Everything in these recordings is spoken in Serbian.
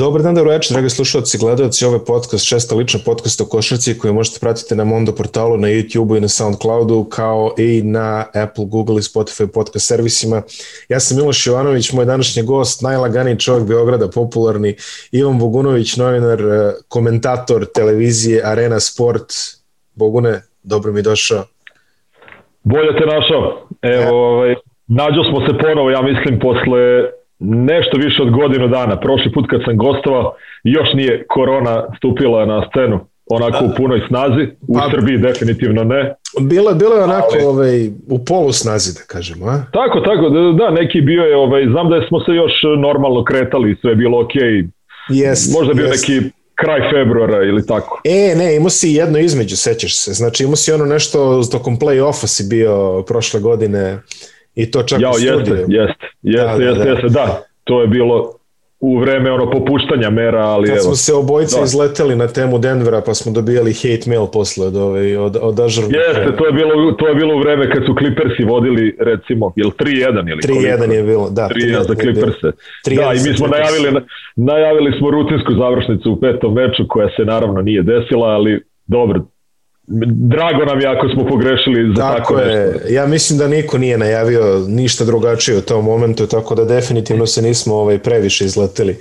Dobar dan, dobro večer, dragi slušalci i gledalci. Ovo je podcast, šesta lična podcast o košarci koju možete pratiti na Mondo portalu, na YouTube-u i na Soundcloudu, kao i na Apple, Google i Spotify podcast servisima. Ja sam Miloš Jovanović, moj današnji gost, najlaganiji čovjek Beograda, popularni, Ivan Bogunović, novinar, eh, komentator televizije Arena Sport. Bogune, dobro mi došao. Bolje te našao. Evo, ja. ovaj, nađo smo se ponovo, ja mislim, posle nešto više od godinu dana. Prošli put kad sam gostovao, još nije korona stupila na scenu onako u punoj snazi, u pa, Srbiji definitivno ne. Bilo, bilo je onako Ali, ovaj, u polu snazi da kažemo, a? Tako, tako, da, da, neki bio je, ovaj, znam da smo se još normalno kretali, sve je bilo okej. Okay. Jest, Možda bio jest. neki kraj februara ili tako. E, ne, imao si jedno između, sećaš se. Znači imao si ono nešto tokom play-offa si bio prošle godine i to čak Jao, u studiju. Jeste, jeste, jeste, da, jeste, da, jeste, da. To je bilo u vreme ono popuštanja mera, ali Kad evo. smo se obojice da. izleteli na temu Denvera, pa smo dobijali hate mail posle od, ove, od, od Ažurnog. Jeste, to je, bilo, to je bilo u vreme kad su Clippersi vodili, recimo, je li 3-1 ili 3-1 je bilo, da. 3-1 za Clippers. Da, i mi smo najavili, najavili smo rutinsku završnicu u petom meču, koja se naravno nije desila, ali dobro, drago nam je ako smo pogrešili za tako, tako nešto. Je. Ja mislim da niko nije najavio ništa drugačije u tom momentu, tako da definitivno se nismo ovaj previše izleteli.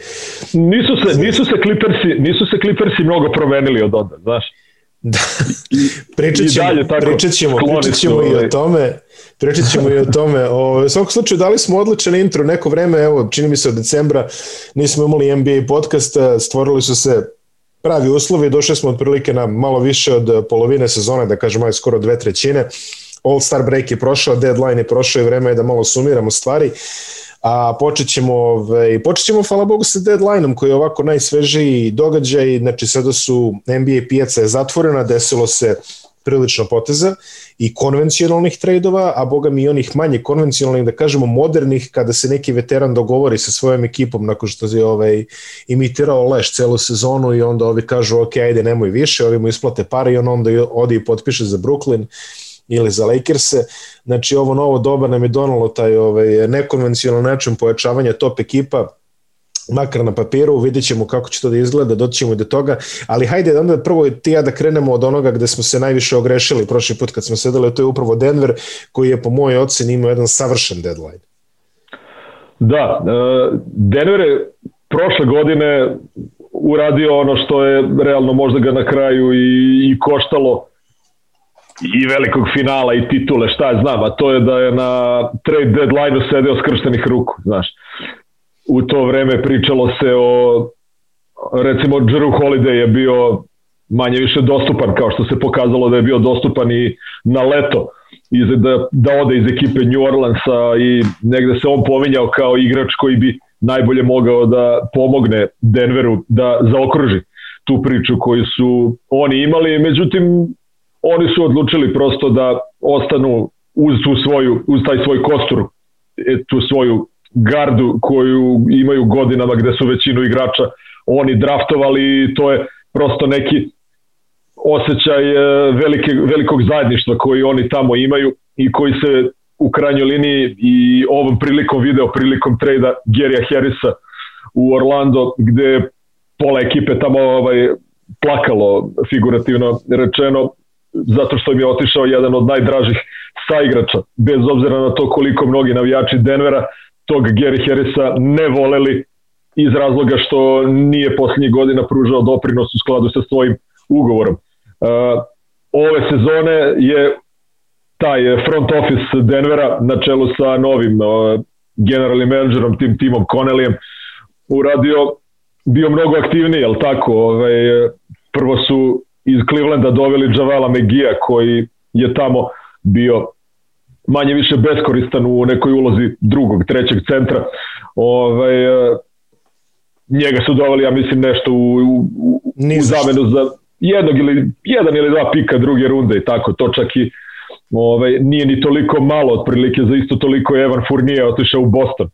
Nisu se, nisu se Clippersi, nisu se Clippersi mnogo promenili od onda, znaš. Da. pričat ćemo, dalje, tako, pričat ćemo, pričat ćemo i o ovaj. tome. Pričat ćemo i o tome. O, u svakom slučaju dali smo odličan intro neko vreme, evo, čini mi se od decembra nismo imali NBA podcast, stvorili su se pravi uslovi, došli smo otprilike na malo više od polovine sezone, da kažemo aj skoro dve trećine. All-Star break je prošao, deadline je prošao i vreme je da malo sumiramo stvari. A počet ćemo, ovaj, počet ćemo, hvala Bogu, sa deadline-om koji je ovako najsvežiji događaj. Znači, sada su NBA pijaca je zatvorena, desilo se prilično poteza i konvencionalnih trejdova, a boga mi i onih manje konvencionalnih, da kažemo modernih, kada se neki veteran dogovori sa svojom ekipom nakon što je ovaj, imitirao leš celu sezonu i onda ovi kažu ok, ajde nemoj više, ovi mu isplate pare i on onda odi i potpiše za Brooklyn ili za Lakers-e. Znači ovo novo doba nam je donalo taj ovaj, nekonvencionalni način pojačavanja top ekipa, makar na papiru, vidjet ćemo kako će to da izgleda, doći ćemo i do toga, ali hajde onda prvo ti ja da krenemo od onoga gde smo se najviše ogrešili prošli put kad smo sedeli, to je upravo Denver, koji je po mojoj oceni imao jedan savršen deadline. Da, e, Denver je prošle godine uradio ono što je realno možda ga na kraju i, i koštalo i velikog finala i titule, šta je znam, a to je da je na trade deadline-u sedeo skrštenih ruku, znaš u to vreme pričalo se o recimo Drew Holiday je bio manje više dostupan kao što se pokazalo da je bio dostupan i na leto iz, da, da ode iz ekipe New Orleansa i negde se on pominjao kao igrač koji bi najbolje mogao da pomogne Denveru da zaokruži tu priču koju su oni imali, međutim oni su odlučili prosto da ostanu uz tu svoju, uz taj svoj kostur, e, tu svoju gardu koju imaju godinama gde su većinu igrača oni draftovali to je prosto neki osjećaj e, velike, velikog zajedništva koji oni tamo imaju i koji se u krajnjoj liniji i ovom prilikom video prilikom trejda Gerija Harrisa u Orlando gde pola ekipe tamo ovaj, plakalo figurativno rečeno zato što im je otišao jedan od najdražih saigrača bez obzira na to koliko mnogi navijači Denvera tog Gary Harrisa ne voleli iz razloga što nije poslednjih godina pružao doprinos u skladu sa svojim ugovorom. Uh, ove sezone je taj front office Denvera na čelu sa novim uh, generalnim menadžerom, tim timom Connellyem, uradio, bio mnogo aktivniji, jel tako? Ovaj, prvo su iz Clevelanda doveli Javela McGee koji je tamo bio manje više beskoristan u nekoj ulozi drugog, trećeg centra. Ovaj, e, njega su doveli, ja mislim, nešto u, u, u zamenu za jednog ili, jedan ili dva pika druge runde i tako, to čak i ovaj, nije ni toliko malo otprilike, za isto toliko je Evan Fournier otišao u Boston,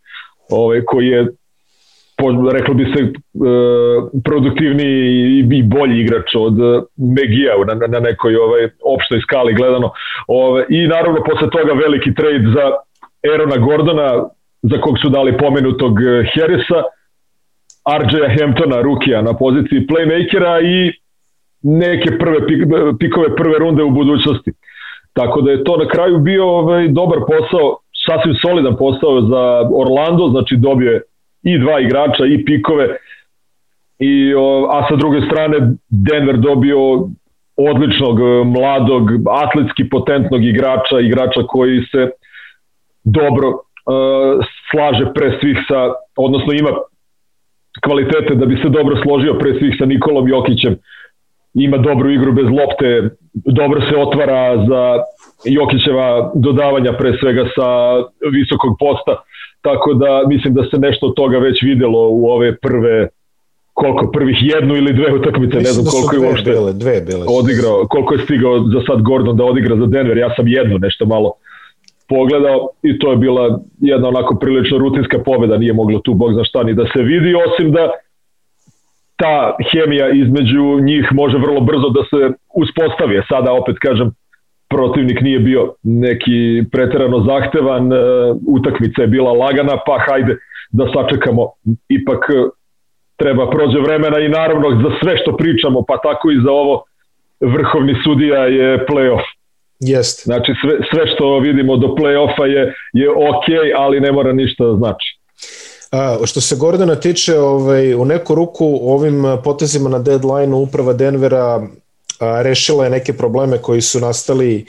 ovaj, koji je po, reklo bi se, e, produktivniji i, i bolji igrač od e, Megija na, na nekoj ovaj, opštoj skali gledano. Ove, I naravno posle toga veliki trade za Erona Gordona, za kog su dali pomenutog Harrisa, RJ Hamptona, Rukija na poziciji playmakera i neke prve pik, pikove prve runde u budućnosti. Tako da je to na kraju bio ovaj, dobar posao, sasvim solidan posao za Orlando, znači dobio je i dva igrača i pikove, i, a sa druge strane Denver dobio odličnog, mladog, atletski potentnog igrača, igrača koji se dobro uh, slaže pre svih sa, odnosno ima kvalitete da bi se dobro složio pre svih sa Nikolom Jokićem, ima dobru igru bez lopte, dobro se otvara za Jokićeva dodavanja pre svega sa visokog posta, tako da mislim da se nešto od toga već videlo u ove prve koliko prvih jednu ili dve utakmice, ne znam da koliko je uopšte bile, dve bile odigrao, koliko je stigao za sad Gordon da odigra za Denver, ja sam jednu nešto malo pogledao i to je bila jedna onako prilično rutinska pobeda, nije moglo tu bog za šta ni da se vidi, osim da ta hemija između njih može vrlo brzo da se uspostavi. Sada opet kažem, protivnik nije bio neki preterano zahtevan, e, utakmica je bila lagana, pa hajde da sačekamo. Ipak e, treba prođe vremena i naravno za sve što pričamo, pa tako i za ovo vrhovni sudija je playoff. Jest. Znači sve, sve što vidimo do play-offa je, je ok, ali ne mora ništa da znači. A, što se Gordona tiče, ovaj, u neku ruku ovim potezima na deadline uprava Denvera rešila je neke probleme koji su nastali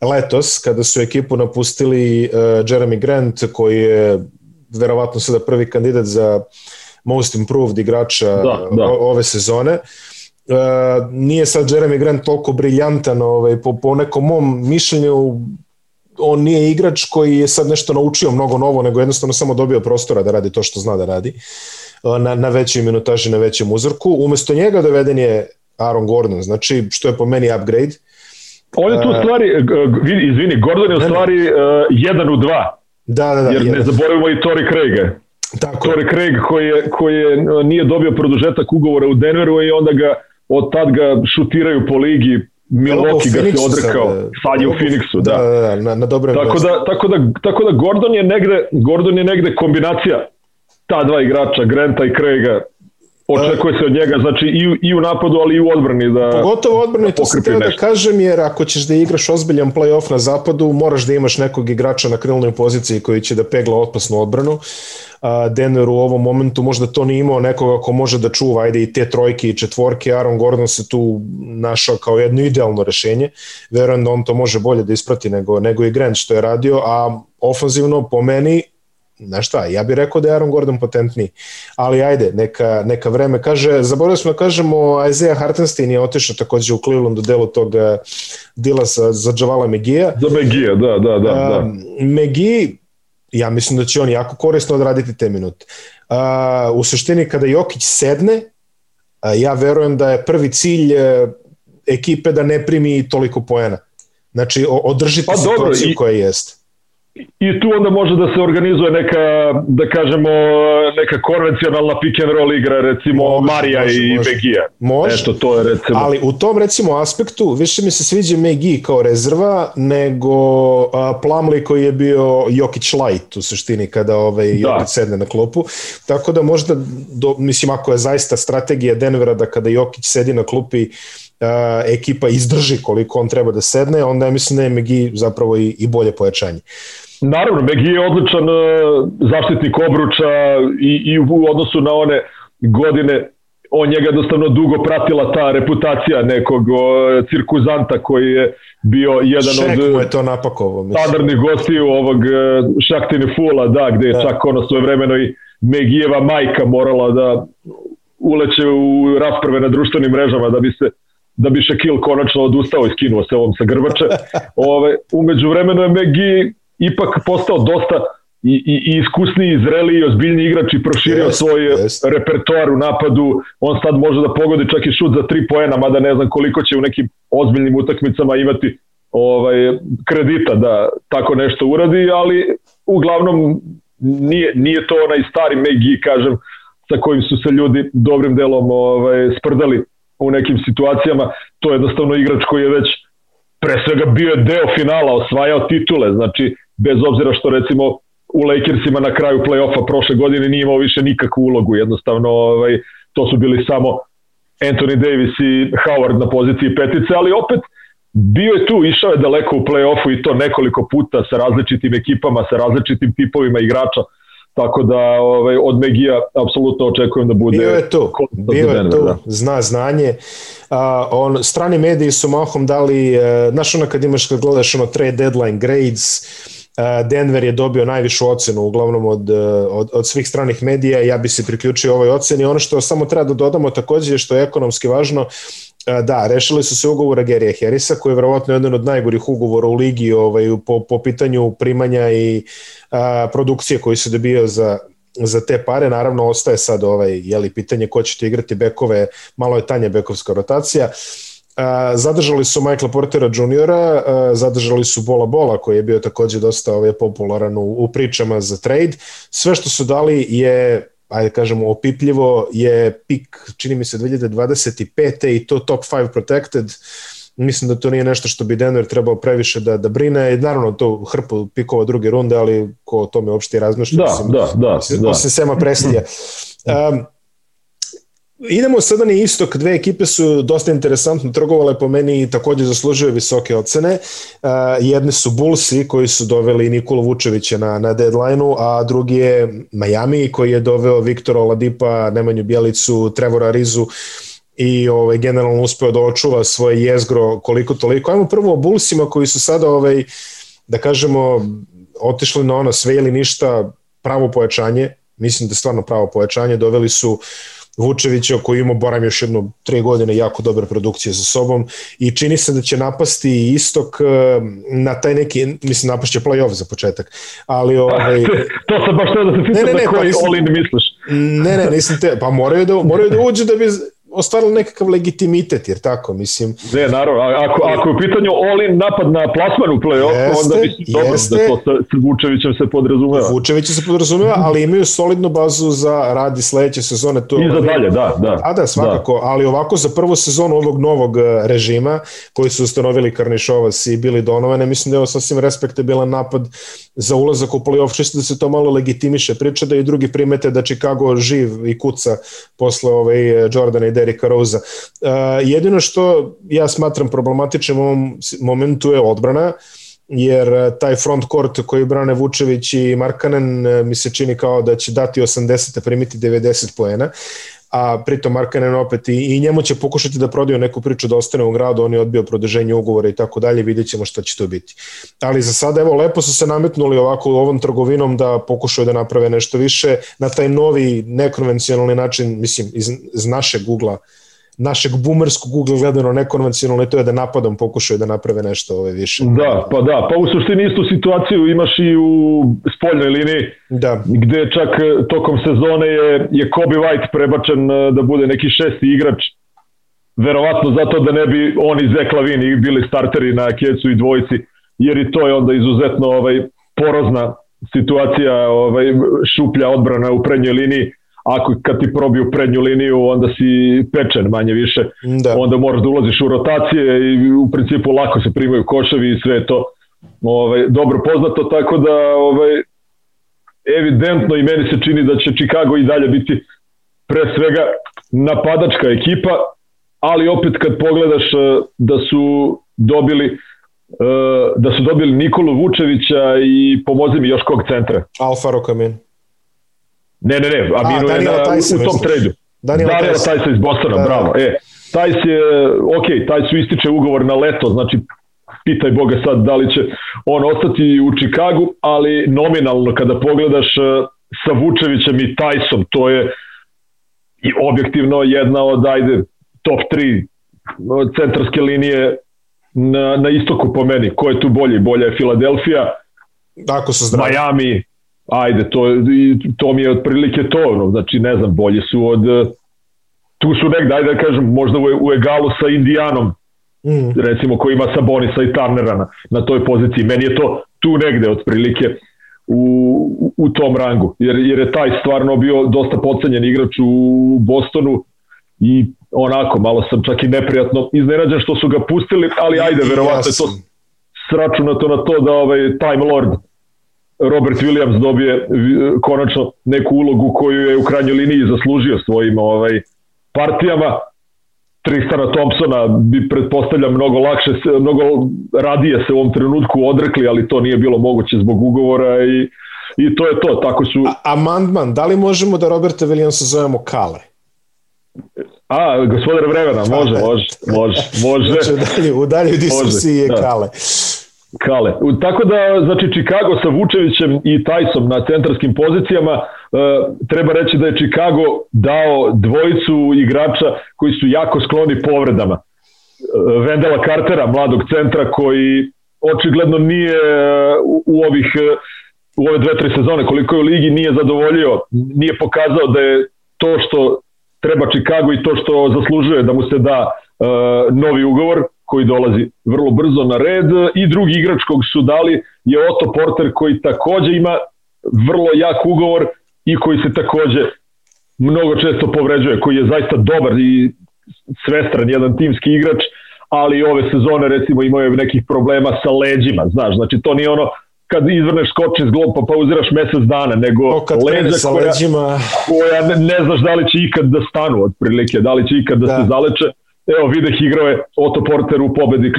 letos kada su ekipu napustili uh, Jeremy Grant koji je verovatno sada prvi kandidat za most improved igrača da, da. ove sezone. Uh, nije sad Jeremy Grant toliko briljantan ovaj, po, po nekom mom mišljenju on nije igrač koji je sad nešto naučio mnogo novo, nego jednostavno samo dobio prostora da radi to što zna da radi na, na većoj minutaži, na većem uzorku. Umesto njega doveden je Aaron Gordon, znači što je po meni upgrade. On je tu uh, stvari, izvini, Gordon je u stvari uh, jedan u dva. Da, da, da. Jer jedan. ne zaboravimo i Tori Craiga. Tako. Tori Craig koji, je, koji je, nije dobio produžetak ugovora u Denveru i onda ga od tad ga šutiraju po ligi Milwaukee ga se odrekao, sad, sad je u Phoenixu, da. Da, da, da na, na dobrem tako da, tako, da, tako da Gordon je negde, Gordon je negde kombinacija ta dva igrača, Granta i Craiga, očekuje se od njega, znači i, i u napadu, ali i u odbrani da Pogotovo u odbrani, da to sam teo da kažem, jer ako ćeš da igraš ozbiljan play-off na zapadu, moraš da imaš nekog igrača na krilnoj poziciji koji će da pegla otpasnu odbranu. Denver u ovom momentu možda to nije imao nekoga ko može da čuva ajde i te trojke i četvorke, Aaron Gordon se tu našao kao jedno idealno rešenje, verujem da on to može bolje da isprati nego, nego i Grant što je radio, a ofanzivno po meni znaš šta, ja bih rekao da je Aaron Gordon potentniji, ali ajde, neka, neka vreme kaže, zaboravili smo da kažemo, Isaiah Hartenstein je otišao takođe u Cleveland u delu tog uh, dila za, za Javala Megija. Za Megija, da, da, da. da. Um, Megi, ja mislim da će on jako korisno odraditi te minute. Uh, u suštini kada Jokić sedne, uh, ja verujem da je prvi cilj uh, ekipe da ne primi toliko poena. Znači, održite pa, situaciju dobro, koja jeste i tu onda može da se organizuje neka, da kažemo, neka konvencionalna pick and roll igra, recimo može, Marija može, i može. Megija. Može, Eto, to je recimo. ali u tom recimo aspektu više mi se sviđa Megi kao rezerva nego a, Plamli koji je bio Jokić light u suštini kada ovaj, da. Jokić sedne na klopu. Tako da možda, do, mislim ako je zaista strategija Denvera da kada Jokić sedi na klupi uh, ekipa izdrži koliko on treba da sedne, onda ja mislim da je Megi zapravo i, i bolje pojačanje. Naravno, Megi je odličan uh, zaštitnik obruča i, i u odnosu na one godine on njega jednostavno dugo pratila ta reputacija nekog uh, cirkuzanta koji je bio jedan Šek od mu je to napakovo, standardnih gostiju ovog uh, Šaktine Fula, da, gde je da. čak ono svoje vremeno i Megijeva majka morala da uleće u rasprave na društvenim mrežama da bi se da bi Šakil konačno odustao i skinuo se ovom sa grbače. Ove, umeđu vremenu je Megi ipak postao dosta i, i, i iskusniji, i zreliji i ozbiljni igrač i proširio yes, svoj yes. repertoar u napadu. On sad može da pogodi čak i šut za tri poena, mada ne znam koliko će u nekim ozbiljnim utakmicama imati ovaj kredita da tako nešto uradi, ali uglavnom nije, nije to onaj stari Megi, kažem, sa kojim su se ljudi dobrim delom ovaj, sprdali u nekim situacijama. To je jednostavno igrač koji je već pre svega bio je deo finala, osvajao titule, znači bez obzira što recimo u Lakersima na kraju play-offa prošle godine nije imao više nikakvu ulogu, jednostavno ovaj, to su bili samo Anthony Davis i Howard na poziciji petice, ali opet bio je tu, išao je daleko u play-offu i to nekoliko puta sa različitim ekipama, sa različitim tipovima igrača, tako da ovaj, od Megija apsolutno očekujem da bude bio je tu, bio je tu, da. zna znanje a, on, strani mediji su mahom dali e, znaš ono kad imaš kad gledaš ono trade deadline grades e, Denver je dobio najvišu ocenu uglavnom od, e, od, od svih stranih medija ja bi se priključio ovoj oceni ono što samo treba da dodamo takođe što je ekonomski važno Da, rešili su se ugovora Gerija Harrisa, koji je verovatno jedan od najgorih ugovora u ligi ovaj, po, po pitanju primanja i a, produkcije koji se dobio za, za te pare. Naravno, ostaje sad ovaj, jeli, pitanje ko ćete igrati bekove, malo je tanja bekovska rotacija. A, zadržali su Michaela Portera juniora, a, zadržali su Bola Bola koji je bio takođe dosta ovaj, popularan u, u pričama za trade. Sve što su dali je ajde kažemo, opipljivo je pik, čini mi se, 2025. i to top 5 protected. Mislim da to nije nešto što bi Denver trebao previše da, da brine. I naravno to hrpu pikova druge runde, ali ko o tome uopšte razmišlja. Da, mislim, da, da. Da. osim Sema Prestija. Um, Idemo sada na istok, dve ekipe su dosta interesantno trgovale po meni i takođe zaslužuju visoke ocene. Uh, jedne su Bullsi koji su doveli Nikola Vučevića na, na deadline-u, a drugi je Miami koji je doveo Viktora Oladipa, Nemanju Bjelicu, Trevora Rizu i ovaj, generalno uspeo da očuva svoje jezgro koliko toliko. Ajmo prvo o Bullsima koji su sada, ovaj, da kažemo, otišli na ono sve ili ništa pravo pojačanje, mislim da stvarno pravo pojačanje, doveli su Vučevića koji ima, boram još jedno tri godine, jako dobre produkcije sa sobom i čini se da će napasti istok eh, na taj neki, mislim napašće play-off za početak, ali ovaj... to sam baš da se pitam ne, ne, ne, da koji pa all-in misliš. ne, ne, nisam te, pa moraju da, moraju da uđu da bi ostvarili nekakav legitimitet, jer tako, mislim... Ne, naravno, ako, ako je u pitanju all-in napad na plasman u play-off, onda mislim dobro jeste, da to sa, sa Vučevićem se podrazumeva. Vučevićem se podrazumeva, ali imaju solidnu bazu za radi sledeće sezone. To, I za dalje, da, da. A da, svakako, da. ali ovako za prvu sezonu ovog novog e, režima, koji su ustanovili Karnišovas i Bili Donovane, mislim da je ovo sasvim respektabilan napad za ulazak u play-off, čisto da se to malo legitimiše. Priča da i drugi primete da Chicago živ i kuca posle ovaj Jordana i Derika Rosa. Uh, jedino što ja smatram problematičnim u ovom momentu je odbrana, jer taj front court koji brane Vučević i Markanen mi se čini kao da će dati 80, a primiti 90 poena a pritom Markanen opet i, i njemu će pokušati da prodaju neku priču da ostane u gradu, on je odbio produženje ugovora i tako dalje, vidjet ćemo šta će to biti. Ali za sada, evo, lepo su se nametnuli ovako ovom trgovinom da pokušaju da naprave nešto više na taj novi nekonvencionalni način, mislim, iz, iz naše Google-a, našeg boomerskog Google gledano nekonvencionalno to je da napadom pokušaju da naprave nešto ove više. Da, pa da, pa u suštini istu situaciju imaš i u spoljnoj liniji, da. gde čak e, tokom sezone je, je Kobe White prebačen e, da bude neki šesti igrač, verovatno zato da ne bi on i Zek Lavini bili starteri na Kecu i dvojici, jer i to je onda izuzetno ovaj, porozna situacija, ovaj, šuplja odbrana u prednjoj liniji, ako kad ti probiju prednju liniju, onda si pečen manje više, da. onda moraš da ulaziš u rotacije i u principu lako se primaju koševi i sve to ovaj, dobro poznato, tako da ovaj, evidentno i meni se čini da će Chicago i dalje biti pre svega napadačka ekipa, ali opet kad pogledaš eh, da su dobili eh, da su dobili Nikolu Vučevića i pomozi mi još kog centra. Alfaro Kamin. Ne, ne, ne, Aminu A, je na, Tyson, u tom tradu. Daniel, Daniel Tyson iz Bostona, da, bravo. Da. E, Tajs je, ok, Tajs su ističe ugovor na leto, znači pitaj Boga sad da li će on ostati u Čikagu, ali nominalno kada pogledaš e, sa Vučevićem i Tajsom, to je i objektivno jedna od, ajde, top 3 e, centarske linije na, na istoku po meni. Ko je tu bolji? Bolja je Filadelfija, su zdravi. Miami, ajde, to, to mi je otprilike to, no, znači ne znam, bolje su od, tu su negde, ajde da kažem, možda u, u egalu sa Indijanom, mm. recimo koji ima Sabonisa i Tarnera na, na toj poziciji, meni je to tu negde otprilike u, u tom rangu, jer, jer je taj stvarno bio dosta podcenjen igrač u Bostonu i onako, malo sam čak i neprijatno iznenađen što su ga pustili, ali ajde, verovatno je to sračunato na to da ovaj Time Lord Robert Williams dobije konačno neku ulogu koju je u krajnjoj liniji zaslužio svojim ovaj partijama. Tristana Thompsona bi pretpostavljam mnogo lakše, mnogo radije se u ovom trenutku odrekli, ali to nije bilo moguće zbog ugovora i, i to je to. Tako su... A, amandman, da li možemo da Roberta Williamsa zovemo Kale? A, gospodar vremena, može, može, može, može. Znači, u dalje diskusiji je da. Kale. Tako da, znači, Chicago sa Vučevićem i Tyson na centarskim pozicijama, e, treba reći da je Chicago dao dvojicu igrača koji su jako skloni povredama. Vendela e, Cartera, mladog centra, koji očigledno nije e, u ovih u ove dve, tri sezone koliko je u ligi nije zadovoljio, nije pokazao da je to što treba Chicago i to što zaslužuje da mu se da uh, novi ugovor koji dolazi vrlo brzo na red i drugi igrač kog su dali je Otto Porter koji takođe ima vrlo jak ugovor i koji se takođe mnogo često povređuje, koji je zaista dobar i svestran jedan timski igrač, ali ove sezone recimo imao je nekih problema sa leđima, znaš, znači to nije ono kad izvrneš skoči iz pa pauziraš mesec dana, nego leđa koja, leđima... koja ne, ne znaš da li će ikad da stanu otprilike, da li će ikad da, da. se zaleče. Evo, videh igrao je Otto Porter u pobedi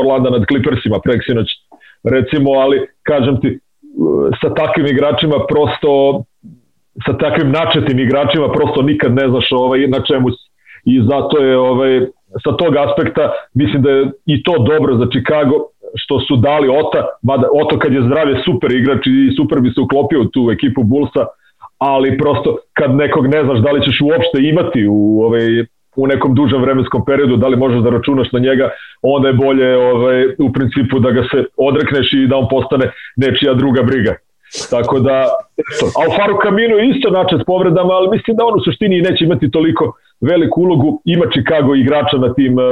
Orlanda nad Clippersima preksinoć, recimo, ali kažem ti, sa takvim igračima prosto sa takvim načetim igračima prosto nikad ne znaš ovaj, na čemu si. I zato je ovaj, sa tog aspekta mislim da je i to dobro za Chicago što su dali Ota, mada Oto kad je zdrav je super igrač i super bi se uklopio u tu ekipu Bullsa, ali prosto kad nekog ne znaš da li ćeš uopšte imati u ovaj u nekom dužem vremenskom periodu, da li možeš da računaš na njega, onda je bolje ovaj, u principu da ga se odrekneš i da on postane nečija druga briga. Tako da, eto, Alfaro Camino je isto način s povredama, ali mislim da on u suštini neće imati toliko veliku ulogu. Ima Chicago igrača na tim uh,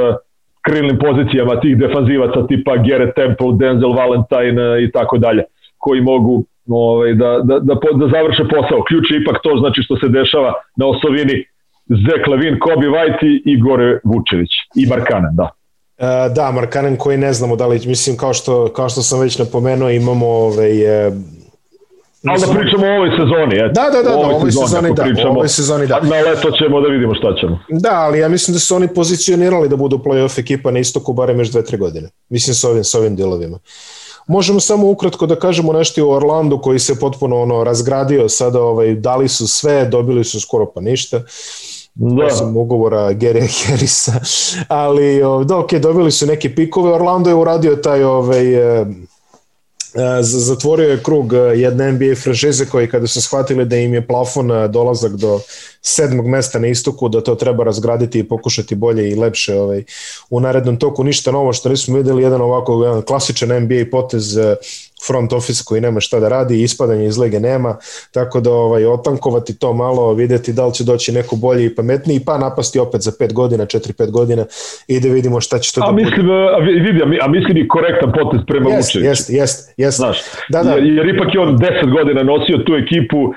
krilnim pozicijama tih defanzivaca tipa Garrett Temple, Denzel Valentine uh, i tako dalje, koji mogu ovaj, da, da, da, da završe posao. Ključ je ipak to znači što se dešava na osovini Zek Levin, Kobe White i Igor Vučević i Markanen, da. Uh, da, Markanen koji ne znamo da li, mislim kao što, kao što sam već napomenuo, imamo ovaj, Ali da pričamo o ovoj sezoni, eto. Da, da, da, da, ovoj, ovoj sezoni, da, pričamo, ovoj sezoni, da. Na leto ćemo da vidimo šta ćemo. Da, ali ja mislim da su oni pozicionirali da budu play-off ekipa na istoku barem još dve, tre godine. Mislim s ovim, s ovim delovima. Možemo samo ukratko da kažemo nešto o Orlandu koji se potpuno ono razgradio sada, ovaj, dali su sve, dobili su skoro pa ništa. Da. Osim ugovora Gary Harrisa, ali da, ok, dobili su neke pikove, Orlando je uradio taj ovaj, E, zatvorio je krug e, jedne NBA franšize koji kada su shvatili da im je plafon e, dolazak do sedmog mesta na istoku, da to treba razgraditi i pokušati bolje i lepše ovaj, u narednom toku. Ništa novo što nismo videli, jedan ovako jedan klasičan NBA potez front office koji nema šta da radi, ispadanje iz lige nema, tako da ovaj, otankovati to malo, videti da li će doći neko bolji i pametniji, pa napasti opet za 5 godina, 4-5 godina i da vidimo šta će to a da mislim, bude. A, vidi, a, a mislim i korektan potez prema jest, Vučeviću. Jeste, jeste, jeste. Znaš, da, da. Jer, jer ipak je on 10 godina nosio tu ekipu, uh,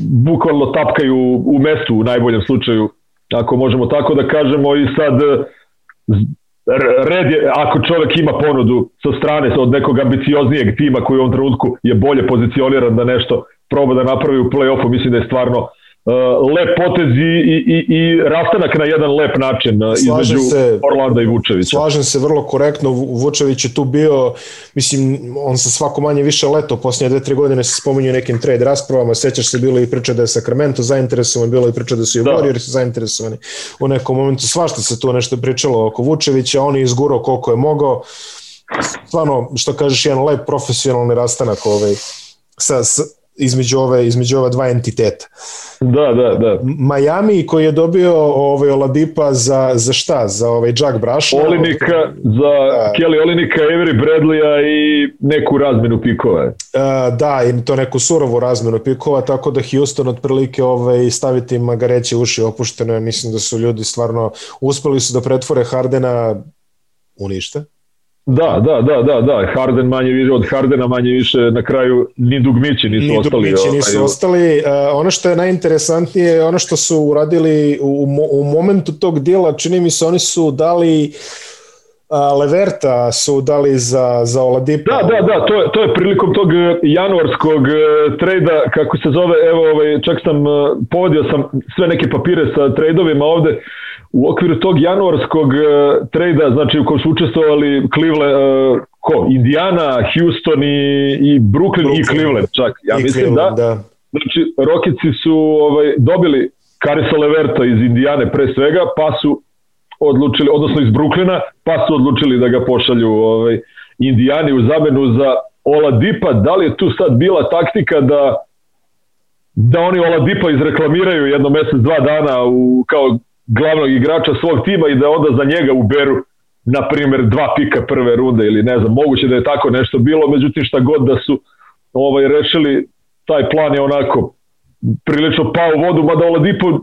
bukvalno tapkaju u mestu u najboljem slučaju, ako možemo tako da kažemo i sad red je, ako čovek ima ponudu sa strane od nekog ambicioznijeg tima koji u ovom trenutku je bolje pozicioniran da nešto proba da napravi u play-offu, mislim da je stvarno lep potez i, i, i rastanak na jedan lep način uh, između se, Orlanda i Vučevića. Slažem se vrlo korektno, Vučević je tu bio, mislim, on sa svako manje više leto, posljednje dve, tri godine se spominju nekim trade raspravama, sećaš se bilo i priča da je Sacramento zainteresovan, bilo i priča da su i da. Warriors zainteresovani u nekom momentu, svašta se tu nešto pričalo oko Vučevića, on je izgurao koliko je mogao, stvarno, što kažeš, jedan lep profesionalni rastanak ovaj, sa, sa između ove između ova dva entiteta. Da, da, da. Miami koji je dobio ovaj Oladipa za za šta? Za ovaj Jack Brash. Olinika za da. Kelly Olinika, Avery Bradleya i neku razmenu pikova. Uh, da, i to neku surovu razmenu pikova, tako da Houston otprilike ovaj staviti magareće uši opušteno, mislim da su ljudi stvarno uspeli su da pretvore Hardena u ništa. Da, da, da, da, da, Harden manje više, od Hardena manje više na kraju ni dugmići nisu ni ostali. Ni dugmići nisu ovaj, ostali. Uh, ono što je najinteresantnije je ono što su uradili u, u momentu tog dijela, čini mi se oni su dali Leverta su dali za, za Oladipa. Da, da, da, to je, to je prilikom tog e, januarskog e, trejda, kako se zove, evo, ovaj, čak sam, e, povodio sam sve neke papire sa trejdovima ovde, u okviru tog januarskog trejda, znači u kojem su učestvovali Cleveland, ko? Indiana, Houston i, i Brooklyn, Brooklyn, i Cleveland čak. Ja I mislim Cleveland, da. da. Znači, Rokici su ovaj, dobili Karisa Leverta iz Indijane pre svega, pa su odlučili, odnosno iz Bruklina, pa su odlučili da ga pošalju ovaj, Indijani u zamenu za Oladipa. Da li je tu sad bila taktika da da oni Oladipa izreklamiraju jedno mesec, dva dana u, kao glavnog igrača svog tima i da onda za njega uberu na primjer dva pika prve runde ili ne znam, moguće da je tako nešto bilo, međutim šta god da su ovaj rešili, taj plan je onako prilično pao u vodu, mada Oladipo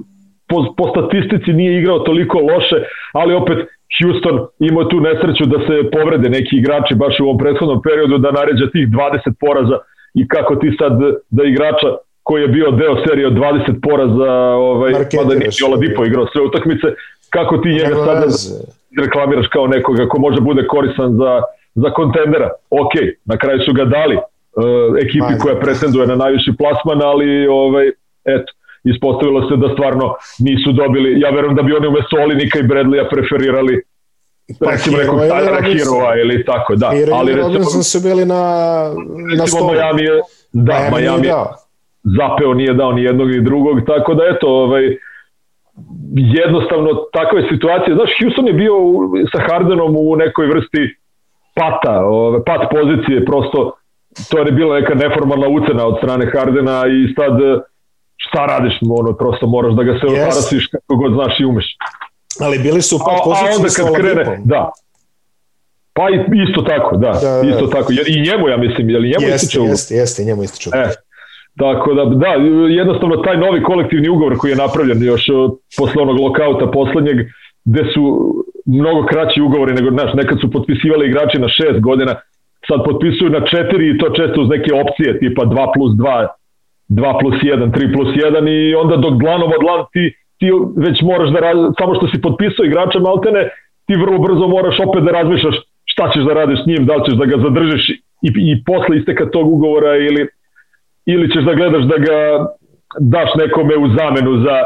po, po statistici nije igrao toliko loše, ali opet Houston imao tu nesreću da se povrede neki igrači baš u ovom prethodnom periodu da naređa tih 20 poraza i kako ti sad da igrača koji je bio deo serije od 20 poraza, ovaj, pa da nije Oladipo igrao sve utakmice, kako ti njega sada reklamiraš kao nekoga ko može bude korisan za, za kontendera. Ok, na kraju su ga dali uh, ekipi koja pretenduje na najviši plasman, ali ovaj, eto, ispostavilo se da stvarno nisu dobili, ja verujem da bi oni umesto Olinika i Bradleya preferirali pa recimo nekog Tylera Hirova ili tako, da. Hero ali recimo, Robinson su bili na, na stolu. Miami je, da, Miami, Miami je zapeo, nije dao ni jednog ni drugog, tako da eto, ovaj, jednostavno takve situacije, znaš, Houston je bio sa Hardenom u nekoj vrsti pata, ove, pat pozicije, prosto to je bila neka neformalna ucena od strane Hardena i sad šta radiš, ono, prosto moraš da ga se yes. otarasiš kako god znaš i umeš. Ali bili su pat pozicije a, a onda kad krene, da, Pa isto tako, da, da, da. isto tako. I njemu ja mislim, je li njemu jeste, ističe ugovor? Jeste, jeste, njemu ističe E, tako da, da, jednostavno taj novi kolektivni ugovor koji je napravljen još posle onog lokauta poslednjeg, gde su mnogo kraći ugovori nego, znaš, nekad su potpisivali igrači na šest godina, sad potpisuju na četiri i to često uz neke opcije, tipa 2 plus 2, 2 plus 1, 3 plus 1 i onda dok dlanom od dlan ti, ti već moraš da radi, samo što si potpisao igrača maltene, ti vrlo brzo moraš opet da razmišljaš šta ćeš da radiš s njim, da li ćeš da ga zadržiš i, i posle isteka tog ugovora ili, ili ćeš da gledaš da ga daš nekome u zamenu za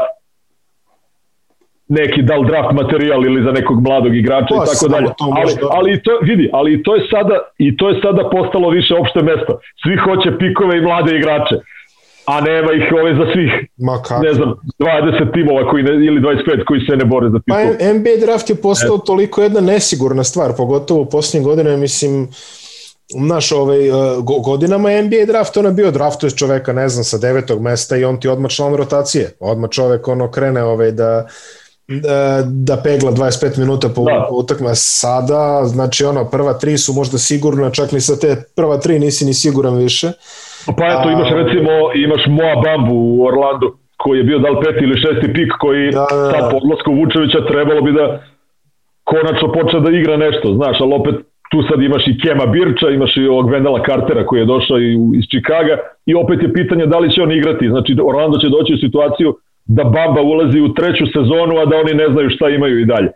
neki dal draft materijal ili za nekog mladog igrača i tako dalje. Ali, ali to vidi, ali to je sada i to je sada postalo više opšte mesto. Svi hoće pikove i mlade igrače a nema ih ove za svih, Ma kako? ne znam, 20 timova koji ne, ili 25 koji se ne bore za titul. Pa NBA draft je postao e. toliko jedna nesigurna stvar, pogotovo u posljednje godine, mislim, naš ovaj, uh, godinama NBA draft, ono je bio draftuješ čoveka, ne znam, sa devetog mesta i on ti odmah član rotacije. Odmah čovek ono krene ovaj, da, da, da pegla 25 minuta po, da. utakma sada, znači ono, prva tri su možda sigurna, čak ni sa te prva tri nisi ni siguran više. Pa eto, imaš recimo, imaš Moa Bambu u Orlandu, koji je bio dal peti ili šesti pik, koji da, da, da. sad po odlasku Vučevića trebalo bi da konačno počne da igra nešto, znaš, ali opet tu sad imaš i Kema Birča, imaš i ovog Vendela Cartera koji je došao iz Čikaga i opet je pitanje da li će on igrati. Znači Orlando će doći u situaciju da Bamba ulazi u treću sezonu, a da oni ne znaju šta imaju i dalje.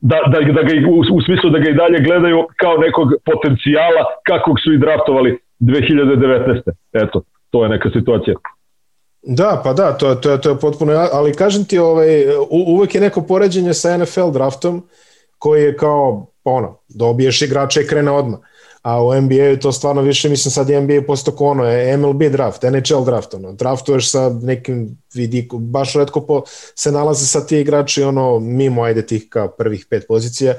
Da, da, da ga, u, u smislu da ga i dalje gledaju kao nekog potencijala kakvog su i draftovali 2019. Eto, to je neka situacija. Da, pa da, to, to, to je potpuno, ali kažem ti, ovaj, uvek je neko poređenje sa NFL draftom koji je kao, ono, dobiješ igrača i krene odmah a u NBA to stvarno više, mislim sad je NBA postao ko ono, je MLB draft, NHL draft, ono, draftuješ sa nekim vidiku, baš redko po, se nalaze sa ti igrači, ono, mimo, ajde tih kao prvih pet pozicija,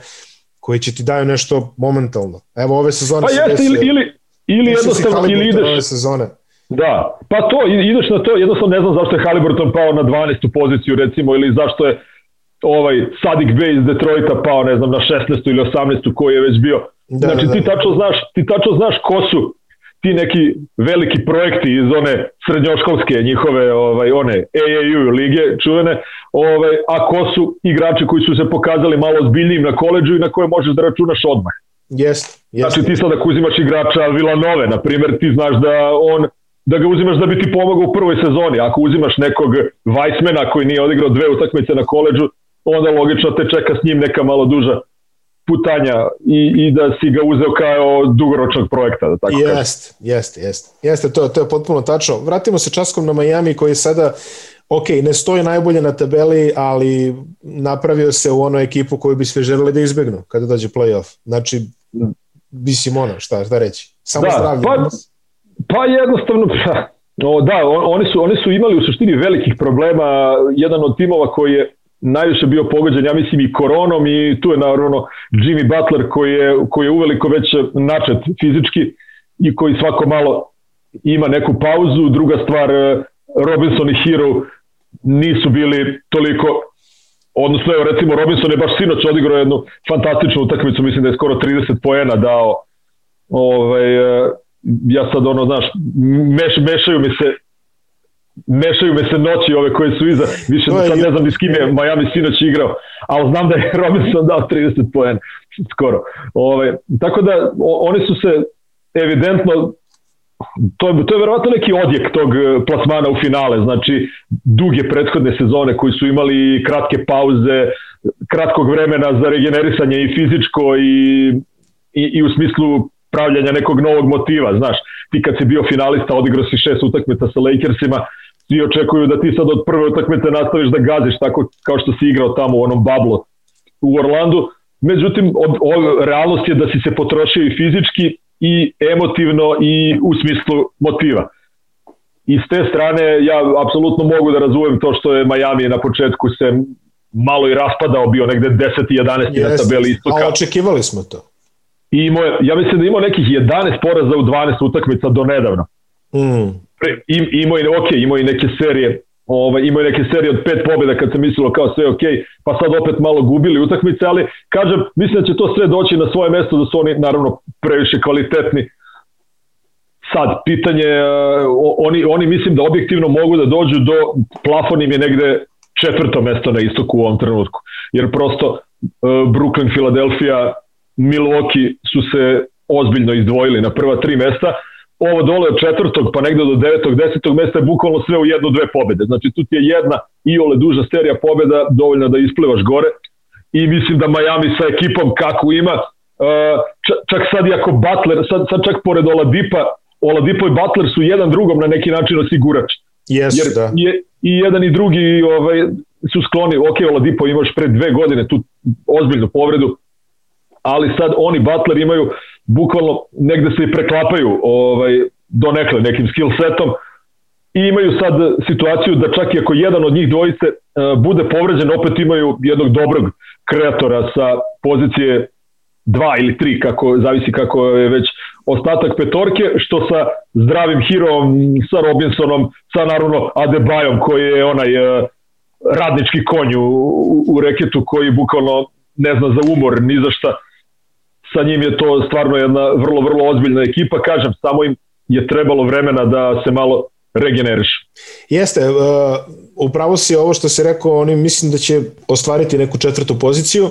koji će ti daju nešto momentalno. Evo ove sezone pa jeste, ili, ili, ili jednostavno, ili ideš, ove sezone. Da, pa to, ideš na to, jednostavno ne znam zašto je Halliburton pao na 12. poziciju recimo, ili zašto je ovaj Sadik Bey iz Detroita pao, ne znam, na 16. ili 18. koji je već bio Da, znači da. ti tačno znaš, ti tačno znaš ko su ti neki veliki projekti iz one srednjoškolske njihove ovaj one AAU lige čuvene, ovaj a ko su igrači koji su se pokazali malo ozbiljnijim na koledžu i na koje možeš da računaš odmah. Jeste. Jest. Znači ti sad ako uzimaš igrača Villanove, na primjer, ti znaš da on da ga uzimaš da bi ti pomogao u prvoj sezoni. Ako uzimaš nekog Weissmana koji nije odigrao dve utakmice na koledžu, onda logično te čeka s njim neka malo duža putanja i, i da si ga uzeo kao dugoročnog projekta. Da tako jest, jest, jest. Jeste, to, to je potpuno tačno. Vratimo se časkom na Miami koji sada ok, ne stoji najbolje na tabeli, ali napravio se u onu ekipu koju bi sve želeli da izbjegnu kada dođe playoff. Znači, mislim ono, šta, šta reći? Samo da, zdravlje. Pa, pa jednostavno, o, da, oni su, oni su imali u suštini velikih problema. Jedan od timova koji je najviše bio pogođen, ja mislim i koronom i tu je naravno Jimmy Butler koji je, koji je uveliko već načet fizički i koji svako malo ima neku pauzu. Druga stvar, Robinson i Hero nisu bili toliko odnosno evo recimo Robinson je baš sinoć odigrao jednu fantastičnu utakmicu, mislim da je skoro 30 poena dao ovaj, e, ja sad ono, znaš, meš, mešaju mi se mešaju me se noći ove koje su iza, više da sad ne znam ni s kim je Miami sinoć igrao, ali znam da je Robinson dao 30 poena skoro. Ove, tako da oni su se evidentno to je, to je verovatno neki odjek tog e, plasmana u finale, znači duge prethodne sezone koji su imali kratke pauze, kratkog vremena za regenerisanje i fizičko i, i, i u smislu pravljanja nekog novog motiva, znaš, ti kad si bio finalista, odigrao si šest utakmica sa Lakersima, svi očekuju da ti sad od prve utakmice nastaviš da gaziš tako kao što si igrao tamo u onom bablu u Orlandu, međutim, od, od, realnost je da si se potrošio i fizički i emotivno i u smislu motiva. I s te strane ja apsolutno mogu da razumem to što je Miami na početku se malo i raspadao, bio negde 10. i 11. Yes, na tabeli istoka. A očekivali smo to. I imao, ja mislim da imao nekih 11 poraza u 12 utakmica do nedavno. Mm. Im, imao, i, ok, imao i neke serije ovaj, imaju neke serije od pet pobjeda kad se mislilo kao sve ok, pa sad opet malo gubili utakmice, ali kažem, mislim da će to sve doći na svoje mesto, da su oni naravno previše kvalitetni. Sad, pitanje, oni, oni mislim da objektivno mogu da dođu do, plafon im je negde četvrto mesto na istoku u ovom trenutku, jer prosto Brooklyn, Philadelphia, Milwaukee su se ozbiljno izdvojili na prva tri mesta, ovo dole od četvrtog pa negde do devetog, desetog mesta je bukvalno sve u jedno, dve pobede. Znači tu ti je jedna i ole duža serija pobeda dovoljna da isplivaš gore i mislim da Miami sa ekipom kako ima, uh, čak sad i ako Butler, sad, sad čak pored Oladipa, Oladipo i Butler su jedan drugom na neki način osigurač. Yes, Jer da. je, i jedan i drugi ovaj, su skloni, ok, Oladipo imaš pre dve godine tu ozbiljnu povredu, ali sad oni Butler imaju bukvalno negde se i preklapaju ovaj, do nekle nekim skill setom. I imaju sad situaciju da čak i ako jedan od njih dvojice uh, bude povređen, opet imaju jednog dobrog kreatora sa pozicije 2 ili 3, kako, zavisi kako je već ostatak petorke, što sa zdravim Hirom, sa Robinsonom, sa naravno Adebajom koji je onaj uh, radnički konj u, u, u reketu koji bukvalno ne zna za umor ni za šta sa njim je to stvarno jedna vrlo, vrlo ozbiljna ekipa, kažem, samo im je trebalo vremena da se malo regeneriš. Jeste, uh, upravo si ovo što si rekao, oni mislim da će ostvariti neku četvrtu poziciju.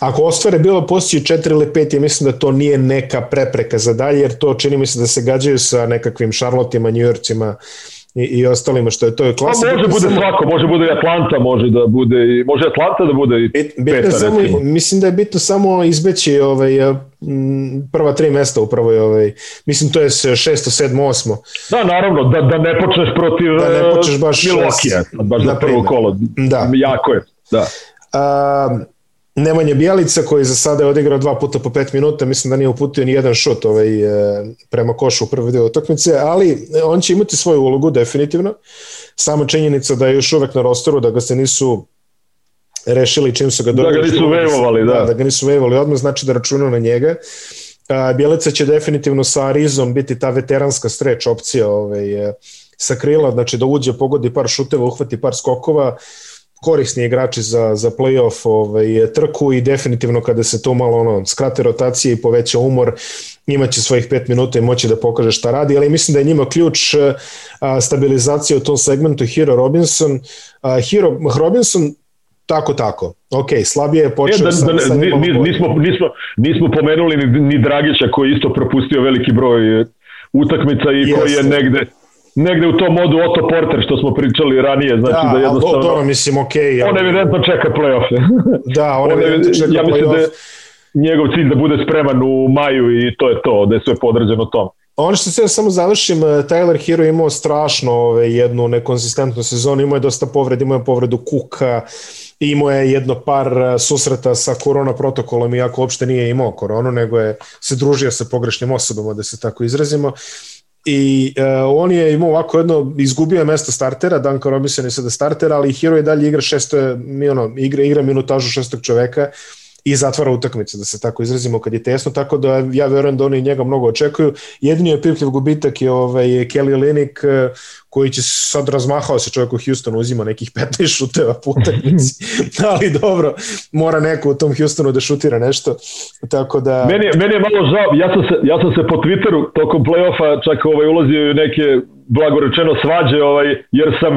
Ako ostvare bilo postoji 4 ili 5, ja mislim da to nije neka prepreka za dalje, jer to čini mi se da se gađaju sa nekakvim Charlottima, New Yorkcima, uh, i, i ostalima što je to je klasa. Pa može bude svako, može bude i Atlanta, može da bude i može Atlanta da bude i Bit, peta, samo, recimo. Mislim da je bitno samo izbeći ovaj prva tri mesta upravo je ovaj mislim to je 6. 7. 8. Da, naravno, da da ne počneš protiv da ne počneš baš Milwaukee, baš za prvo kolo. Da. Jako je. Da. A, Nemanja Bjelica koji za sada je odigrao dva puta po pet minuta, mislim da nije uputio ni jedan šut ovaj, e, prema košu u prvoj deo utakmice, ali on će imati svoju ulogu definitivno. Sama činjenica da je još uvek na rosteru, da ga se nisu rešili čim su ga dobili. Da ga nisu vejvovali, da. da. Da ga nisu vejvovali odmah, znači da računaju na njega. Bjelica će definitivno sa Arizom biti ta veteranska streč opcija ovaj, e, sa krila, znači da uđe, pogodi par šuteva, uhvati par skokova, korisni igrači za, za playoff ovaj, trku i definitivno kada se to malo ono, skrate rotacije i poveća umor, imaće svojih pet minuta i moći da pokaže šta radi, ali mislim da je njima ključ a, stabilizacija u tom segmentu Hero Robinson. A, Hero Robinson tako, tako. Ok, slabije je počeo e, da, da, sa, sa nismo, nismo, nismo pomenuli ni, ni Dragića koji isto propustio veliki broj utakmica i Jeste. koji je negde negde u tom modu Otto Porter što smo pričali ranije, znači da, da jednostavno... Da, to, mislim, ok. On evidentno čeka play-off. da, on, on evidentno čeka ja mislim play-off. Da je, njegov cilj da bude spreman u maju i to je to, da je sve podređeno tom. Ono što se samo završim, eh, Tyler Hero imao strašno ove, jednu nekonsistentnu sezonu, imao je dosta povreda, imao je povredu Kuka, imao je jedno par eh, susreta sa korona protokolom, iako uopšte nije imao koronu, nego je se družio sa pogrešnim osobama, da se tako izrazimo. I uh, on je imao ovako jedno, izgubio je mesto startera, Duncan Robinson je sada starter, ali Hero je dalje igra šesto, ono, igra, igra minutažu šestog čoveka i zatvara utakmice, da se tako izrazimo kad je tesno, tako da ja verujem da oni njega mnogo očekuju. Jedini je pipljiv gubitak je ovaj, Kelly Linik eh, koji će sad razmahao se čovjek u Houstonu, uzima nekih 15 šuteva po utakmici, ali dobro, mora neko u tom Houstonu da šutira nešto, tako da... Meni je, meni je malo žao, ja sam, se, ja sam se po Twitteru tokom playoffa čak ovaj, ulazio u neke blagorečeno svađe, ovaj, jer sam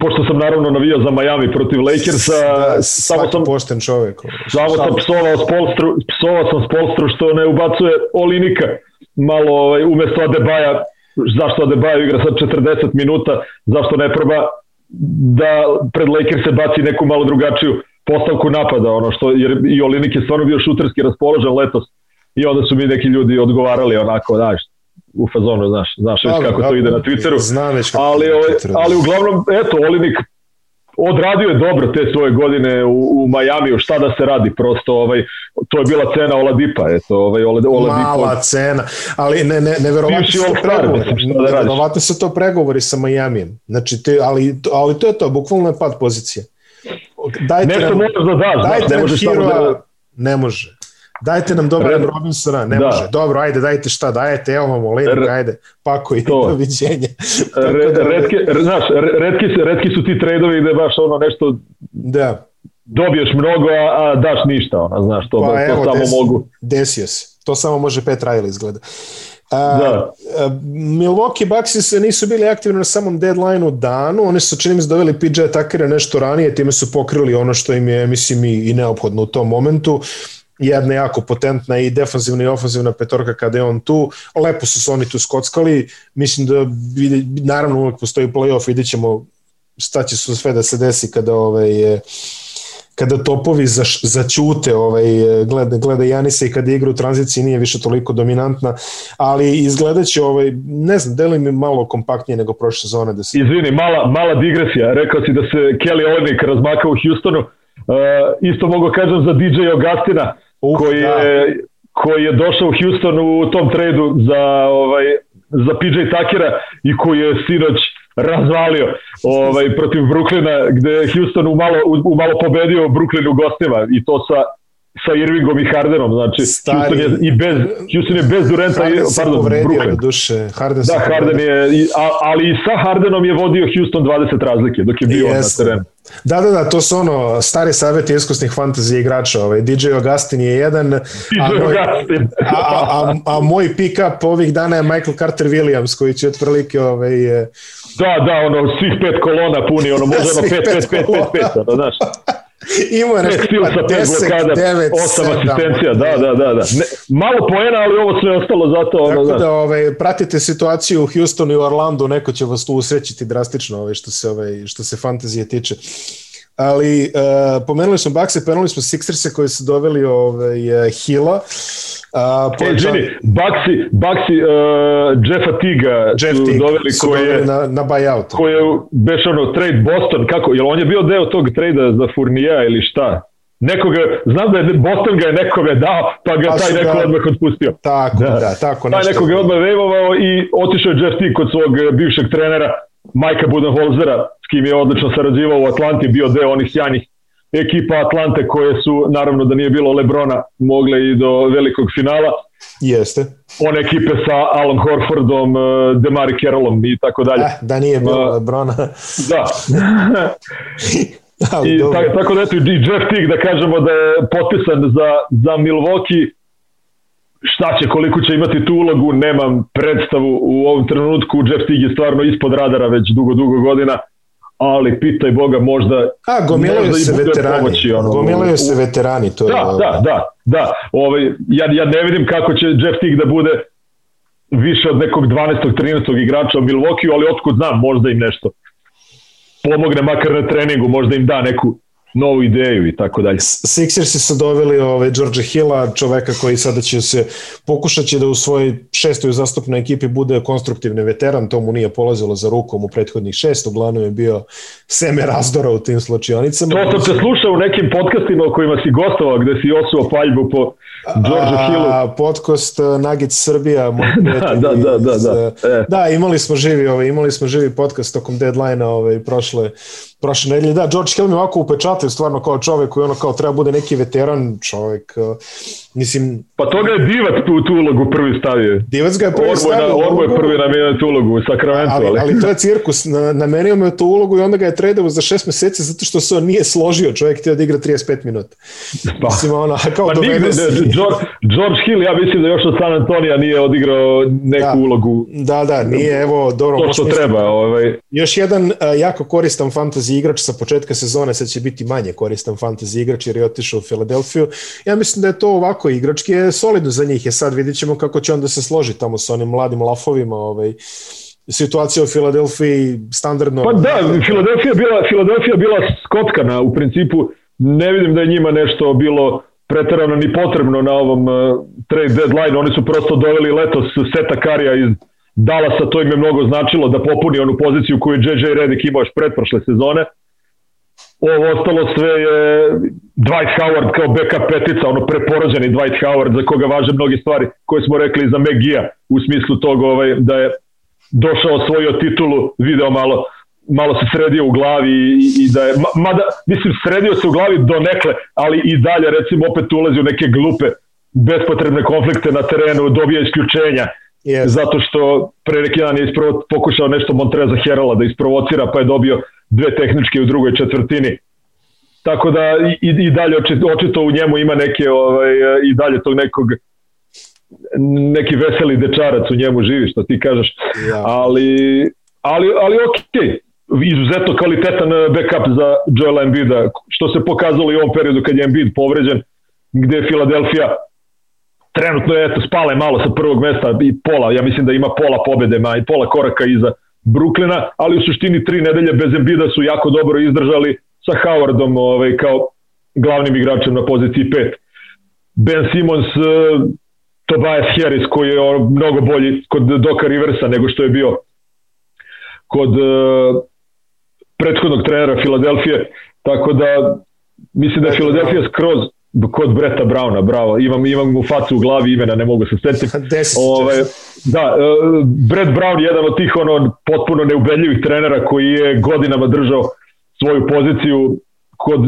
pošto sam naravno navijao za Miami protiv Lakersa, da, samo sam pošten čovjek. Samo sam psovao Spolstru, psovao sam Spolstru što ne ubacuje Olinika. Malo ovaj, umesto Adebaja, zašto Adebaja igra sad 40 minuta, zašto ne proba da pred Lakers se baci neku malo drugačiju postavku napada, ono što, jer i Olinik je stvarno bio šuterski raspoložen letos. I onda su mi neki ljudi odgovarali onako, znaš, u fazonu, znaš, znaš već kako to ide na Twitteru. Znam već kako ali, ovaj, ali uglavnom, eto, Olinik odradio je dobro te svoje godine u, u Majamiju, šta da se radi, prosto ovaj, to je bila cena Oladipa, eto, ovaj, Oladipa. Mala cena, ali ne, ne, neverovatno su to pregovori, da neverovatno su to pregovori sa Majamijem, znači, te, ali, ali to je to, bukvalno je pad pozicija. Dajte Nešto nam, možeš da daš, dajte ne možeš da... Ne može. Dajte nam dobro Red... Robinsona, ne da. može. Dobro, ajde, dajte šta, dajte, evo vam Olenik, ajde, pako i doviđenja. Re, da, redke, znaš, redki, redki su ti tradovi gde baš ono nešto da. dobiješ mnogo, a, a daš ništa, ona, znaš, to, pa, to evo, samo desi, mogu. Desio se. To samo može Pet Riley izgleda. A, da. A, Milwaukee Bucks se nisu bili aktivni na samom deadline-u danu, oni su čini mi se doveli PJ Tuckera nešto ranije, time su pokrili ono što im je, mislim, i, i neophodno u tom momentu jedna jako potentna i defanzivna i ofenzivna petorka kada je on tu. Lepo su se oni tu skockali. Mislim da naravno uvek postoji playoff, vidjet ćemo šta će su sve da se desi kada ovaj, kada topovi za, začute ovaj, gleda, gleda Janisa i kada igra u tranziciji nije više toliko dominantna, ali izgledat će, ovaj, ne znam, deli mi malo kompaktnije nego prošle sezone. Da se... Izvini, mala, mala digresija. Rekao si da se Kelly Olynyk razmakao u Houstonu. Uh, isto mogu kažem za DJ Augustina Uf, koji, da. je, koji je došao u Houston u tom tradu za, ovaj, za PJ Takera i koji je sinoć razvalio ovaj, protiv Brooklyna gde je Houston u malo, u, malo pobedio Brooklyn u gostima i to sa sa Irvingom i Hardenom, znači Stari, Houston je i bez Houston je bez Durenta Harden i pardon, Brooklyn. duše, Harden da, Harden je ali i sa Hardenom je vodio Houston 20 razlike dok je bio Jeste. na terenu. Da, da, da, to su ono stari savjeti iskusnih fantazije igrača. Ovaj, DJ Augustin je jedan, DJ a, moj, a, a, a, a moj pick-up ovih dana je Michael Carter Williams, koji će otprilike ovaj, Da, da, ono, svih pet kolona puni, ono, može ono 5, 5, 5, 5, 5, ono, znaš. Ima nešto pa 10, blokada, 9, 8 asistencija, da, da, da. da. Ne, malo poena, ali ovo sve ostalo zato. Ono, Tako da, ovaj, pratite situaciju u Houstonu i Orlandu, neko će vas tu usrećiti drastično ovaj, što, se, ovaj, što se fantazije tiče. Ali uh, pomenuli smo Bakse, pomenuli smo Sixerse koji su doveli ovaj, Hila. Uh, e, izvini, Baxi, Baxi uh, Jeffa Tiga Jeff su doveli su koji je, na, na buyout. Koji je beš ono trade Boston, kako, jel on je bio deo tog trada za Furnija ili šta? Nekoga, znam da je Boston ga je nekome dao, pa ga pa taj neko ga, odmah otpustio. Tako, da, da tako nešto. Taj neko ga odmah vejvovao i otišao je Jeff Teague kod svog bivšeg trenera Majka Budenholzera, s kim je odlično sarađivao u Atlanti, bio deo onih sjajnih ekipa Atlante koje su, naravno da nije bilo Lebrona, mogle i do velikog finala. Jeste. One ekipe sa Alan Horfordom, eh, Demari Carrollom i tako dalje. Eh, da nije bilo uh, Lebrona. da. I, tako, tako da eto, i Jeff Teague da kažemo da je potpisan za, za Milwaukee šta će, koliko će imati tu ulogu, nemam predstavu u ovom trenutku. Jeff Teague je stvarno ispod radara već dugo, dugo godina ali pitaj Boga možda... A, gomilaju se veterani, pomoći, ono, gomilaju se veterani, to da, je... Da, da, da, ovaj, ja, ja ne vidim kako će Jeff Teague da bude više od nekog 12. 13. igrača u Milwaukee, ali otkud znam, možda im nešto pomogne makar na treningu, možda im da neku novu ideju i tako dalje. Sixersi su doveli ovaj, George Hilla, čoveka koji sada će se pokušat će da u svojoj šestoj zastupnoj ekipi bude konstruktivni veteran, to mu nije polazilo za rukom u prethodnih šest, uglavnom je bio seme razdora u tim slučionicama. To sam te slušao u nekim podcastima u kojima si gostovao, gde si osuo paljbu po George Hillu. Podcast uh, Nuggets Srbija, moj da, da, da, da, da. E. da, imali smo živi, ovaj, imali smo živi podcast tokom deadline-a ovaj, prošle, prošle nedelje. Da, George Hill mi ovako upečatio stvarno kao čovek koji ono kao treba bude neki veteran čovek. Uh, mislim... Pa toga je Divac tu, tu ulogu prvi stavio. Divac ga je prvi stavio. Orbo je prvi namenio tu ulogu u Sacramento. Ali, ali, ali to je cirkus. Na, namenio me tu ulogu i onda ga je tradeo za šest meseci zato što se on nije složio. Čovjek htio da igra 35 minuta. Pa, mislim, ono, kao pa nigde, ne, George, George Hill, ja mislim da još od San Antonija nije odigrao neku da, ulogu. Da, da, nije, evo, dobro. To što treba. Ovaj. Još jedan uh, jako koristan fantasy igrač sa početka sezone, sad će biti manje koristan fantasy igrač jer je otišao u Filadelfiju. Ja mislim da je to ovako igrački je solidno za njih. Je sad vidjet ćemo kako će onda se složi tamo sa onim mladim lafovima, ovaj, situacija u Filadelfiji standardno. Pa da, Filadelfija bila, Filadelfija bila skotkana u principu. Ne vidim da je njima nešto bilo pretarano ni potrebno na ovom uh, trade deadline. Oni su prosto doveli letos seta Karija iz Dallasa, to im je mnogo značilo da popuni onu poziciju koju je JJ Redick imao još pretprošle sezone. Ovo ostalo sve je Dwight Howard kao backup petica, ono preporođeni Dwight Howard za koga važe mnoge stvari koje smo rekli za Megija u smislu toga ovaj, da je došao osvojio titulu, video malo malo se sredio u glavi i, i da je, mada, mislim, sredio se u glavi do nekle, ali i dalje, recimo, opet ulazi u neke glupe, bespotrebne konflikte na terenu, dobija isključenja, yes. zato što pre neki dan je isprovo, pokušao nešto Montreza Herala da isprovocira, pa je dobio dve tehničke u drugoj četvrtini. Tako da i, i dalje očito, očito u njemu ima neke ovaj, i dalje tog nekog neki veseli dečarac u njemu živi što ti kažeš. Ja. Ali ali ali okej. Izuzetno kvalitetan backup za Joel Embida, što se pokazalo i u ovom periodu kad je Embiid povređen, gde je Filadelfija trenutno je eto spale malo sa prvog mesta i pola, ja mislim da ima pola pobede, ma i pola koraka iza Bruklina, ali u suštini tri nedelje bez Embida su jako dobro izdržali sa Howardom ovaj, kao glavnim igračem na poziciji 5. Ben Simmons, uh, Tobias Harris koji je mnogo bolji kod Doka Riversa nego što je bio kod uh, prethodnog trenera Filadelfije, tako da mislim da je Filadelfija skroz kod Breta Brauna, bravo, imam, imam mu facu u glavi imena, ne mogu se setiti. Ove, da, uh, Brett Brown jedan od tih ono potpuno neubedljivih trenera koji je godinama držao svoju poziciju kod,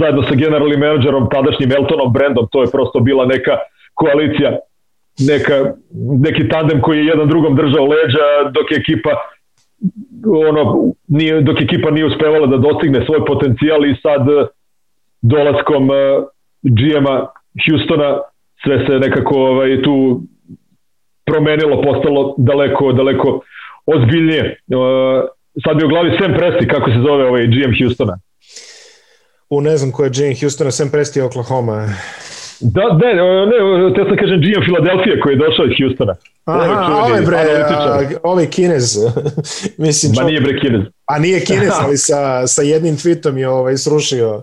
zajedno sa generalnim menadžerom, tadašnjim Eltonom Brandom, to je prosto bila neka koalicija, neka, neki tandem koji je jedan drugom držao leđa, dok je ekipa ono, nije, dok ekipa nije uspevala da dostigne svoj potencijal i sad dolaskom uh, GM-a Houstona sve se nekako ovaj, tu promenilo, postalo daleko, daleko ozbiljnije. Uh, sad mi u glavi Sam Presti, kako se zove ovaj GM Houstona. U ne znam ko je GM Houstona, Sam Presti Oklahoma. Da, ne, ne, te sam kažem GM Filadelfije koji je došao iz Houstona. Aha, ovaj bre, ovaj Kinez. Mislim, Ma nije bre Kinez. A nije Kinez, ali sa, sa jednim tweetom je ovaj, srušio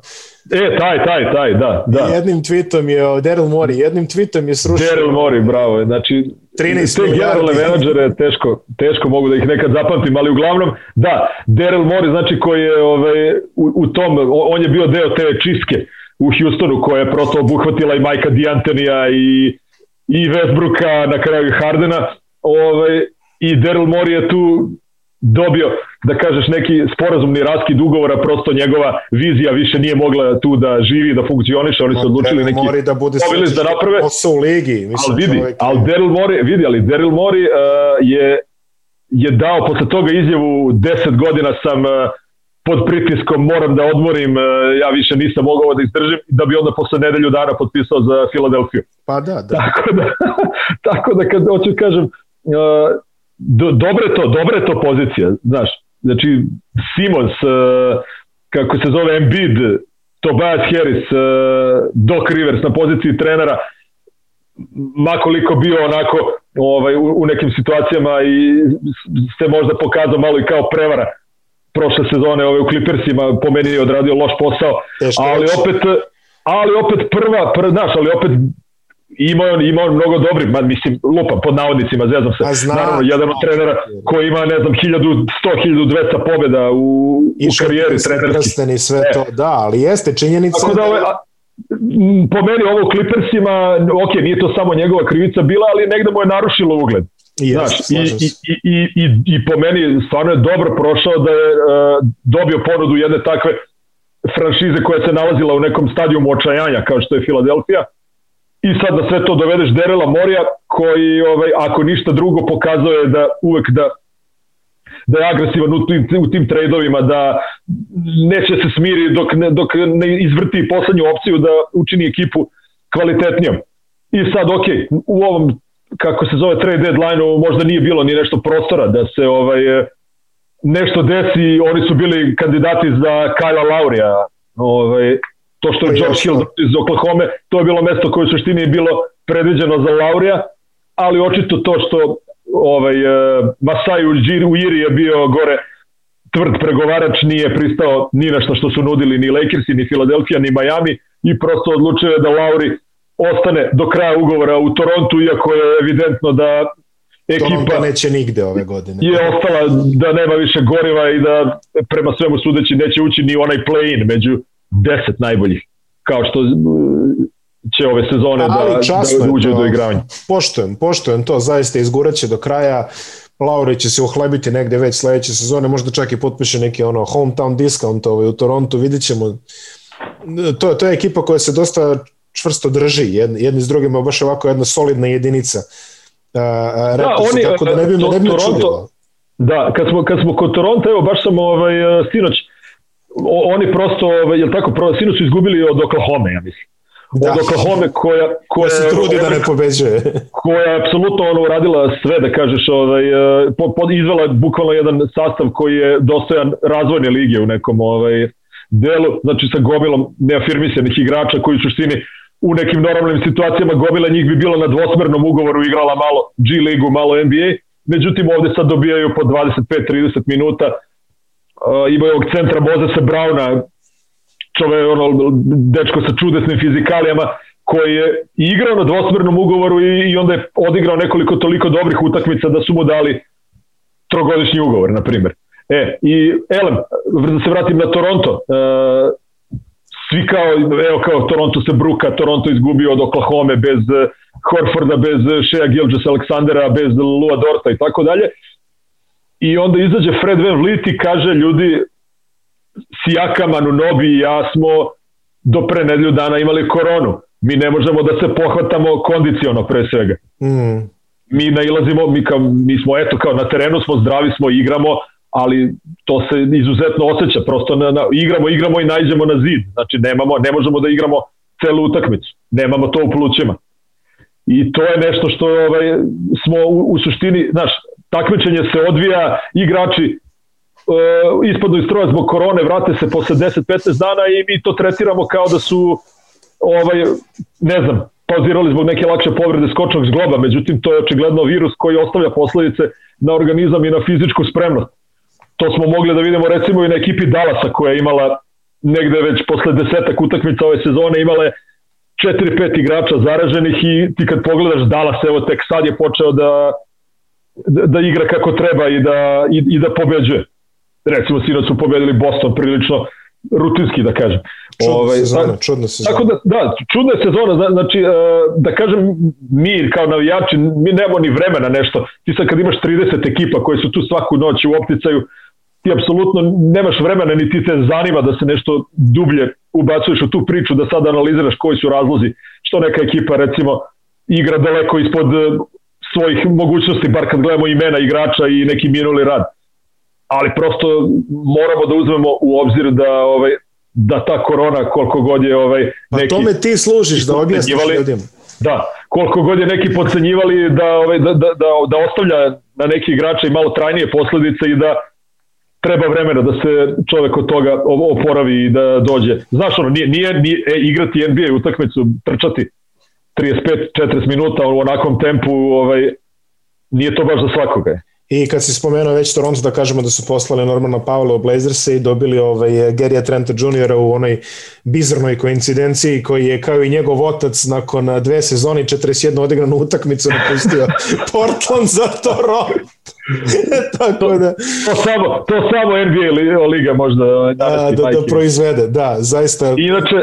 E, taj, taj, taj, da. da. Jednim tweetom je Daryl Mori, jednim tweetom je srušio. Daryl Mori, bravo. Znači, 13 te generalne menadžere teško, teško mogu da ih nekad zapamtim, ali uglavnom, da, Daryl Mori, znači koji je ovaj, u, u tom, on je bio deo te čiske u Houstonu koja je prosto obuhvatila i Majka D'Antonija i, i Westbrooka, na kraju Hardena, ovaj, i Daryl Mori je tu dobio, da kažeš, neki sporazumni raskid ugovora, prosto njegova vizija više nije mogla tu da živi, da funkcioniše, oni su odlučili neki Mori da bude da naprave. u ligi. Mislim, ali vidi, čovjek... ali Daryl Mori, vidi, ali Daryl Mori uh, je, je dao posle toga izjavu 10 godina sam uh, pod pritiskom, moram da odmorim, uh, ja više nisam mogao da izdržim, da bi onda posle nedelju dana potpisao za Filadelfiju. Pa da, da. Tako da, tako da kad hoću kažem, uh, do, dobre to, dobre to pozicija, znaš. Znači, Simons, uh, kako se zove Embiid, Tobias Harris, uh, Doc Rivers na poziciji trenera, makoliko bio onako ovaj, u, u nekim situacijama i se možda pokazao malo i kao prevara prošle sezone ove u Clippersima po meni je odradio loš posao, ali opet ali opet prva, prva znaš, ali opet ima on, ima on mnogo dobrih, ma, mislim, lupa pod navodnicima, zezam se. Zna, Naravno, jedan od trenera koji ima, ne znam, 1100, 1200 pobjeda u, u karijeri trenerski. I sve e. to, da, ali jeste činjenica. Tako da, ove, a, po meni ovo Clippersima, ok, nije to samo njegova krivica bila, ali negde mu je narušilo ugled. Yes, Znaš, i, i, i, i, i po meni stvarno je dobro prošao da je uh, dobio ponudu jedne takve franšize koja se nalazila u nekom stadijumu očajanja kao što je Filadelfija i sad da sve to dovedeš Derela Morija koji ovaj, ako ništa drugo pokazuje da uvek da da je agresivan u tim, u tim trejdovima, da neće se smiri dok ne, dok ne izvrti poslednju opciju da učini ekipu kvalitetnijom. I sad, ok, u ovom, kako se zove trade deadline-u, možda nije bilo ni nešto prostora da se ovaj, nešto desi, oni su bili kandidati za Kyle Laurija, ovaj, To što je George Hill iz Oklahoma, to je bilo mesto koje u suštini je bilo predviđeno za Laurija, ali očito to što ovaj, uh, Masai Ujiri je bio gore tvrd pregovarač, nije pristao ni na što što su nudili ni Lakersi, ni Philadelphia, ni Miami i prosto odlučio je da Lauri ostane do kraja ugovora u Torontu, iako je evidentno da ekipa Toronto neće nigde ove godine. Je ostala da nema više goriva i da prema svemu sudeći neće ući ni onaj play-in među 10 najboljih, kao što će ove sezone da, da uđe do igravanja. Poštujem, poštujem to, zaista izguraće do kraja. Laure će se uhlebiti negde već sledeće sezone, možda čak i potpiše neki ono hometown discount ovaj, u Torontu, vidit ćemo. To, to je ekipa koja se dosta čvrsto drži, jedni, jedni s drugima, baš ovako jedna solidna jedinica. Uh, da, oni, tako da ne bi, to, ne bi Toronto, Da, kad smo, kad smo kod Toronto, evo baš sam ovaj, sinoć oni prosto, ovaj, jel tako, sinu su izgubili od Oklahoma, ja mislim. Da. Od Oklahoma koja, koja se trudi da ne pobeđuje. koja je apsolutno ono uradila sve da kažeš, ovaj, e, po, po, izvela bukvalno jedan sastav koji je dostojan razvojne lige u nekom ovaj, delu, znači sa gomilom neafirmisanih igrača koji u suštini u nekim normalnim situacijama gomila njih bi bilo na dvosmernom ugovoru igrala malo G ligu, malo NBA, međutim ovde sad dobijaju po 25-30 minuta uh, imaju ovog centra Mozesa Brauna, čove, ono, dečko sa čudesnim fizikalijama, koji je igrao na dvosmernom ugovoru i, i onda je odigrao nekoliko toliko dobrih utakmica da su mu dali trogodišnji ugovor, na primjer. E, i elem, da se vratim na Toronto, uh, svi kao, evo kao Toronto se bruka, Toronto izgubio od Oklahoma bez Horforda, bez Shea Gilgis Aleksandera, bez Lua Dorta i tako dalje i onda izađe Fred Van Vliet i kaže ljudi Sijakam, Anunobi i ja smo do pre nedelju dana imali koronu. Mi ne možemo da se pohvatamo kondiciono pre svega. Mm. Mi nailazimo, mi, kao, mi smo eto kao na terenu smo zdravi smo, igramo, ali to se izuzetno osjeća, prosto na, na, igramo, igramo i najđemo na zid. Znači nemamo, ne možemo da igramo celu utakmicu. Nemamo to u plućima. I to je nešto što ovaj, smo u, u suštini, znaš, takmičenje se odvija, igrači e, ispadnu iz stroja zbog korone, vrate se posle 10-15 dana i mi to tretiramo kao da su ovaj, ne znam, pauzirali zbog neke lakše povrede skočnog zgloba, međutim to je očigledno virus koji ostavlja posledice na organizam i na fizičku spremnost. To smo mogli da vidimo recimo i na ekipi Dallasa koja je imala negde već posle desetak utakmica ove sezone imala je 4-5 igrača zaraženih i ti kad pogledaš Dallas, evo tek sad je počeo da da, da igra kako treba i da, i, i da pobeđuje. Recimo, sinoć su pobedili Boston prilično rutinski, da kažem. Čudna ovaj, sezona, čudna sezona. Tako da, da, čudna sezona, znači, e, da kažem, mi kao navijači, mi nemamo ni vremena nešto. Ti sad kad imaš 30 ekipa koje su tu svaku noć u opticaju, ti apsolutno nemaš vremena ni ti te zanima da se nešto dublje ubacuješ u tu priču, da sad analiziraš koji su razlozi, što neka ekipa recimo igra daleko ispod svojih mogućnosti, bar kad gledamo imena igrača i neki minuli rad. Ali prosto moramo da uzmemo u obzir da ovaj da ta korona koliko god je ovaj neki Pa tome ti služiš da objasniš ljudima. Da, koliko god je neki podcenjivali da ovaj da, da, da, da ostavlja na neki igrača i malo trajnije posledice i da treba vremena da se čovek od toga oporavi i da dođe. Znaš ono, nije, nije, nije e, igrati NBA utakmicu, trčati 35-40 minuta u onakvom tempu, ovaj, nije to baš za svakoga. I kad si spomenuo već Toronto, da kažemo da su poslali Normana Pavla u Blazers i dobili ovaj, Gary'a Trenta Jr. u onoj bizarnoj koincidenciji koji je kao i njegov otac nakon dve sezoni 41 odigranu utakmicu napustio Portland za Toronto. Tako da... To samo, to samo NBA liga možda da, da, da proizvede, da, zaista. Inače,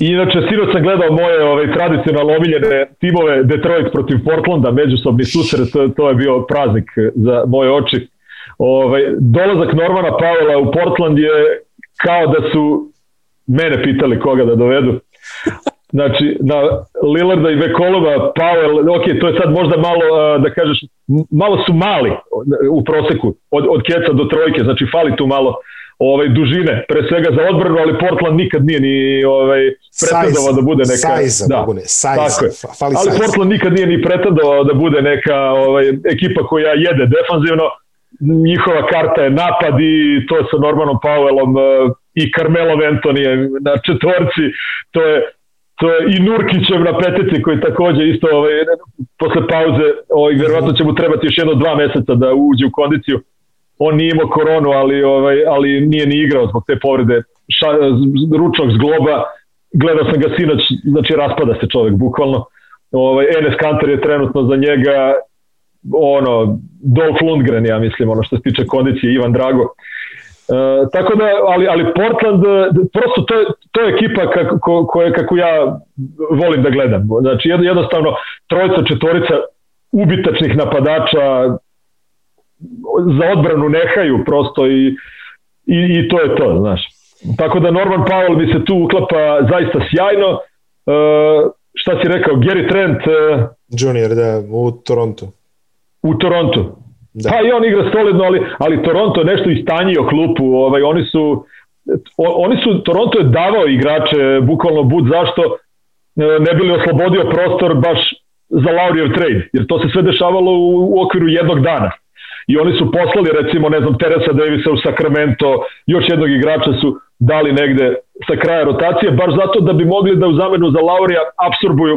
inače sinoć sam gledao moje ove, tradicionalno omiljene timove Detroit protiv Portlanda, međusobni susret, to, to je bio praznik za moje oči. Ovaj, dolazak Normana Pavela u Portland je kao da su mene pitali koga da dovedu. Znači, na Lillarda i Vekolova, Powell, ok, to je sad možda malo, da kažeš, malo su mali u proseku, od, od keca do trojke, znači fali tu malo ovaj dužine, pre svega za odbranu, ali Portland nikad nije ni ovaj pretendovao da bude neka size, da, bude, size, tako je. Fali ali size. Portland nikad nije ni pretendovao da bude neka ovaj ekipa koja jede defanzivno. Njihova karta je napad i to sa Normanom Powellom i Carmelo Antonijem na četvorci. To je to je i Nurkićev na petici koji takođe isto ovaj, posle pauze ovaj, verovatno će mu trebati još jedno dva meseca da uđe u kondiciju. On nije imao koronu ali, ovaj, ali nije ni igrao zbog te povrede. Ša, ručnog zgloba gledao sam ga sinoć znači raspada se čovek bukvalno. Ovaj, Enes Kanter je trenutno za njega ono Dolph Lundgren ja mislim ono što se tiče kondicije Ivan Drago E, tako da, ali, ali Portland, e, prosto to je, to je ekipa kako, koje, kako ja volim da gledam. Znači jednostavno trojica, četvorica ubitačnih napadača za odbranu nehaju prosto i, i, i to je to, znaš. Tako da Norman Powell mi se tu uklapa zaista sjajno. E, šta si rekao, Gary Trent? E, Junior, da, u Toronto. U Toronto. Da. Pa i on igra solidno, ali, ali Toronto je nešto istanjio klupu, ovaj, oni su oni su, Toronto je davao igrače bukvalno bud zašto e, ne bili oslobodio prostor baš za Laurijev trade, jer to se sve dešavalo u, u okviru jednog dana. I oni su poslali recimo, ne znam, Teresa Davisa u Sacramento, još jednog igrača su dali negde sa kraja rotacije, baš zato da bi mogli da u zamenu za Laurija absorbuju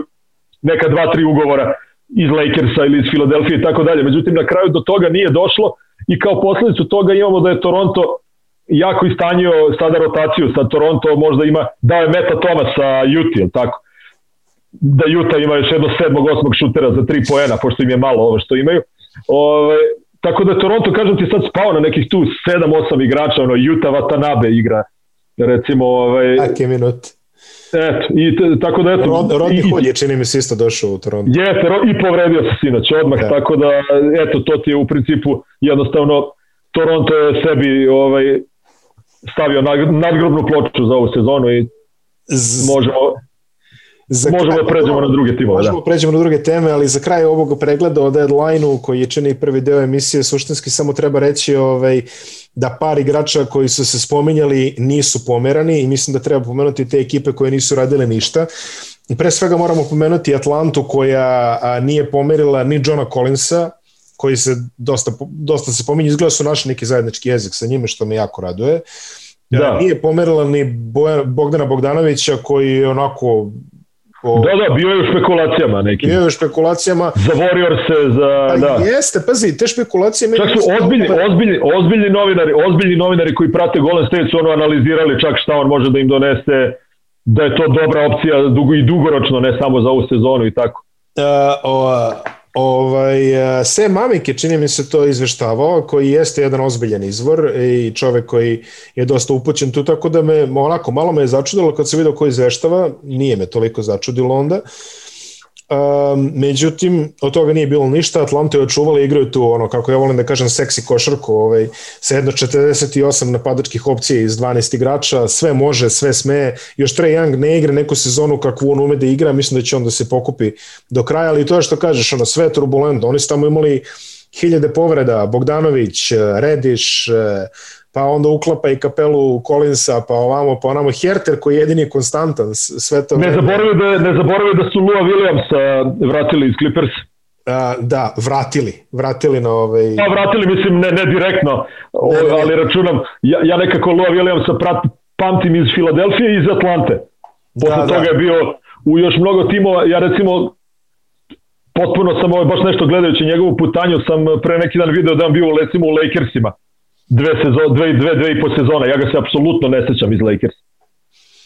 neka dva, tri ugovora iz Lakersa ili iz Filadelfije i tako dalje. Međutim, na kraju do toga nije došlo i kao posledicu toga imamo da je Toronto jako istanjio sada rotaciju. Sad Toronto možda ima, dao je Meta Thomas sa Utah, tako? Da Utah ima još jedno sedmog, osmog šutera za tri poena, pošto im je malo ovo što imaju. Ove, tako da Toronto, kažem ti, sad spao na nekih tu 7-8 igrača, ono, Utah Watanabe igra, recimo... Ovaj, Ake minut Eto, i tako da eto... Rod, Rodney Hood je, čini mi se, isto došao u Toronto. Jeste, i povredio se sinoć odmah, da. tako da, eto, to ti je u principu jednostavno Toronto je sebi ovaj, stavio nadgrobnu ploču za ovu sezonu i možemo Za možemo da pređemo na druge timove. Možemo da. pređemo na druge teme, ali za kraj ovog pregleda o deadline-u koji je čini prvi deo emisije, suštinski samo treba reći ovaj, da par igrača koji su se spominjali nisu pomerani i mislim da treba pomenuti te ekipe koje nisu radile ništa. I pre svega moramo pomenuti Atlantu koja a, nije pomerila ni Johna Collinsa, koji se dosta, dosta se pominje, izgleda su našli neki zajednički jezik sa njime, što me jako raduje. Da. Nije pomerila ni Bogdana Bogdanovića koji je onako O, da, da, bio je u špekulacijama neki. Bio je u špekulacijama. Za se, za... Pa da. Jeste, pazi, te špekulacije... Čak su ozbiljni, ozbiljni, ozbiljni novinari, ozbiljni novinari koji prate Golden State su ono analizirali čak šta on može da im donese, da je to dobra opcija dugo i dugoročno, ne samo za ovu sezonu i tako. Uh, o, Ovaj, e, Sam Mamik je, čini mi se, to izveštavao, koji jeste jedan ozbiljan izvor i čovek koji je dosta upućen tu, tako da me, onako, malo me je začudilo kad se vidio ko izveštava, nije me toliko začudilo onda. Uh, Um, međutim, od toga nije bilo ništa, Atlanta je očuvala igraju tu, ono, kako ja volim da kažem, seksi košarku, ovaj, sa jedno 48 napadačkih opcija iz 12 igrača, sve može, sve sme, još Trae Young ne igra neku sezonu kakvu on ume da igra, mislim da će on da se pokupi do kraja, ali to je što kažeš, ono, sve je turbulentno, oni su tamo imali hiljade povreda, Bogdanović, Rediš, pa onda uklapa i kapelu Collinsa, pa ovamo, pa onamo Herter koji je jedini konstantan sve to. Ne zaboravi da, ne zaboravi da su Lua Williamsa vratili iz Clippers. A, da, vratili, vratili na ovaj... Pa vratili, mislim, ne, ne direktno, o, ne, ne. ali računam, ja, ja nekako Lua Williamsa prat, pamtim iz Filadelfije i iz Atlante. Posle da, da. toga da. je bio u još mnogo timova, ja recimo potpuno sam ovaj, baš nešto gledajući njegovu putanju, sam pre neki dan video da on bio recimo u Lakersima dve, sezo, dve, dve, dve i po sezona. Ja ga se apsolutno ne sećam iz Lakers.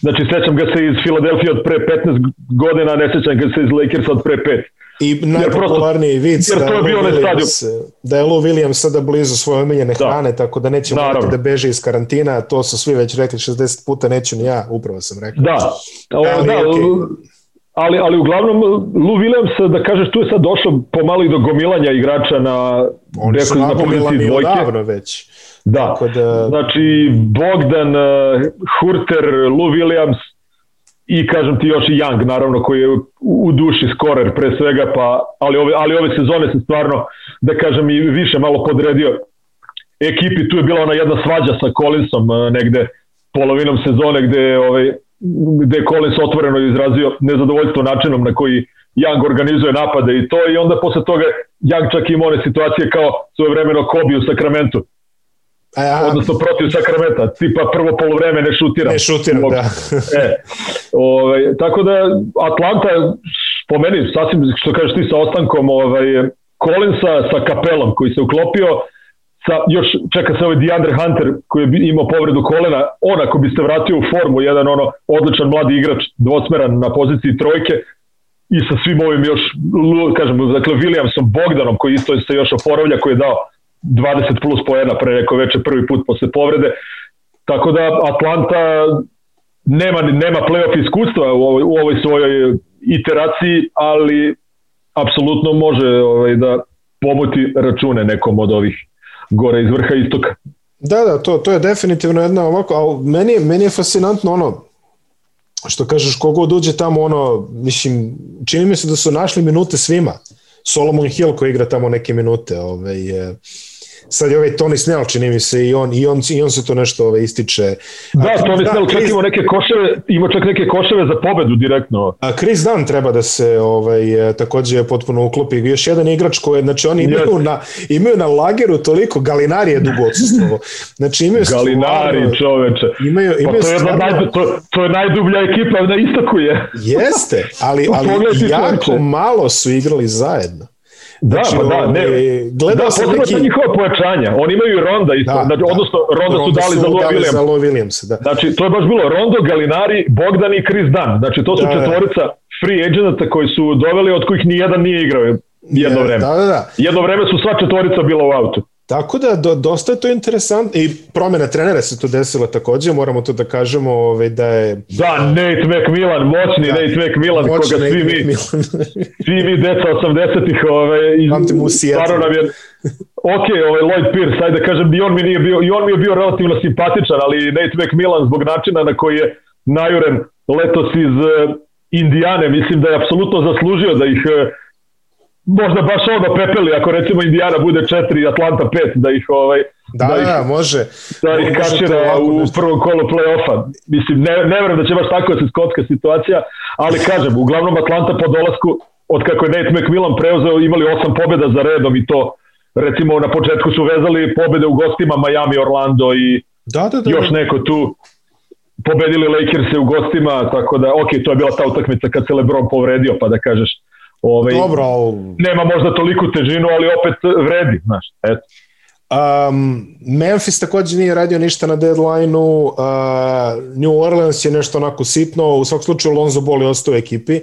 Znači, sećam ga se iz Filadelfije od pre 15 godina, ne sećam ga se iz Lakersa od pre 5. I najpopularniji vic da, je Lou Williams, da je Lou Williams sada blizu svoje omiljene da. hrane, tako da neće morati da beže iz karantina, to su svi već rekli 60 puta, neću ni ja, upravo sam rekao. Da, ali, da, okay. ali, ali uglavnom Lou Williams, da kažeš, tu je sad došlo pomalo i do gomilanja igrača na, Oni su na poziciji dvojke. odavno već. Da, Tako da... znači Bogdan, uh, Hurter, Lou Williams i kažem ti još i Young naravno koji je u duši skorer pre svega pa ali ove ali ove sezone se stvarno da kažem i više malo podredio ekipi. Tu je bila ona jedna svađa sa Collinsom uh, negde polovinom sezone gde ovaj gde je Collins otvoreno izrazio nezadovoljstvo načinom na koji Young organizuje napade i to i onda posle toga Young čak ima one situacije kao svoje vremeno Kobe u Sakramentu A, odnosno protiv Sakramenta, tipa prvo polovreme ne šutiram. Ne šutiram, da. e, ovaj, tako da Atlanta, po meni, sasvim, što kažeš ti sa ostankom ovaj, Collinsa sa kapelom koji se uklopio, sa, još čeka se ovaj DeAndre Hunter koji je imao povredu kolena, on ako bi se vratio u formu, jedan ono odličan mladi igrač, dvosmeran na poziciji trojke, i sa svim ovim još, kažem, dakle, Williamsom, Bogdanom, koji isto se još oporavlja, koji je dao 20 plus poena pre neko veče prvi put posle povrede. Tako da Atlanta nema, nema playoff iskustva u ovoj, u ovoj svojoj iteraciji, ali apsolutno može ovaj, da pomuti račune nekom od ovih gore iz vrha istoka. Da, da, to, to je definitivno jedna ovako, ali meni, meni je fascinantno ono, što kažeš, kogod uđe tamo, ono, mislim, čini mi se da su našli minute svima. Solomon Hill koji igra tamo neke minute, ovaj, je, sad je ovaj Tony Snell, čini mi se, i on, i on, i on se to nešto ovaj, ističe. Da, a, Tony da, Snell čak Chris, ima neke koševe, ima čak neke koševe za pobedu direktno. A Chris Dunn treba da se ovaj, takođe potpuno uklopi. Još jedan igrač koji, znači oni imaju, yes. na, imaju na lageru toliko, Galinari je dugo odsustavo. Znači imaju Galinari, stvarno, čoveče. Imaju, imaju pa to, je stvarno, naj, to, to je najdublja ekipa na istoku je. Jeste, ali, ali jako malo su igrali zajedno. Da, znači, pa da, ne. Gledao da, sam neki... njihova pojačanja. Oni imaju Ronda isto, da, znači, da. odnosno Ronda, Ronda su dali su za Lou Williams. Za Williams da. Znači, to je baš bilo Rondo, Galinari, Bogdan i Chris Dunn. Znači, to su da, da. četvorica free agenta koji su doveli, od kojih ni jedan nije igrao jedno vreme. Da, da, da. Jedno vreme su sva četvorica bila u autu. Tako da, do, dosta je to interesantno i promjena trenera se tu desila takođe, moramo to da kažemo ovaj, da je... Da, Nate McMillan, moćni da, Nate McMillan, moćni koga svi mi, svi mi deca 80-ih, ovaj, stvarno nam je... Ok, ovaj Lloyd Pierce, ajde da kažem, i on mi, nije bio, i on mi je bio relativno simpatičan, ali Nate McMillan zbog načina na koji je najuren letos iz uh, Indijane, mislim da je apsolutno zaslužio da ih uh, možda baš ono pepeli, ako recimo Indiana bude 4, Atlanta 5, da ih ovaj da, da, ih, da, može. Da ih kačira u prvom kolu play-offa. Mislim, ne, ne verujem da će baš tako da se skotska situacija, ali kažem, uglavnom Atlanta po dolasku, od kako je Nate McMillan preuzeo, imali osam pobjeda za redom i to, recimo, na početku su vezali pobjede u gostima Miami, Orlando i da, da, da, još neko tu pobedili Lakers u gostima, tako da, ok, to je bila ta utakmica kad se LeBron povredio, pa da kažeš, Ovaj, Dobro, nema možda toliku težinu, ali opet vredi, znaš, eto. Um, Memphis takođe nije radio ništa na deadline-u, uh, New Orleans je nešto onako sitno, u svak slučaju Lonzo Ball je ostao u ekipi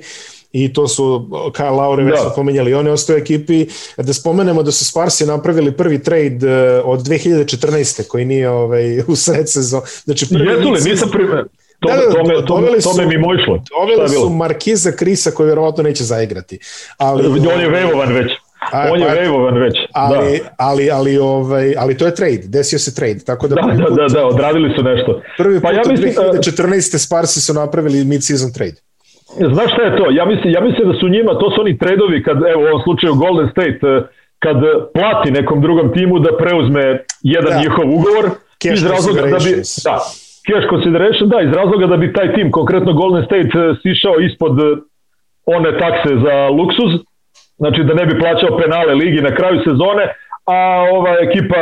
i to su Kyle Lowry već da. pomenjali, on je ostao u ekipi. Da spomenemo da su Sparsi napravili prvi trade uh, od 2014. koji nije ovaj, u sred sezon. Znači, prvi Jesu li? Nisam primjer. To, da, da, to, me, to, me, to me mimo išlo. Doveli su Markiza Krisa koji vjerovatno neće zaigrati. Ali, on je vevovan već. A, on je pa, već. Ali, da. ali, ali, ovaj, ali to je trade, desio se trade. Tako da, da, da, put, da, da, odradili su nešto. Prvi pa put ja mislim, 2014. Sparsi su napravili mid-season trade. Znaš šta je to? Ja mislim, ja mislim da su njima, to su oni tradeovi kad, evo u ovom slučaju Golden State, eh, kad plati nekom drugom timu da preuzme jedan da. njihov ugovor, Cash iz razloga da bi, da, cash consideration, da, iz razloga da bi taj tim, konkretno Golden State, eh, sišao ispod eh, one takse za luksuz, znači da ne bi plaćao penale ligi na kraju sezone, a ova ekipa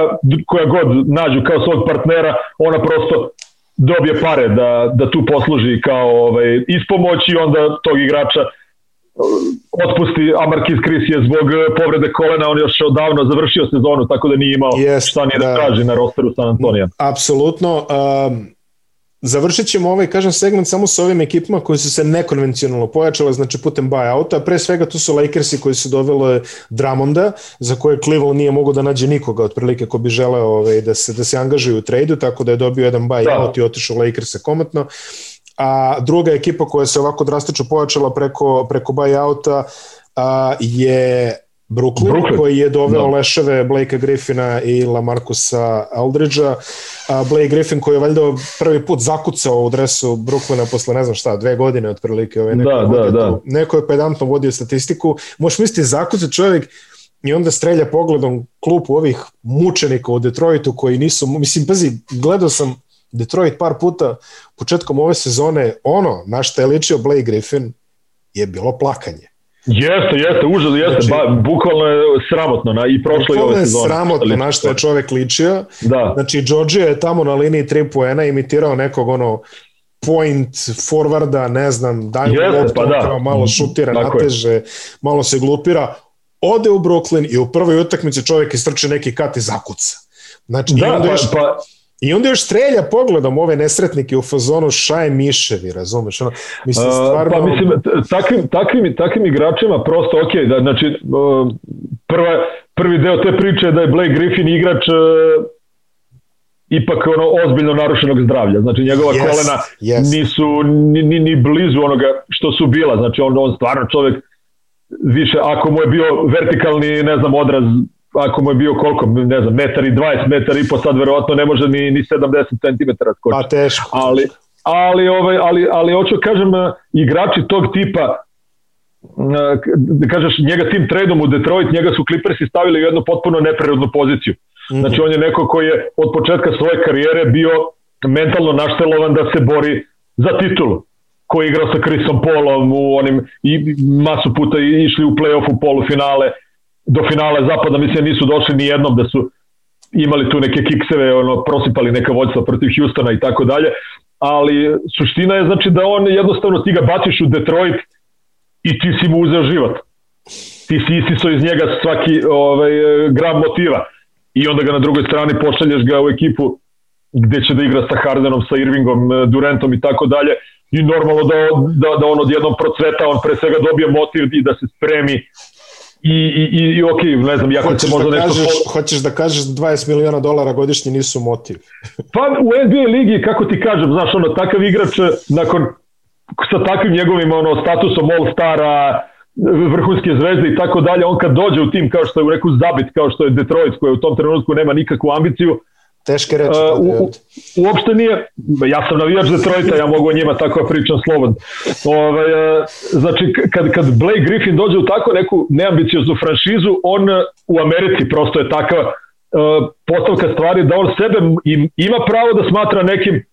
koja god nađu kao svog partnera, ona prosto dobije pare da, da tu posluži kao ovaj, ispomoć i onda tog igrača otpusti Amarkis Kris je zbog povrede kolena, on još odavno završio sezonu, tako da nije imao yes, šta nije da, da traži na rosteru San Antonija. Apsolutno. Um, Završit ćemo ovaj, kažem, segment samo sa ovim ekipama koji su se nekonvencionalno pojačale, znači putem buyouta. Pre svega tu su Lakersi koji su dovele Dramonda, za koje Cleveland nije mogo da nađe nikoga otprilike ko bi želeo ovaj, da, se, da se angažuju u tradu, tako da je dobio jedan buyout da. i otišao Lakersa komatno. A druga ekipa koja se ovako drastično pojačala preko, preko buyouta a, je Brooklyn, Brooklyn, koji je doveo. Da. leševe Blakea Griffina i Lamarcusa Aldridgea. Blake Griffin koji je valjda prvi put zakucao u dresu Brooklyna posle ne znam šta, dve godine otprilike. Ovaj, neko, da, da, da. neko je pedantno vodio statistiku. Možeš misliti zakuca čovjek i onda strelja pogledom klupu ovih mučenika u Detroitu koji nisu, mislim, pazi, gledao sam Detroit par puta početkom ove sezone, ono na što je ličio Blake Griffin je bilo plakanje. Jeste, jeste, užas, jeste, znači, ba, bukvalno je sramotno na, i prošlo i ove sezone. sramotno na što je čovek ličio. Da. Znači, Georgija je tamo na liniji 3 poena imitirao nekog ono point forwarda, ne znam, daj mu loptu, pa da. malo šutira, Tako nateže, je. malo se glupira, ode u Brooklyn i u prvoj utakmici čovjek istrče neki kat i zakuca. Znači, da, onda pa, još, pa, I onda još strelja pogledom ove nesretnike u fazonu šaj miševi, razumeš? Ono, mislim, stvarno... Pa mislim, takvim, takvim, takvim igračima prosto ok, da, znači prva, prvi deo te priče je da je Blake Griffin igrač uh, ipak ono ozbiljno narušenog zdravlja. Znači njegova yes, kolena yes. nisu ni, ni, ni blizu onoga što su bila. Znači on, on stvarno čovek više, ako mu je bio vertikalni, ne znam, odraz ako mu je bio koliko, ne znam, metar i 20, metar i po sad verovatno ne može ni, ni 70 cm skočiti. Pa teško. Ali, ali, ovaj, ali, ali hoću da kažem, igrači tog tipa, da kažeš, njega tim tradom u Detroit, njega su Clippersi stavili u jednu potpuno neprirodnu poziciju. Mm -hmm. Znači on je neko koji je od početka svoje karijere bio mentalno naštelovan da se bori za titulu koji je igrao sa Chrisom Paulom u onim i masu puta išli u play-off u polufinale do finala zapada mislim nisu došli ni jednom da su imali tu neke kikseve, ono, prosipali neka vođstva protiv Hustona i tako dalje, ali suština je znači da on jednostavno ti ga baciš u Detroit i ti si mu uzeo život. Ti si isiso iz njega svaki ovaj, gram motiva i onda ga na drugoj strani pošalješ ga u ekipu gde će da igra sa Hardenom, sa Irvingom, Durantom i tako dalje i normalno da, da, da on odjednom procveta, on pre svega dobije motiv i da se spremi i, i, i ok, ne znam, jako se možda da nešto... Kažeš, po... Hoćeš da kažeš da 20 miliona dolara godišnje nisu motiv. pa u NBA ligi, kako ti kažem, znaš, ono, takav igrač nakon sa takvim njegovim ono, statusom All-Stara, vrhunske zvezde i tako dalje, on kad dođe u tim, kao što je u reku zabit, kao što je Detroit, koji u tom trenutku nema nikakvu ambiciju, Teške reči. Uh, u, uopšte nije, ja sam navijač Detroita, ja mogu o njima tako da pričam slobodno. Ove, ovaj, znači, kad, kad Blake Griffin dođe u tako neku neambicioznu franšizu, on u Americi prosto je takav uh, postavka stvari da on sebe im, ima pravo da smatra nekim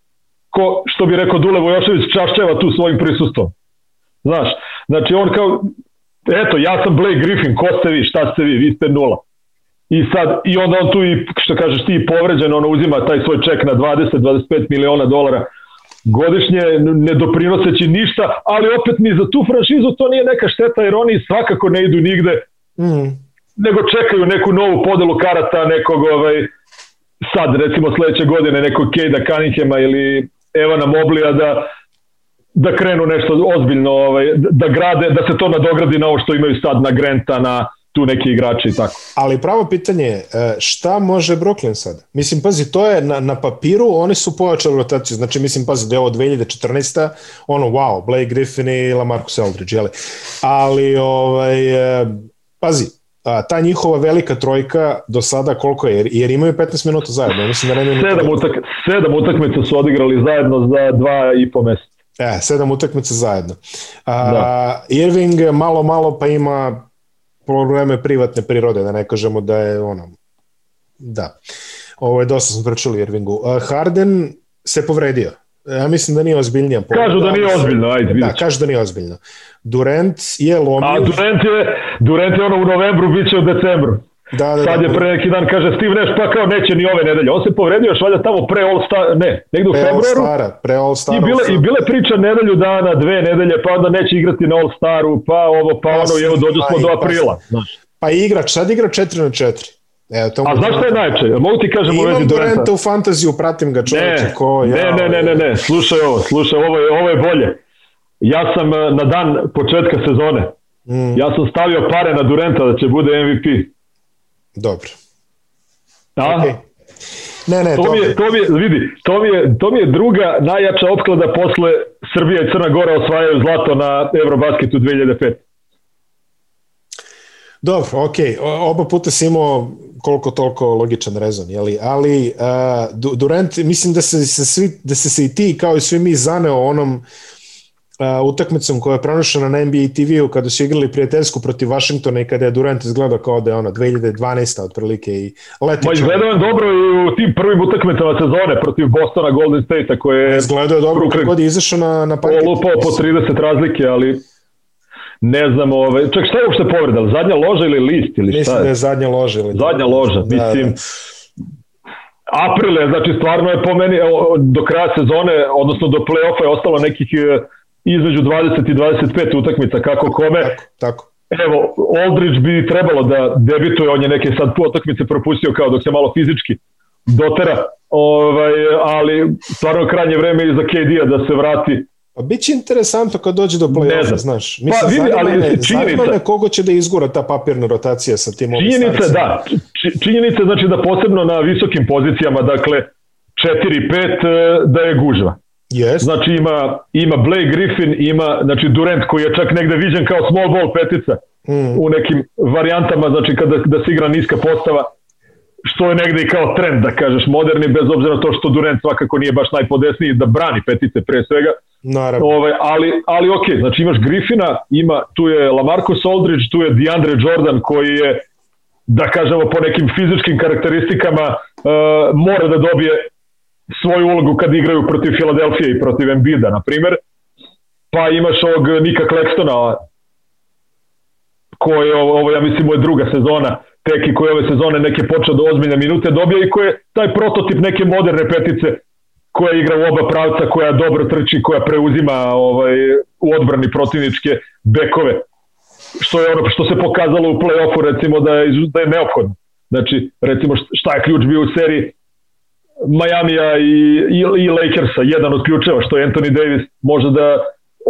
ko, što bi rekao Dule Vojošević, čašćeva tu svojim prisustvom. Znaš, znači on kao, eto, ja sam Blake Griffin, ko ste vi, šta ste vi, vi ste nula. I sad, i onda on tu i, što kažeš ti, povređen, ono uzima taj svoj ček na 20-25 miliona dolara godišnje, ne doprinoseći ništa, ali opet ni za tu franšizu to nije neka šteta, jer oni svakako ne idu nigde, mm. nego čekaju neku novu podelu karata, nekog, ovaj, sad, recimo sledeće godine, nekog Kejda Cunninghama ili Evana Moblija da, da krenu nešto ozbiljno, ovaj, da grade, da se to nadogradi na ovo što imaju sad na Granta, na tu neki igrači i tako. Ali pravo pitanje je, e, šta može Brooklyn sad? Mislim, pazi, to je na, na papiru, oni su pojačali rotaciju, znači, mislim, pazi, da je ovo 2014. ono, wow, Blake Griffin i Lamarcus Eldridge, jeli? Ali, ovaj, e, pazi, a, ta njihova velika trojka do sada koliko je, jer imaju 15 minuta zajedno, mislim da nemaju... Sedam, utak, sedam utakmica su odigrali zajedno za dva i po meseca. E, sedam utakmica zajedno. A, da. Irving malo, malo pa ima probleme privatne prirode, da ne kažemo da je ono, da. Ovo je dosta smo pričali Irvingu. Harden se povredio. Ja mislim da nije ozbiljnija povreda. Kažu da nije ozbiljno, ajde, Da, kažu da nije ozbiljno. Durant je lomio... A Durant je, Durant je ono u novembru, bit će u decembru. Da, da, Sad je pre neki dan, kaže Steve Nash, pa kao neće ni ove nedelje. On se povredio još valjda tamo pre All Star, ne, negde u pre februaru. All pre All Stara. I bile, I bile priča nedelju dana, dve nedelje, pa onda neće igrati na All Staru, pa ovo, pa, pa ono, i evo dođu smo do pa aprila. Pa, pa igrač, sad igra 4 na 4. Evo, to A znaš šta je najče? Mogu ti kažem u vezi Durenta? Imam Durenta u fantaziju, pratim ga čovječe ne, ko ja. Ne, ne, ne, ne, ne, slušaj ovo, slušaj, ovo je, ovo je bolje. Ja sam eh, na dan početka sezone, mm. ja sam stavio pare na Durenta da će bude MVP. Dobro. Da? Okay. Ne, ne, to, to, mi je, to mi je, vidi, to mi je, to mi je druga najjača opklada posle Srbija i Crna Gora osvajaju zlato na Eurobasketu 2005. Dobro, ok, oba puta si imao koliko toliko logičan rezon, jeli? ali uh, Durant, mislim da se, se svi, da se se i ti kao i svi mi zaneo onom utakmicom koja je prenošena na NBA TV-u kada su igrali prijateljsku protiv Washingtona i kada je Durant izgledao kao da je ono 2012. otprilike i leti. Ma izgledao je dobro i u tim prvim utakmicama sezone protiv Bostona Golden State-a koje je... Izgledao je dobro kako god je izašao na, na parket. Lupao po 30 razlike, ali ne znam, ovaj, čak šta je uopšte povreda, zadnja loža ili list ili šta je? Mislim da je zadnja loža. Ili zadnja loža, da, mislim, da. Aprile, znači stvarno je po meni do kraja sezone, odnosno do play-offa je ostalo nekih e, između 20 i 25 utakmica, kako kome. Tako, tako. Evo, Aldridge bi trebalo da debituje, on je neke sad utakmice propustio kao dok se malo fizički dotera, ovaj, ali stvarno krajnje vreme i za KD-a da se vrati Pa bit će interesantno kad dođe do play-offa, znaš. Mislim, pa, vidi, ali me, činjenica, me kogo će da izgura ta papirna rotacija sa tim Činjenica, da. Činjenica znači da posebno na visokim pozicijama, dakle 4-5, e, da je gužva. Yes. Znači ima, ima Blake Griffin, ima znači Durant koji je čak negde viđen kao small ball petica mm. u nekim varijantama, znači kada da se igra niska postava, što je negde i kao trend, da kažeš, moderni, bez obzira na to što Durant svakako nije baš najpodesniji da brani petice pre svega, Naravno. Ovaj, ali, ali ok, znači imaš Griffina, ima, tu je Lamarcus Aldridge, tu je DeAndre Jordan koji je, da kažemo po nekim fizičkim karakteristikama, uh, mora da dobije svoju ulogu kad igraju protiv Filadelfije i protiv Embida, na primer. Pa imaš ovog Nika Claxtona, koji je, ovo ja mislim, je druga sezona, tek i koji ove sezone neke počeo da ozbiljne minute dobija i koji je taj prototip neke moderne petice koja igra u oba pravca, koja dobro trči, koja preuzima ovaj, u odbrani protivničke bekove. Što je ono što se pokazalo u play-offu recimo da je, da je neophodno. Znači, recimo šta je ključ bio u seriji Majamija i, i, i Lakersa, jedan od ključeva, što je Anthony Davis može da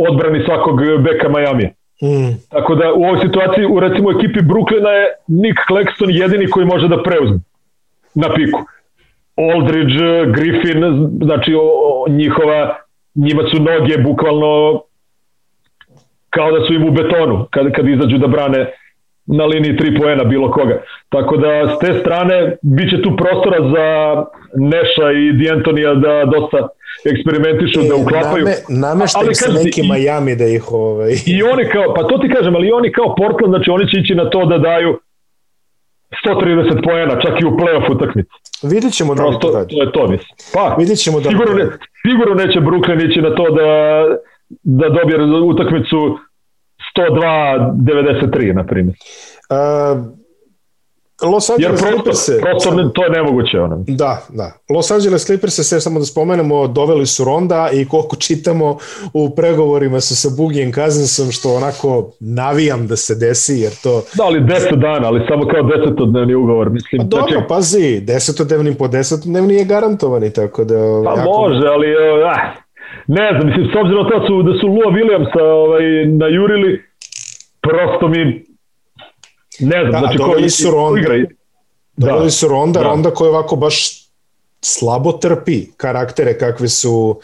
odbrani svakog beka Majamija. Mm. Tako da u ovoj situaciji u recimo ekipi Brooklyna je Nick Claxton jedini koji može da preuzme na piku. Aldridge, Griffin, znači o, o, njihova, njima su noge bukvalno kao da su im u betonu kad, kad izađu da brane na liniji 3 poena bilo koga. Tako da s te strane biće tu prostora za Neša i D'Antonija da dosta eksperimentišu, e, da uklapaju. Name, nameštaju se neki i, Miami da ih... Ovaj... I oni kao, pa to ti kažem, ali oni kao Portland, znači oni će ići na to da daju 130 poena, čak i u playoff utakmici. Vidjet ćemo da Prosto, to, to je to, mislim. Pa, Vidjet ćemo da sigurno, ne, sigurno neće Brooklyn ići na to da, da dobije utakmicu 102-93, na primjer. Uh, Los Angeles Jer Clippers se... Prosto to je nemoguće. Ono. Da, da. Los Angeles Clippers se, samo da spomenemo, doveli su Ronda i koliko čitamo u pregovorima sa, sa Bugijem Kazansom, što onako navijam da se desi, jer to... Da, ali deset dana, ali samo kao desetodnevni ugovor. Mislim, pa dobro, znači... pazi, desetodnevni po desetodnevni je garantovani, tako da... Pa jako... može, ali... Ah, ne znam, mislim, s obzirom to su, da su Lua Williamsa ovaj, najurili, prosto mi Ne znam, da, znači ko, su Ronda, igra. Da, su Ronda, da. Ronda koja ovako baš slabo trpi karaktere kakve su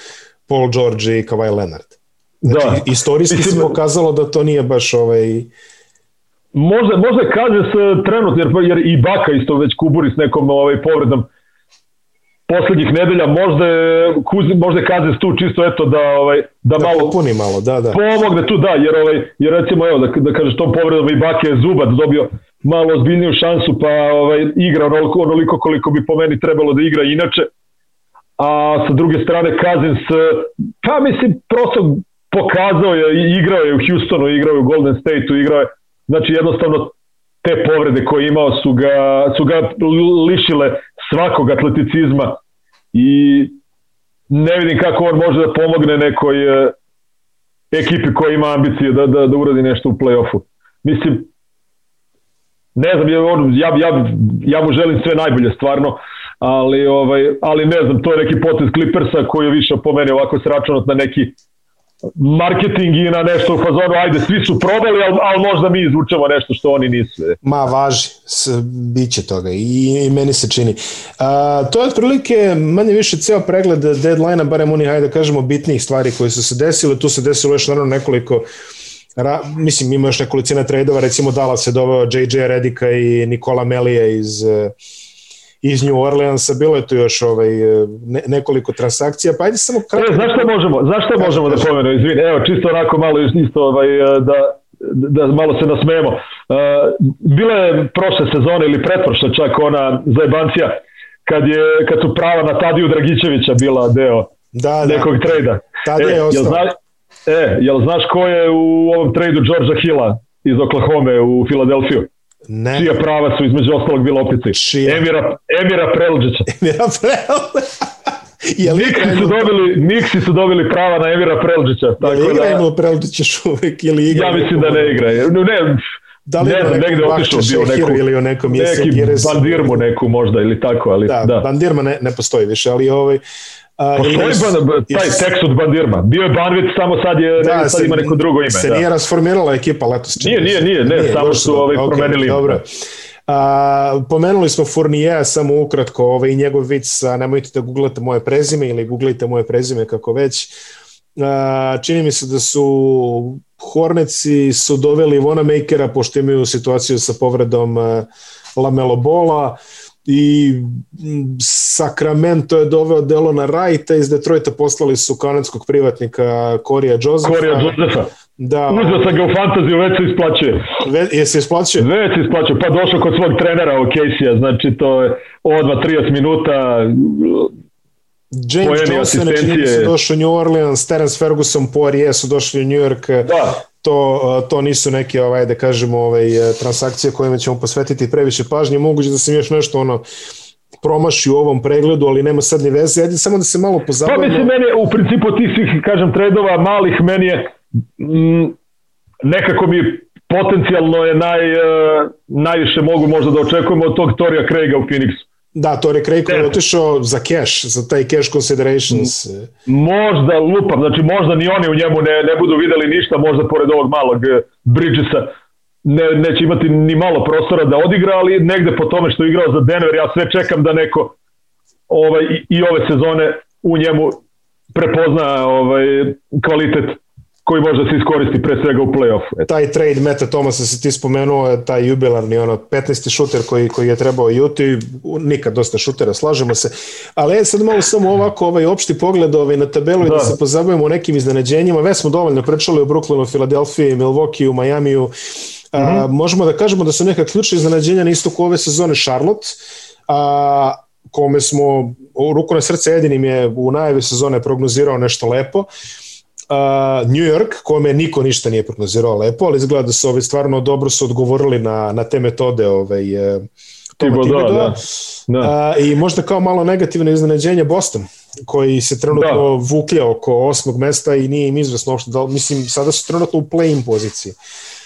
Paul George i Kawhi Leonard. Znači, da. istorijski Mislim, se pokazalo da to nije baš ovaj... Možda, možda kaže se trenutno, jer, jer i Baka isto već kuburi s nekom ovaj, povredom poslednjih nedelja možda je, možda je Kazes tu čisto eto da ovaj da, da malo puni malo da da. pomogne tu da jer ovaj jer recimo evo da da kažeš tom povredom i Bake je Zubac dobio malo ozbiljniju šansu pa ovaj igra onoliko, onoliko koliko bi po meni trebalo da igra inače. A sa druge strane Kazins pa mislim prosto pokazao je igrao je u Houstonu igrao je u Golden Stateu igrao je znači jednostavno te povrede koje imao su ga, su ga lišile svakog atleticizma i ne vidim kako on može da pomogne nekoj e, ekipi koja ima ambicije da, da, da uradi nešto u play-offu. Mislim, ne znam, ja, ja, ja mu želim sve najbolje stvarno, ali, ovaj, ali ne znam, to je neki potez Clippersa koji je više po meni ovako sračunat na neki marketing i na nešto u fazonu, ajde, svi su probali, ali, ali možda mi izvučemo nešto što oni nisu. Ma, važi, s, bit će toga i, i meni se čini. A, to je otprilike manje više ceo pregled deadline-a, barem onih, ajde da kažemo, bitnijih stvari koje su se desile. Tu se desilo još naravno nekoliko Ra, mislim, ima još nekolicina trejdova, recimo Dallas je doveo JJ Redika i Nikola Melija iz iz New Orleansa, bilo je tu još ovaj, ne, nekoliko transakcija, pa ajde samo kratko. E, znaš šta možemo, znaš šta možemo da pomenemo, izvini, evo, čisto onako malo isto ovaj, da, da malo se nasmejemo. Uh, bila je prošle sezone ili pretprošle čak ona zajebancija kad, je, kad su prava na Tadiju Dragićevića bila deo da, da. nekog trejda. Tada e, je ostao. Jel znaš, e, jel znaš ko je u ovom trejdu Georgia Hilla iz Oklahoma u Filadelfiju? Ne. Čija prava su između ostalog bila opici? Čija? Emira, Emira Prelđića. Emira Prelđića. Niksi su dobili, Niksi su dobili prava na Emira Prelđića. Tako je igra da, Emil Prelđić još uvek ili igra? Ja mislim da ne igra. Ne, da li ne znam, negde otišao bio neku, ili u nekom neki bandirmu neku možda ili tako, ali da. da. bandirma ne, ne postoji više, ali ovaj, Uh, Postoji ban, taj tekst od Bandirma. Bio je Banvit, samo sad, je, da, sad ima neko drugo ime. Se da. nije rasformirala ekipa letos. Nije, nije, nije, ne, nije, samo su ovaj, okay, promenili dobro. A, pomenuli smo Fournier samo ukratko ovaj, i njegov vic, a nemojte da googlate moje prezime ili googlite moje prezime kako već. A, čini mi se da su Horneci su doveli Vona Makera pošto imaju situaciju sa povredom Lamelo Bola i Sacramento je doveo Delona Wrighta iz Detroita poslali su kanadskog privatnika Korija Josefa. Korija Josefa. Da. Uzeo sam ga u fantaziju, već se isplaćuje. Ve, je se isplaćuje? Već se isplaćuje, pa došao kod svog trenera u Casey-a, znači to je odmah 30 minuta, James Johnson je čini se došao u New Orleans, Terence Ferguson, Poirier su došli u New York. Da to, to nisu neke ovaj da kažemo ovaj transakcije kojima ćemo posvetiti previše pažnje moguće da sam još nešto ono promaši u ovom pregledu, ali nema sad ni veze. Ajde samo da se malo pozabavimo. Pa mislim, meni u principu tih svih, kažem, tredova malih, meni je m, mm, nekako mi potencijalno je naj, uh, najviše mogu možda da očekujemo od tog Torija Craiga u Phoenixu. Da, to je Craig je otišao za cash, za taj cash considerations. Možda lupam, znači možda ni oni u njemu ne, ne budu videli ništa, možda pored ovog malog eh, Bridgesa ne, neće imati ni malo prostora da odigra, ali negde po tome što je igrao za Denver, ja sve čekam da neko ovaj, i, i ove sezone u njemu prepozna ovaj, kvalitet koji može da se iskoristi pre svega u play-offu. Taj trade Meta Tomasa se ti spomenuo, taj jubilarni ono 15. šuter koji, koji je trebao Juti, nikad dosta šutera, slažemo se. Ali je sad malo samo ovako ovaj opšti pogled ovaj, na tabelu da. i da se pozabavimo o nekim iznenađenjima. Već smo dovoljno pričali o Brooklynu, Filadelfiji, Milwaukee, Majamiju. Mm -hmm. a, možemo da kažemo da su neka ključna iznenađenja na istoku ove sezone Charlotte, a, kome smo u ruku na srce jedinim je u najavi sezone prognozirao nešto lepo. Uh, uh, New York, kome niko ništa nije prognozirao lepo, ali izgleda da su ovi stvarno dobro su odgovorili na, na te metode ovaj, uh, Toma da, da. da. Uh, I možda kao malo negativno iznenađenje Boston, koji se trenutno da. vuklja oko osmog mesta i nije im izvesno uopšte da, mislim, sada su trenutno u play-in poziciji.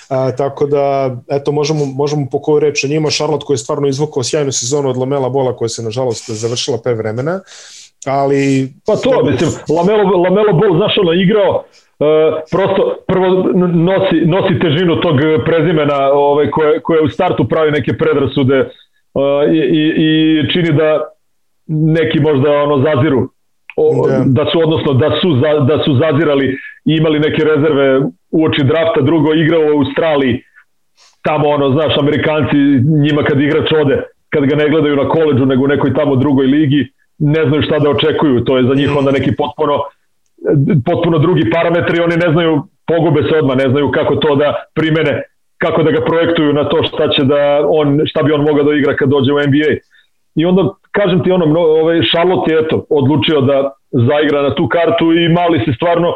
A, tako da, eto, možemo, možemo po koju reći o njima. Charlotte koji je stvarno izvukao sjajnu sezonu od Lamela Bola koja se nažalost završila pre vremena. Uh, ali... Pa to, mislim, Lamelo, Lamelo Ball, znaš, ono, igrao, Uh, prosto prvo nosi, nosi težinu tog prezimena ovaj, koje, koje u startu pravi neke predrasude uh, i, i, i čini da neki možda ono zaziru o, da. da su odnosno da su za, da su zazirali i imali neke rezerve u oči drafta drugo igrao u Australiji tamo ono znaš Amerikanci njima kad igrač ode kad ga ne gledaju na koleđu nego u nekoj tamo drugoj ligi ne znaju šta da očekuju, to je za njih onda neki potpuno potpuno drugi parametri, oni ne znaju, pogube se odmah, ne znaju kako to da primene, kako da ga projektuju na to šta će da on, šta bi on mogao da igra kad dođe u NBA. I onda, kažem ti, ono, ovaj, Charlotte je eto, odlučio da zaigra na tu kartu i mali se stvarno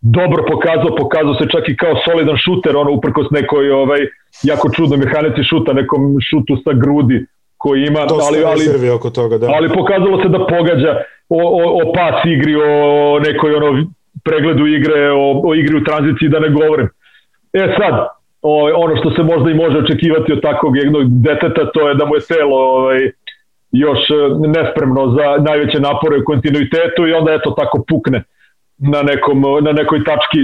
dobro pokazao, pokazao se čak i kao solidan šuter, ono uprkos nekoj ovaj, jako čudnoj mehanici šuta, nekom šutu sa grudi koji ima, ali, ali, oko toga, da. ali pokazalo se da pogađa o, o, o pas igri, o nekoj ono, pregledu igre, o, o igri u tranziciji, da ne govorim. E sad, ovaj, ono što se možda i može očekivati od takvog jednog deteta, to je da mu je telo ovaj, još e, nespremno za najveće napore u kontinuitetu i onda eto tako pukne na, nekom, na nekoj tački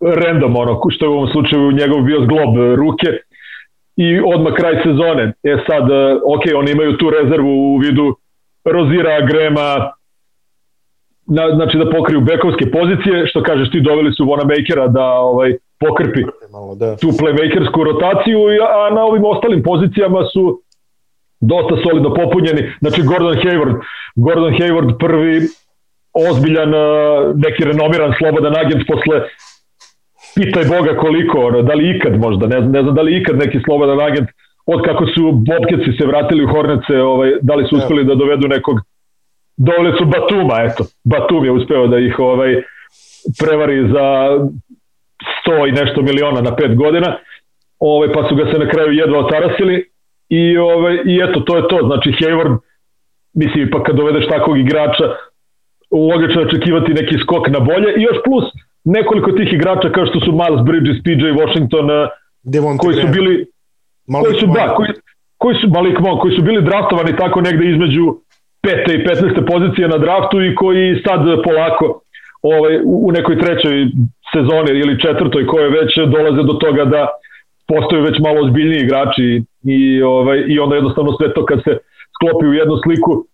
random, ono, što je u ovom slučaju njegov bio zglob ruke i odmah kraj sezone. E sad, e, ok, oni imaju tu rezervu u vidu Rozira, Grema, na, znači da pokriju bekovske pozicije, što kažeš ti doveli su Vona Makera da ovaj pokrpi Malo, da. tu playmakersku rotaciju, a na ovim ostalim pozicijama su dosta solidno popunjeni. Znači Gordon Hayward, Gordon Hayward prvi ozbiljan, neki renomiran slobodan agent posle pitaj Boga koliko, ono, da li ikad možda, ne znam, ne znam da li ikad neki slobodan agent od kako su Bobkeci se vratili u Hornece, ovaj, da li su uspeli da dovedu nekog doveli su Batuma, eto, Batum je uspeo da ih ovaj prevari za 100 i nešto miliona na 5 godina, ovaj, pa su ga se na kraju jedva otarasili i, ovaj, i eto, to je to, znači Hayward, mislim, pa kad dovedeš takvog igrača, logično očekivati neki skok na bolje i još plus nekoliko tih igrača kao što su Miles Bridges, PJ Washington, eh, Devonte koji su bili Malik koji su, da, koji, koji su Malik Monk, koji su bili draftovani tako negde između pete i 15. pozicije na draftu i koji sad polako ovaj, u nekoj trećoj sezoni ili četvrtoj koje već dolaze do toga da postaju već malo ozbiljniji igrači i, ovaj, i onda jednostavno sve to kad se sklopi u jednu sliku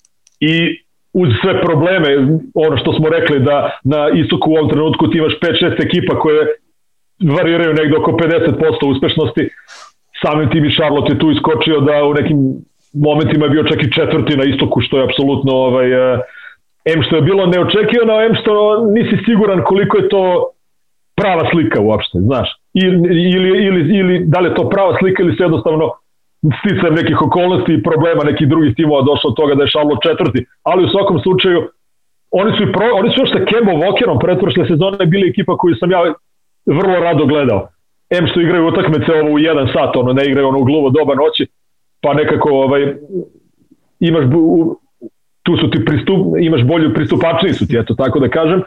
i uz sve probleme, ono što smo rekli da na istoku u ovom trenutku ti imaš 5-6 ekipa koje variraju negde oko 50% uspešnosti, samim tim i Charlotte je tu iskočio da u nekim momentima je bio čak i četvrti na istoku, što je apsolutno ovaj, eh, M što je bilo neočekivano, M što nisi siguran koliko je to prava slika uopšte, znaš. Ili, ili, ili, ili da li je to prava slika ili se jednostavno sticam nekih okolnosti i problema nekih drugih timova došlo od toga da je Šarlo četvrti, ali u svakom slučaju oni su, pro, oni su još sa Kembo Walkerom pretprošle sezone bili ekipa koju sam ja vrlo rado gledao. M što igraju utakmice ovo u jedan sat, ono ne igraju ono u gluvo doba noći, pa nekako ovaj, imaš tu su ti pristup, imaš bolju pristupačniji su ti, eto tako da kažem.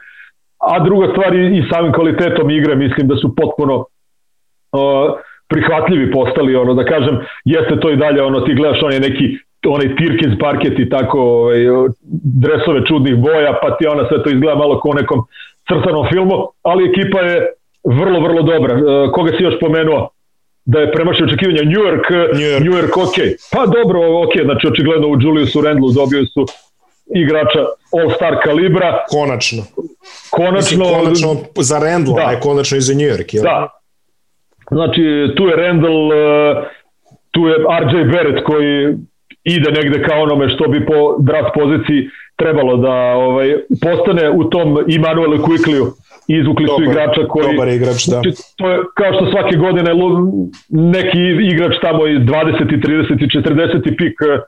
A druga stvar i, i samim kvalitetom igre mislim da su potpuno uh, prihvatljivi postali, ono da kažem, jeste to i dalje, ono ti gledaš onaj neki onaj Tirkins parket i tako ovaj, dresove čudnih boja, pa ti ona sve to izgleda malo kao nekom crtanom filmu, ali ekipa je vrlo, vrlo dobra. Uh, koga si još pomenuo? da je premašio očekivanja New York, New York, New York ok. Pa dobro, ok, znači očigledno u Juliusu Randlu dobio su igrača All-Star kalibra. Konačno. Konačno. Mislim, konačno za Randla, da. ne konačno i za New York. Jel? Da. Znači, tu je Randall, uh, tu je RJ Barrett koji ide negde kao onome što bi po draft poziciji trebalo da ovaj postane u tom Immanuel Quickly izvukli dobar, su igrača koji dobar igrač, da. Znači, to je kao što svake godine neki igrač tamo i 20 30 i 40 pik eh,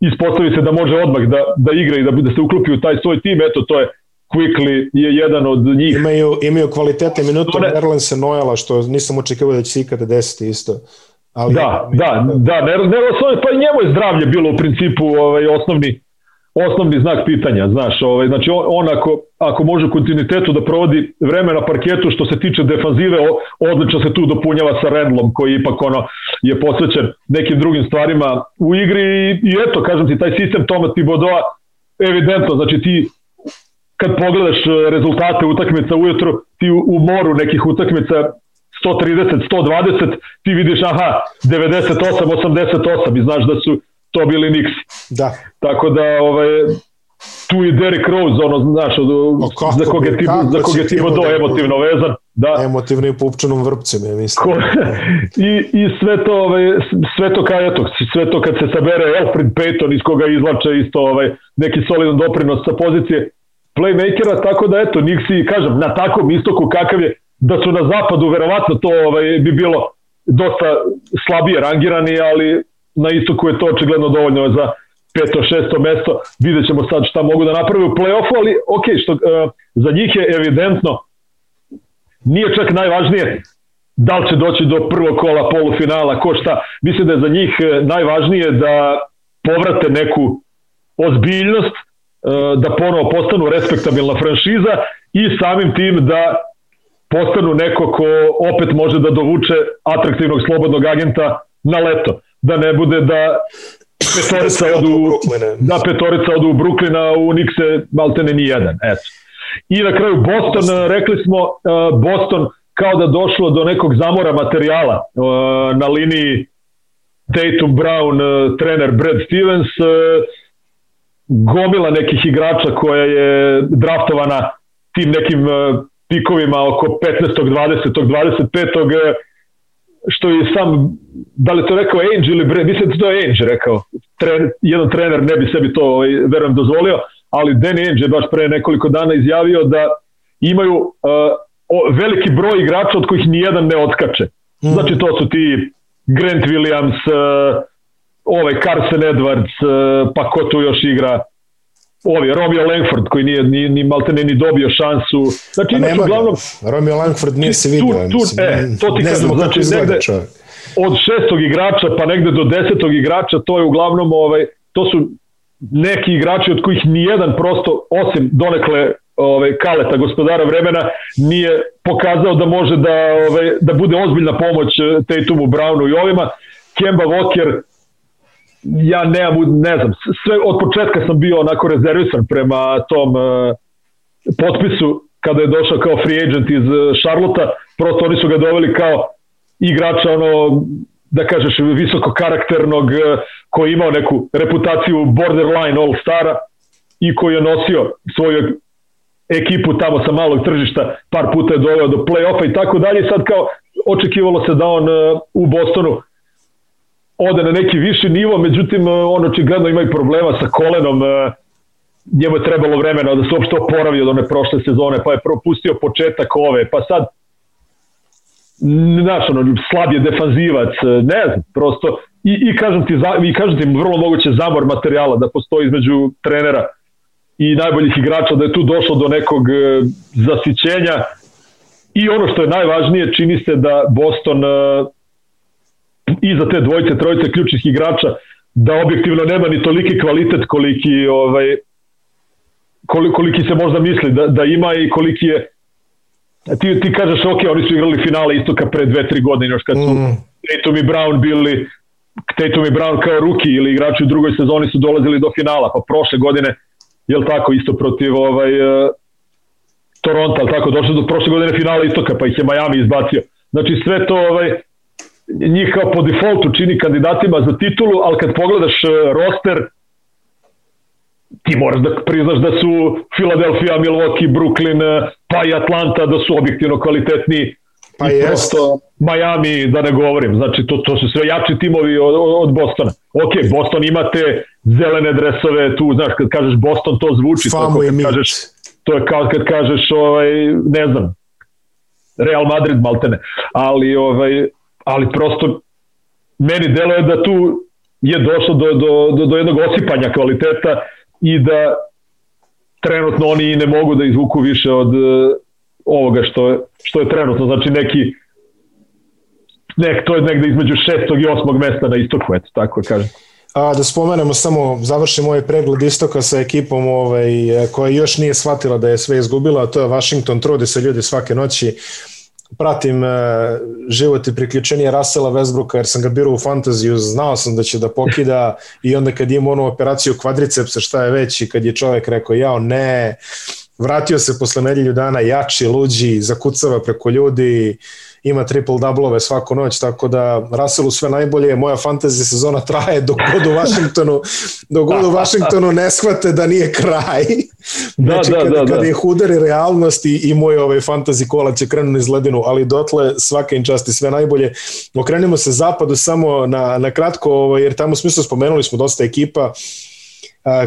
ispostavi se da može odmah da, da igra i da, da se uklopi u taj svoj tim, eto to je Quickly je jedan od njih. Imaju, imaju kvalitetne minute ne... Nerlense Noela, što nisam očekivao da će se ikada desiti isto. Ali, da, da, da, ne, ne, pa i njemu je zdravlje bilo u principu ovaj, osnovni, osnovni znak pitanja, znaš, ovaj, znači on, on ako, ako može u kontinuitetu da provodi vreme na parketu što se tiče defanzive, odlično se tu dopunjava sa Rendlom koji ipak ono je posvećen nekim drugim stvarima u igri i, i eto, kažem ti, taj sistem Toma Tibodoa evidentno, znači ti kad pogledaš rezultate utakmica ujutro, ti u, moru nekih utakmica 130, 120, ti vidiš aha, 98, 88 i znaš da su to bili Knicks. Da. Tako da ovaj tu i Derrick Rose, ono, znaš, od, kako, za koga je ti, za koga je ti do emotivno vezan. Da. Emotivnim pupčanom vrpcem, ja mislim. Ko, i, I sve to, ovaj, sve to kao, eto, sve to kad se sabere Alfred Payton iz koga izlače isto ovaj, neki solidan doprinos sa pozicije playmakera, tako da eto, njih si, kažem, na takvom istoku kakav je, da su na zapadu, verovatno to ovaj, bi bilo dosta slabije rangirani, ali na istoku je to očigledno dovoljno za peto, šesto mesto, vidjet ćemo sad šta mogu da naprave u play-offu, ali ok, što, uh, za njih je evidentno, nije čak najvažnije da li će doći do prvog kola polufinala, ko šta. Mislim da je za njih e, najvažnije da povrate neku ozbiljnost, da ponovo postanu respektabilna franšiza i samim tim da postanu neko ko opet može da dovuče atraktivnog slobodnog agenta na leto. Da ne bude da petorica odu, da petorica odu u Bruklina, u Nikse maltene ni jedan. Eto. I na kraju Boston, rekli smo, e, Boston kao da došlo do nekog zamora materijala uh, na liniji Tatum Brown, trener Brad Stevens, gomila nekih igrača koja je draftovana tim nekim pikovima oko 15. 20. 25. što je sam, da li to rekao Ainge ili Brad, mislim da to je Ainge rekao, Tren, jedan trener ne bi sebi to, ovaj, verujem, dozvolio, ali Danny Ainge je baš pre nekoliko dana izjavio da imaju uh, o, veliki broj igrača od kojih nijedan ne otkače. Mm. Znači to su ti Grant Williams, uh, ovaj Carson Edwards, uh, pa ko tu još igra, ovi, Romeo Langford koji nije ni, ni maltene ni dobio šansu. Znači, pa nema uglavnom, Romeo Langford nije se vidio. Tu, tu, e, to ti kažem, znači negde, od šestog igrača pa negde do desetog igrača, to je uglavnom, ovaj, to su neki igrači od kojih nijedan prosto, osim donekle ovaj, Kaleta, gospodara vremena, nije pokazao da može da, ovaj, da bude ozbiljna pomoć eh, Tatumu, Brownu i ovima. Kemba Walker, ja nemam, ne znam, sve od početka sam bio onako rezervisan prema tom uh, potpisu kada je došao kao free agent iz Šarlota, prosto oni su ga doveli kao igrača ono da kažeš visoko karakternog koji je imao neku reputaciju borderline all stara i koji je nosio svoju ekipu tamo sa malog tržišta, par puta je doveo do play-offa i tako dalje. Sad kao očekivalo se da on u Bostonu ode na neki viši nivo, međutim uh, on očigledno ima i problema sa kolenom, uh, njemu je trebalo vremena da se uopšte oporavi od one prošle sezone, pa je propustio početak ove, pa sad znaš, ono, slab je defanzivac, ne znam, prosto, i, i kažem ti, i kažem ti vrlo moguće zamor materijala da postoji između trenera i najboljih igrača, da je tu došlo do nekog e, zasićenja. I ono što je najvažnije, čini se da Boston e, iza te dvojice, trojice ključnih igrača, da objektivno nema ni toliki kvalitet koliki, ovaj, koliki se možda misli da, da ima i koliki je ti, ti kažeš ok, oni su igrali finale istoka pre dve, tri godine još kad su mm. Tatum i Brown bili Tatum i Brown kao ruki ili igrači u drugoj sezoni su dolazili do finala, pa prošle godine jel tako, isto protiv ovaj, uh, Toronto, ali tako, došli do prošle godine finala istoka, pa ih je Miami izbacio. Znači sve to ovaj, njih kao po defaultu čini kandidatima za titulu, ali kad pogledaš uh, roster, ti moraš da priznaš da su Philadelphia, Milwaukee, Brooklyn, uh, pa i Atlanta da su objektivno kvalitetni pa i prosto Miami, da ne govorim. Znači, to, to su sve jači timovi od, od Bostona. Ok, Boston imate zelene dresove, tu, znaš, kad kažeš Boston, to zvuči. Famo to, kad kažeš, to je kao kad kažeš, ovaj, ne znam, Real Madrid, maltene. Ali, ovaj, ali prosto, meni deluje da tu je došlo do, do, do, do jednog osipanja kvaliteta i da trenutno oni ne mogu da izvuku više od uh, ovoga što je, što je trenutno, znači neki nek, to je negde između šestog i osmog mesta na istoku, eto, tako kažem. A, da spomenemo samo, završimo ovaj pregled istoka sa ekipom ovaj, koja još nije shvatila da je sve izgubila, a to je Washington, trude se ljudi svake noći, pratim e, život i priključenje Rasela Westbrooka jer sam ga birao u fantaziju, znao sam da će da pokida i onda kad ima onu operaciju kvadricepsa šta je već i kad je čovek rekao jao ne, vratio se posle nedelju dana jači, luđi, zakucava preko ljudi, ima triple doublove svaku noć, tako da Russellu sve najbolje, moja fantasy sezona traje dok god u Washingtonu, dok god u Washingtonu ne shvate da nije kraj. Da, znači, da, kada, da, da. kada ih udari realnost i, i moj ovaj fantasy kola će krenu niz ledinu, ali dotle svaka im časti sve najbolje. Okrenimo se zapadu samo na, na kratko, ovaj, jer tamo smislu spomenuli smo dosta ekipa,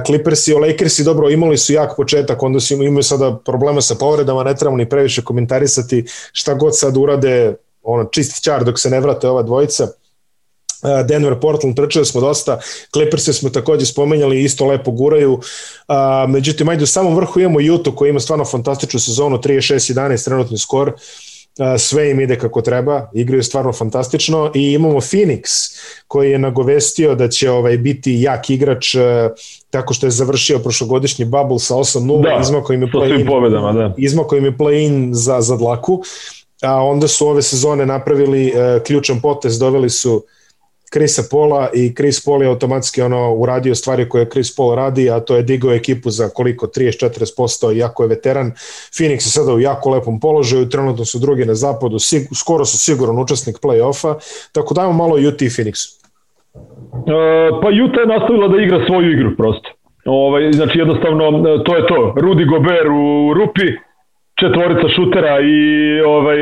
Clippersi, o Lakersi dobro imali su jak početak, onda su imaju sada problema sa povredama, ne trebamo ni previše komentarisati. Šta god sad urade, ono čist čar dok se ne vrate ova dvojica. Denver, Portland, pričali smo dosta, Clippers smo takođe spomenjali, isto lepo guraju, međutim, ajde u samom vrhu imamo Utah koji ima stvarno fantastičnu sezonu, 36-11 trenutni skor, a, sve im ide kako treba, igraju stvarno fantastično i imamo Phoenix koji je nagovestio da će ovaj biti jak igrač a, tako što je završio prošlogodišnji bubble sa 8-0, da, izmako im je play-in da. izmako im je play-in za, za dlaku, a onda su ove sezone napravili uh, ključan potez, doveli su Krisa Pola i Chris Paul je automatski ono uradio stvari koje Chris Paul radi, a to je digao ekipu za koliko 30-40% i jako je veteran. Phoenix je sada u jako lepom položaju, trenutno su drugi na zapadu, sig, skoro su siguran učesnik play-offa, tako dajmo malo UT Phoenix. Uh, pa Utah je nastavila da igra svoju igru prosto. Ovaj, znači jednostavno e, to je to. Rudy Gobert u rupi, četvorica šutera i ovaj,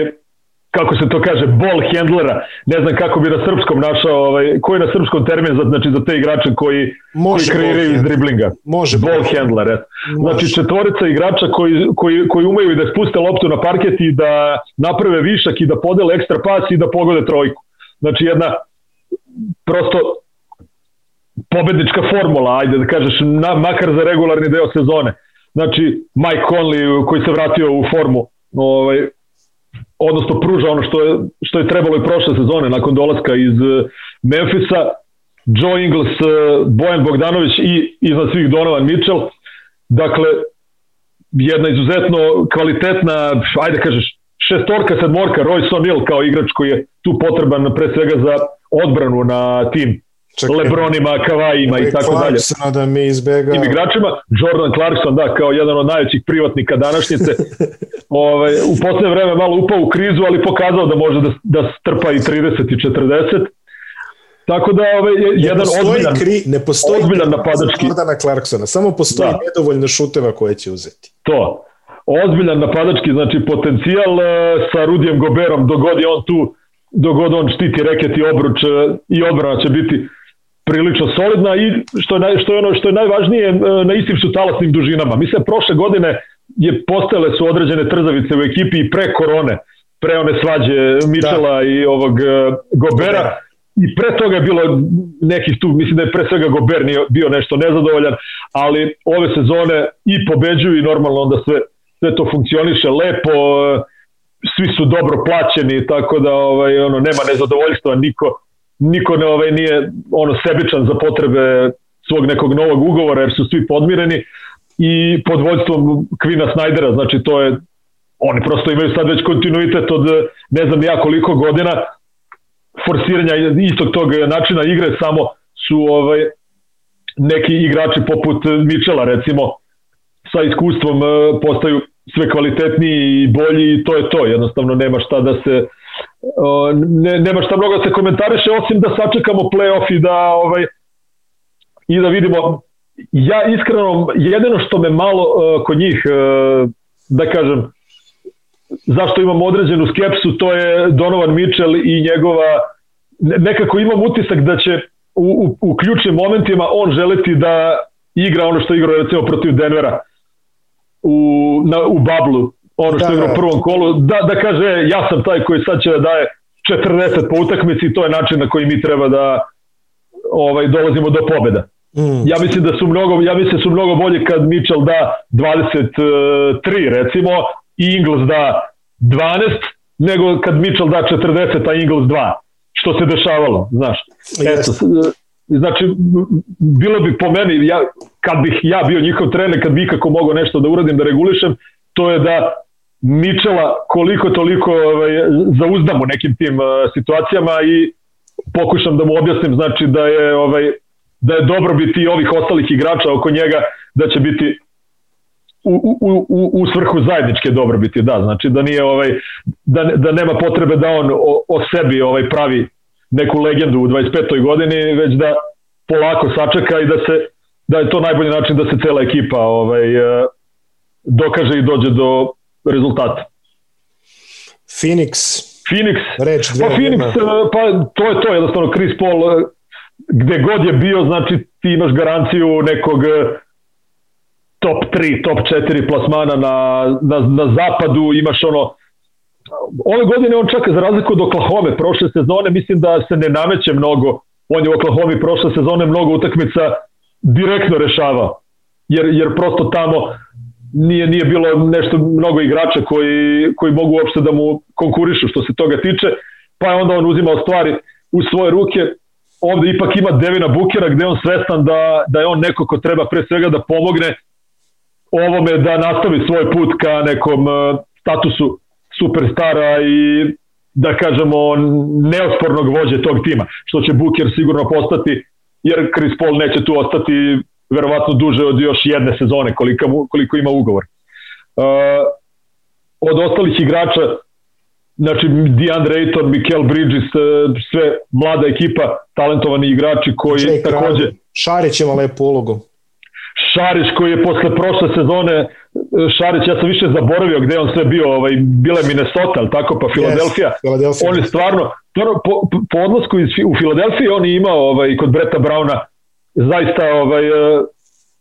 kako se to kaže, ball handlera, ne znam kako bi na srpskom našao, ovaj, koji je na srpskom termin za, znači, za te igrače koji, Može koji kreiraju iz driblinga. Može. Ball handler, et. Znači četvorica igrača koji, koji, koji umeju da spuste loptu na parket i da naprave višak i da podele ekstra pas i da pogode trojku. Znači jedna prosto pobednička formula, ajde da kažeš, na, makar za regularni deo sezone. Znači, Mike Conley koji se vratio u formu, ovaj, odnosno pruža ono što je, što je trebalo i prošle sezone nakon dolaska iz eh, Memfisa, Joe Ingles, eh, Bojan Bogdanović i iznad svih Donovan Mitchell. Dakle, jedna izuzetno kvalitetna, ajde kažeš, šestorka, sedmorka, Royce O'Neal kao igrač koji je tu potreban pre svega za odbranu na tim Čekaj, Lebronima, Kavajima i tako dalje. da mi izbega... Tim igračima, Jordan Clarkson, da, kao jedan od najvećih privatnika današnjice, ovaj, u poslednje vreme malo upao u krizu, ali pokazao da može da, da strpa i 30 i 40. Tako da ovaj, jedan ozbiljan, kri, ne postoji ozbiljan napadački. Jordana Clarksona, samo postoji da. nedovoljno šuteva koje će uzeti. To. Ozbiljan napadački, znači potencijal uh, sa Rudijem Goberom, dogod je on tu, dogod on štiti reket i obruč uh, i odbrana će biti prilično solidna i što je, naj, što je ono što je najvažnije e, na istim su talasnim dužinama. Mislim prošle godine je postale su određene trzavice u ekipi i pre korone, pre one svađe Mičela da. i ovog uh, Gobera i pre toga je bilo nekih tu, mislim da je pre svega Gober nije bio nešto nezadovoljan, ali ove sezone i pobeđuju i normalno onda sve, sve to funkcioniše lepo, svi su dobro plaćeni, tako da ovaj, ono, nema nezadovoljstva, niko, niko ne ovaj nije ono sebičan za potrebe svog nekog novog ugovora jer su svi podmireni i pod vođstvom Kvina Snajdera, znači to je oni prosto imaju sad već kontinuitet od ne znam ja koliko godina forsiranja istog tog načina igre samo su ovaj neki igrači poput Mičela recimo sa iskustvom eh, postaju sve kvalitetniji i bolji i to je to, jednostavno nema šta da se ne, nema šta mnogo da se komentariše osim da sačekamo playoff i da ovaj i da vidimo. Ja iskreno jedino što me malo uh, kod njih uh, da kažem zašto imam određenu skepsu to je Donovan Mitchell i njegova nekako imam utisak da će u, u, u ključnim momentima on želiti da igra ono što igra recimo protiv Denvera u, na, u bablu ono što da, je u da. prvom kolu, da, da kaže ja sam taj koji sad će da daje 40 po utakmici i to je način na koji mi treba da ovaj dolazimo do pobeda. Mm. Ja mislim da su mnogo ja mislim da su mnogo bolje kad Mitchell da 23 recimo i Ingles da 12 nego kad Mitchell da 40 a Ingles 2 što se dešavalo, znaš. Eto, znači bilo bi po meni ja kad bih ja bio njihov trener kad bih kako mogao nešto da uradim da regulišem to je da Mičela koliko toliko ovaj, zauzdam u nekim tim uh, situacijama i pokušam da mu objasnim znači da je ovaj da je dobro biti ovih ostalih igrača oko njega da će biti u, u, u, u svrhu zajedničke dobrobiti, da, znači da nije ovaj da, da nema potrebe da on o, o sebi ovaj pravi neku legendu u 25. godini, već da polako sačeka i da se da je to najbolji način da se cela ekipa ovaj uh, dokaže i dođe do rezultata. Phoenix. Phoenix. Reč pa Phoenix, nema. E, pa to je to, jednostavno Chris Paul e, gde god je bio, znači ti imaš garanciju nekog e, top 3, top 4 plasmana na, na, na zapadu, imaš ono ove godine on čak za razliku od Oklahoma prošle sezone mislim da se ne nameće mnogo on je u Oklahoma prošle sezone mnogo utakmica direktno rešavao, jer, jer prosto tamo nije, nije bilo nešto mnogo igrača koji, koji mogu uopšte da mu konkurišu što se toga tiče, pa je onda on uzimao stvari u svoje ruke, ovde ipak ima Devina Bukera gde on svestan da, da je on neko ko treba pre svega da pomogne ovome da nastavi svoj put ka nekom uh, statusu superstara i da kažemo neospornog vođe tog tima, što će Buker sigurno postati, jer Chris Paul neće tu ostati verovatno duže od još jedne sezone koliko, koliko ima ugovor. Uh, od ostalih igrača znači DeAndre Ayton, Mikel Bridges, uh, sve mlada ekipa, talentovani igrači koji Jake takođe... Šarić ima lepu ulogu. Šarić koji je posle prošle sezone Šarić, ja sam više zaboravio gde on sve bio, ovaj, bila je Minnesota, ali tako, pa Filadelfija. Yes, on je stvarno, po, po odlasku iz, u Filadelfiji on je imao ovaj, kod Breta Brauna zaista, ovaj, uh,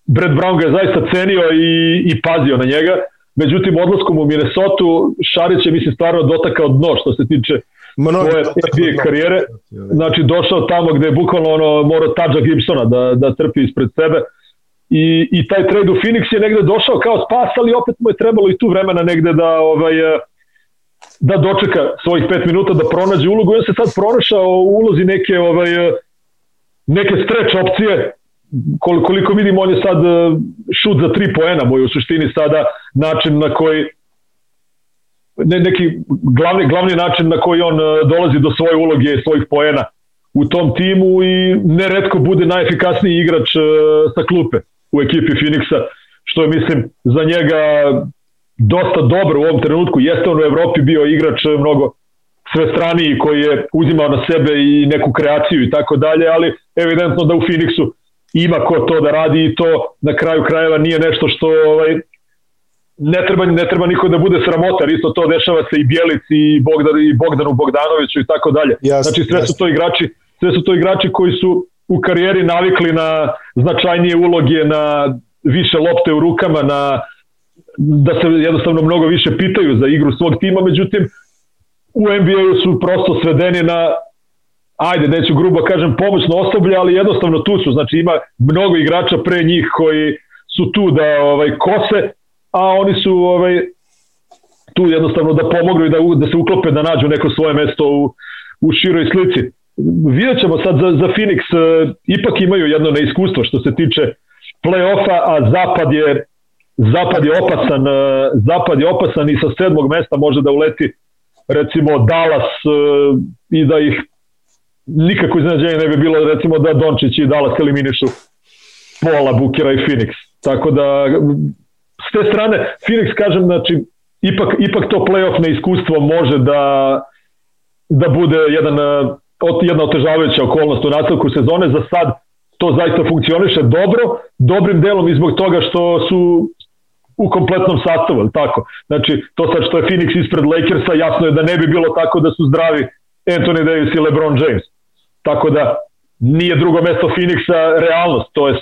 Brett Brown ga je zaista cenio i, i pazio na njega. Međutim, odlaskom u Minnesota, Šarić je, mislim, stvarno dotakao dno što se tiče Mnogo svoje NBA karijere. Znači, došao tamo gde je bukvalno ono, morao Tadža Gibsona da, da trpi ispred sebe i, i taj trade u Phoenix je negde došao kao spas, ali opet mu je trebalo i tu vremena negde da ovaj, eh, da dočeka svojih pet minuta da pronađe ulogu i on se sad pronašao u ulozi neke ovaj, eh, neke stretch opcije koliko vidim on je sad eh, šut za tri poena moj u suštini sada način na koji ne, neki glavni, glavni način na koji on dolazi do svoje uloge svojih poena u tom timu i neretko bude najefikasniji igrač sa klupe u ekipi Phoenixa, što je, mislim, za njega dosta dobro u ovom trenutku. Jeste on u Evropi bio igrač mnogo sve straniji koji je uzimao na sebe i neku kreaciju i tako dalje, ali evidentno da u Phoenixu ima ko to da radi i to na kraju krajeva nije nešto što ovaj, ne treba, ne treba niko da bude sramotar, isto to dešava se i Bjelici i, Bogdan, i Bogdanu Bogdanoviću i tako dalje. Znači sve su to igrači, sve su to igrači koji su u karijeri navikli na značajnije uloge, na više lopte u rukama, na da se jednostavno mnogo više pitaju za igru svog tima, međutim u NBA-u su prosto svedeni na ajde, neću grubo kažem pomoćno osoblje, ali jednostavno tu su, znači ima mnogo igrača pre njih koji su tu da ovaj kose, a oni su ovaj tu jednostavno da pomognu i da, da se uklope da nađu neko svoje mesto u, u široj slici. Vidjet ćemo sad za, za Phoenix, uh, ipak imaju jedno neiskustvo što se tiče play-offa, a zapad je zapad je opasan, uh, zapad je opasan i sa sedmog mesta može da uleti recimo Dallas uh, i da ih nikako iznenađenje ne bi bilo recimo da Dončić i Dallas eliminišu Pola, Bukera i Phoenix. Tako da s te strane Phoenix kažem znači ipak, ipak to playoff neiskustvo može da da bude jedan jedna otežavajuća okolnost u nastavku sezone, za sad to zaista funkcioniše dobro, dobrim delom i zbog toga što su u kompletnom sastavu, ali tako? Znači, to sad što je Phoenix ispred Lakersa, jasno je da ne bi bilo tako da su zdravi Anthony Davis i LeBron James. Tako da nije drugo mesto Phoenixa realnost, to je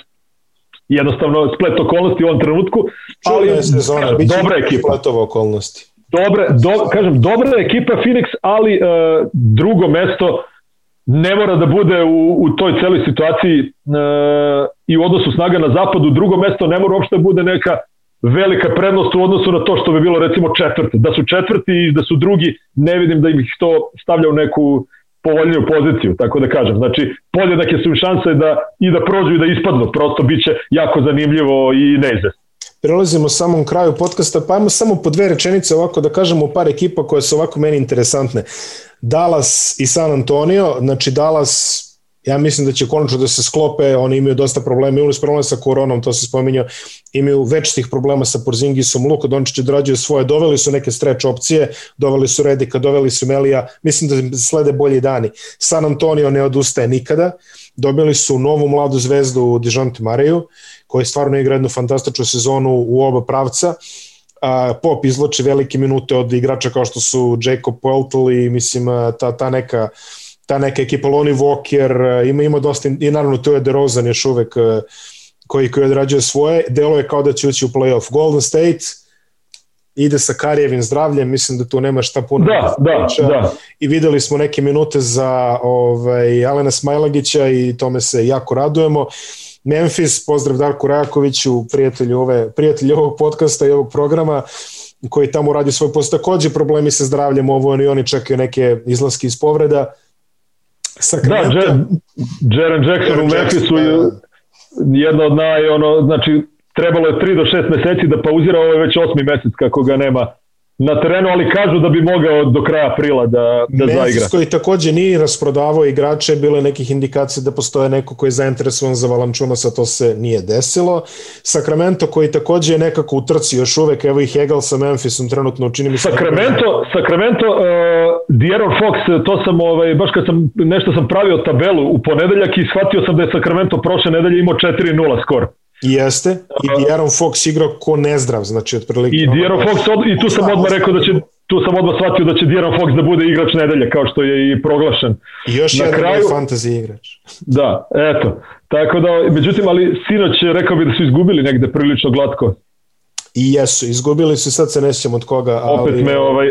jednostavno splet okolnosti u ovom trenutku, ali je sezona, dobra ekipa. okolnosti. Dobre, do, kažem, dobra ekipa Phoenix, ali uh, drugo mesto ne mora da bude u, u toj celoj situaciji e, i u odnosu snaga na zapadu. Drugo mesto ne mora uopšte da bude neka velika prednost u odnosu na to što bi bilo recimo četvrte. Da su četvrti i da su drugi, ne vidim da ih to stavlja u neku povoljniju poziciju, tako da kažem. Znači, podjednake su im šanse da i da prođu i da ispadnu, prosto biće jako zanimljivo i neizvestno. Prelazimo samom kraju podcasta, pa ajmo samo po dve rečenice ovako da kažemo par ekipa koje su ovako meni interesantne. Dallas i San Antonio, znači Dallas ja mislim da će konačno da se sklope, oni imaju dosta problema, imaju problema sa koronom, to se spominjao, imaju večitih problema sa Porzingisom, Luka Dončić odrađuje svoje, doveli su neke stretch opcije, doveli su Redika, doveli su Melija, mislim da slede bolji dani. San Antonio ne odustaje nikada, dobili su novu mladu zvezdu Dijonte Mareju, koji stvarno igra jednu fantastičnu sezonu u oba pravca, Pop izloči velike minute od igrača kao što su Jacob Poeltel i mislim ta, ta neka ta neka ekipa Lonnie Walker, ima, ima dosta, i naravno to je DeRozan još uvek koji, koji odrađuje svoje, delo je kao da će ući u playoff. Golden State, ide sa Karijevim zdravljem, mislim da tu nema šta puno da, da, da. i videli smo neke minute za ovaj, Alena Smajlagića i tome se jako radujemo. Memphis, pozdrav Darku Rajakoviću, prijatelju, ove, prijatelju ovog podcasta i ovog programa, koji tamo radi svoj posao. Takođe problemi sa zdravljem, ovo i oni čekaju neke izlaske iz povreda. Sacramento. Da, Jaren Jackson u Memphisu je da. jedno od naj, ono, znači, trebalo je 3 do 6 meseci da pauzira, ovo je već osmi mesec kako ga nema na terenu, ali kažu da bi mogao do kraja aprila da, da Memphis zaigra. koji takođe nije rasprodavao igrače, bilo je nekih indikacija da postoje neko koji je zainteresovan za Valančunasa, to se nije desilo. Sacramento koji takođe je nekako u trci još uvek, evo i Hegel sa Memphisom trenutno učini mi se... Sacramento, Sacramento uh, De'Aaron Fox, to sam, ovaj, baš kad sam, nešto sam pravio tabelu u ponedeljak i shvatio sam da je Sacramento prošle nedelje imao 4-0 skor. Jeste, i De'Aaron Fox igrao ko nezdrav, znači otprilike. I De'Aaron Fox, od, i tu sam odmah rekao da će tu sam odmah shvatio da će De'Aaron Fox da bude igrač nedelje, kao što je i proglašen. I još Na jedan kraju, fantasy igrač. Da, eto. Tako da, međutim, ali sinoć rekao bi da su izgubili negde prilično glatko. I jesu, izgubili su, sad se ne sjećam od koga. Ali... Opet me ovaj,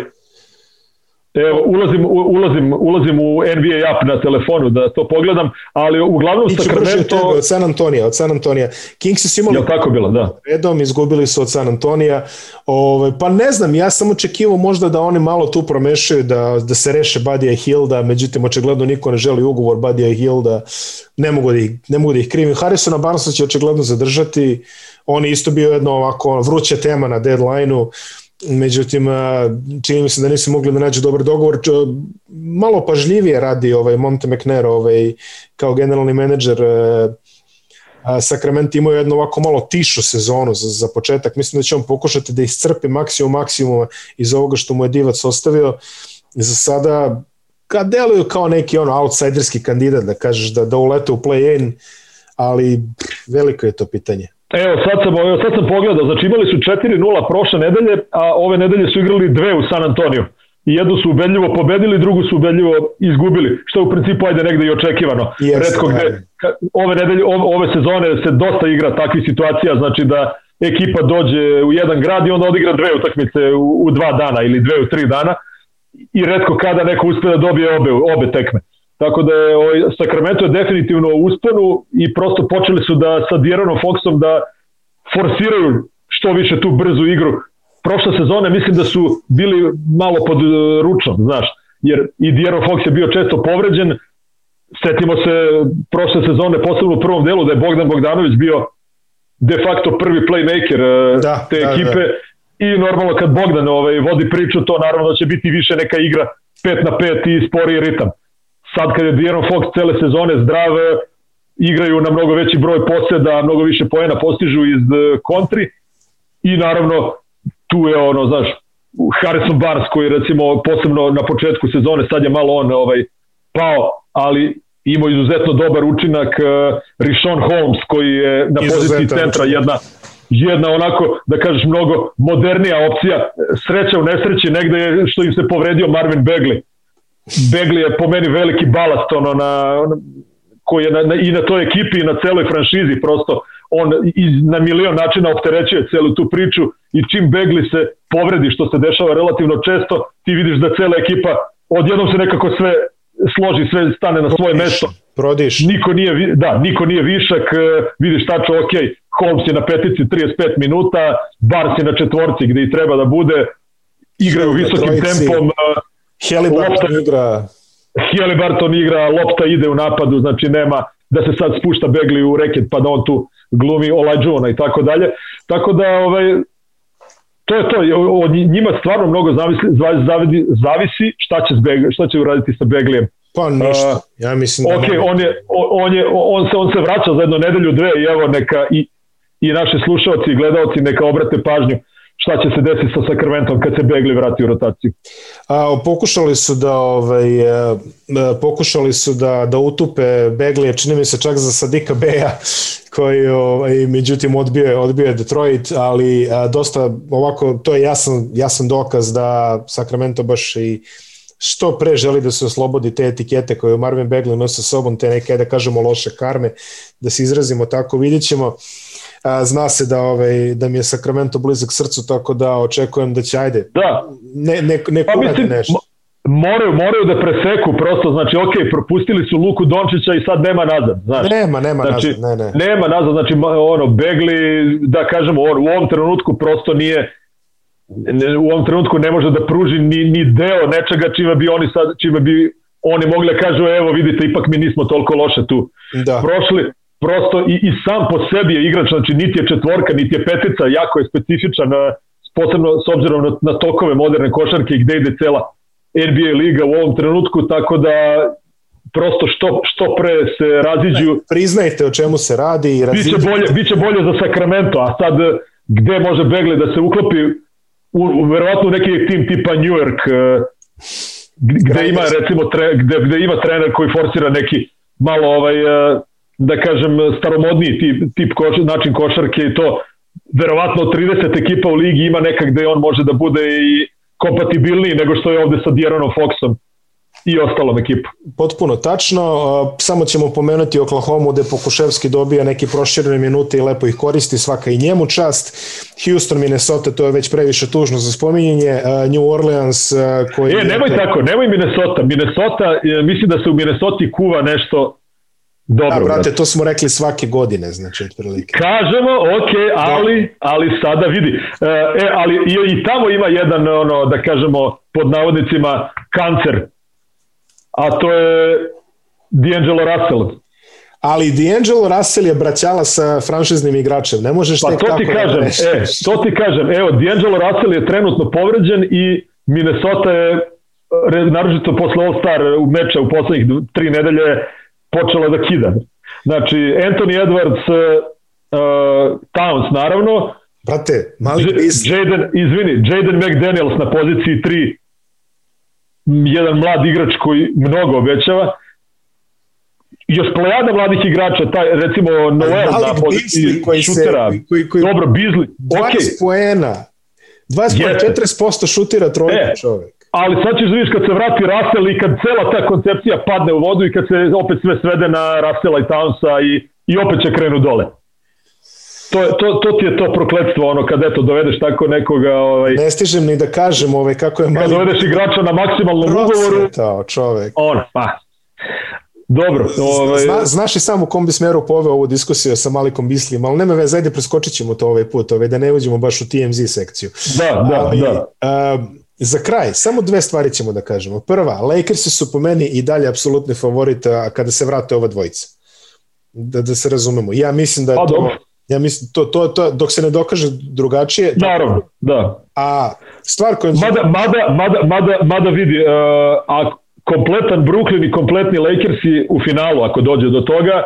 Evo, ulazim, ulazim, ulazim u NBA app na telefonu da to pogledam, ali uglavnom Iću Sacramento... Tebe, od San Antonija, od San Antonija. Kings su imali... Ja, tako bilo, da. Redom, izgubili su od San Antonija. Ove, ovaj, pa ne znam, ja sam očekivao možda da oni malo tu promešaju, da, da se reše Badija Hilda, međutim, očigledno niko ne želi ugovor Badija Hilda, ne mogu da ih, ne mogu da ih krivim. Harrisona Barnesa će očigledno zadržati, on je isto bio jedno ovako vruća tema na deadline-u, međutim čini mi se da nisu mogli da nađu dobar dogovor malo pažljivije radi ovaj Monte McNair ovaj, kao generalni menadžer a Sacramento imaju jednu ovako malo tišu sezonu za, za početak. Mislim da će on pokušati da iscrpi maksimum maksimuma iz ovoga što mu je Divac ostavio. Za sada kad deluju kao neki ono outsiderski kandidat da kažeš da, da ulete u play-in, ali veliko je to pitanje. Evo, sad sam, evo, sad sam pogledao, znači imali su 4-0 prošle nedelje, a ove nedelje su igrali dve u San Antonio. I jednu su ubedljivo pobedili, drugu su ubedljivo izgubili, što je u principu ajde negde i očekivano. Yes, Redko gde, ove, nedelje, ove, ove sezone se dosta igra takvih situacija, znači da ekipa dođe u jedan grad i onda odigra dve utakmice u, u dva dana ili dve u tri dana i redko kada neko uspe da dobije obe, obe tekme. Tako da je ovaj, Sacramento je definitivno u usponu i prosto počeli su da sa Dieronom Foxom da forsiraju što više tu brzu igru. Prošle sezone mislim da su bili malo pod e, ručom, znaš, jer i Dieron Fox je bio često povređen, setimo se prošle sezone, posebno u prvom delu, da je Bogdan Bogdanović bio de facto prvi playmaker e, da, te da, ekipe da. i normalno kad Bogdan ovaj, vodi priču, to naravno da će biti više neka igra 5 na 5 i sporiji ritam sad kad je De'Aaron Fox cele sezone zdrave, igraju na mnogo veći broj poseda, mnogo više poena postižu iz kontri i naravno tu je ono, znaš, Harrison Barnes koji recimo posebno na početku sezone, sad je malo on ovaj pao, ali imao izuzetno dobar učinak uh, Rishon Holmes koji je na poziciji centra jedna jedna onako, da kažeš, mnogo modernija opcija. Sreća u nesreći negde je što im se povredio Marvin Begley Begli je po meni veliki balast ono na, koji je na, na, i na toj ekipi i na celoj franšizi prosto on i na milion načina opterećuje celu tu priču i čim Begli se povredi što se dešava relativno često ti vidiš da cela ekipa odjednom se nekako sve složi, sve stane na svoje mesto. Prodiš. Niko nije, da, niko nije višak, e, vidiš tačno, ok, Holmes je na petici 35 minuta, Bars je na četvorci gde i treba da bude, igraju visokim tempom, Helibarton igra... Helibarton igra, lopta ide u napadu, znači nema da se sad spušta Begli u reket pa da on tu glumi Olajđuna i tako dalje. Tako da ovaj, to je to, od njima stvarno mnogo zavisi, zavisi, zavisi šta će, Begli, šta će uraditi sa Beglijem. Pa ništa, ja mislim da... Ok, on, je, on, je, on, se, on se vraća za jednu nedelju, dve i evo neka i, i naši slušalci i gledalci neka obrate pažnju šta će se desiti sa Sacramentom kad se Begli vrati u rotaciju. A, pokušali su da ovaj, e, e, pokušali su da, da utupe Begli, čini mi se čak za Sadika Beja, koji ovaj, međutim odbio je, odbio je Detroit, ali a, dosta ovako, to je jasan, jasan dokaz da Sacramento baš i što pre želi da se oslobodi te etikete koje Marvin Begley nosi sa sobom, te neke, da kažemo, loše karme, da se izrazimo tako, vidjet ćemo. A, zna se da, ovaj, da mi je Sacramento blizak srcu, tako da očekujem da će, ajde, da. ne, ne, ne pa, mislim, nešto. Moraju, moraju da preseku prosto, znači ok, propustili su Luku Dončića i sad nema nazad, znaš. Nema, nema znači, nazad, ne, ne. Nema nazad, znači ono, begli, da kažemo, on, u ovom trenutku prosto nije, u ovom trenutku ne može da pruži ni, ni deo nečega čime bi oni sad, čime bi oni mogli da kažu evo vidite ipak mi nismo toliko loše tu da. prošli prosto i, i sam po sebi je igrač znači niti je četvorka niti je petica jako je specifičan posebno s obzirom na, na tokove moderne košarke gde ide cela NBA liga u ovom trenutku tako da prosto što, što pre se raziđu priznajte o čemu se radi i biće bolje, biće bolje za Sacramento a sad gde može Begli da se uklopi u, u verovatno neki tim tipa New York gde ima recimo tre, gde, gde ima trener koji forsira neki malo ovaj e, da kažem staromodni tip, tip koš, način košarke i to verovatno 30 ekipa u ligi ima neka gde on može da bude i kompatibilniji nego što je ovde sa Djeronom Foxom i ostalom ekipu. Potpuno tačno, samo ćemo pomenuti Oklahoma gde Pokuševski dobija neke proširene minute i lepo ih koristi, svaka i njemu čast. Houston, Minnesota, to je već previše tužno za spominjanje. New Orleans koji... E, nemoj tako, nemoj Minnesota. Minnesota, e, mislim da se u Minnesota kuva nešto Dobro, da, brate, to smo rekli svake godine, znači, otprilike. Kažemo, ok, ali, ali sada vidi. E, e ali i, i tamo ima jedan, ono, da kažemo, pod navodnicima, kancer a to je D'Angelo Russell. Ali D'Angelo Russell je braćala sa franšiznim igračem, ne možeš pa tek to tako ti da kažem, da e, to ti kažem, evo, D'Angelo Russell je trenutno povređen i Minnesota je naročito posle All-Star meča u poslednjih tri nedelje počela da kida. Znači, Anthony Edwards, uh, Towns naravno, Brate, mali Jaden, izvini, Jaden McDaniels na poziciji 3 jedan mlad igrač koji mnogo obećava. Još plejada mladih igrača, taj, recimo Noel na poziciji koji šutera, se, koji, koji, dobro, Bizli, 20 okay. poena, 20 40% šutira trojka e, čovek. Ali sad ćeš da vidiš kad se vrati Russell i kad cela ta koncepcija padne u vodu i kad se opet sve svede na Russella i Townsa i, i opet će krenu dole to, to, to ti je to prokletstvo, ono, kad eto, dovedeš tako nekoga... Ovaj, ne stižem ni da kažem ovaj, kako je mali... Kad dovedeš igrača na maksimalnom ugovoru... Procetao čovek. On, pa, Dobro. Ovaj... Zna, znaš i sam u kom bi smeru poveo ovu diskusiju sa Malikom Bislim, ali nema veze, ajde preskočit ćemo to ovaj put, ovaj, da ne uđemo baš u TMZ sekciju. Da, da, ali, da. A, za kraj, samo dve stvari ćemo da kažemo. Prva, Lakersi su po meni i dalje apsolutni favorita kada se vrate ova dvojica. Da, da se razumemo. Ja mislim da je pa, to... Dobro Ja mislim, to, to, to, dok se ne dokaže drugačije... Naravno, da. A stvar koja... Mada, mada, mada, mada, mada vidi, uh, a kompletan Brooklyn i kompletni Lakersi u finalu, ako dođe do toga,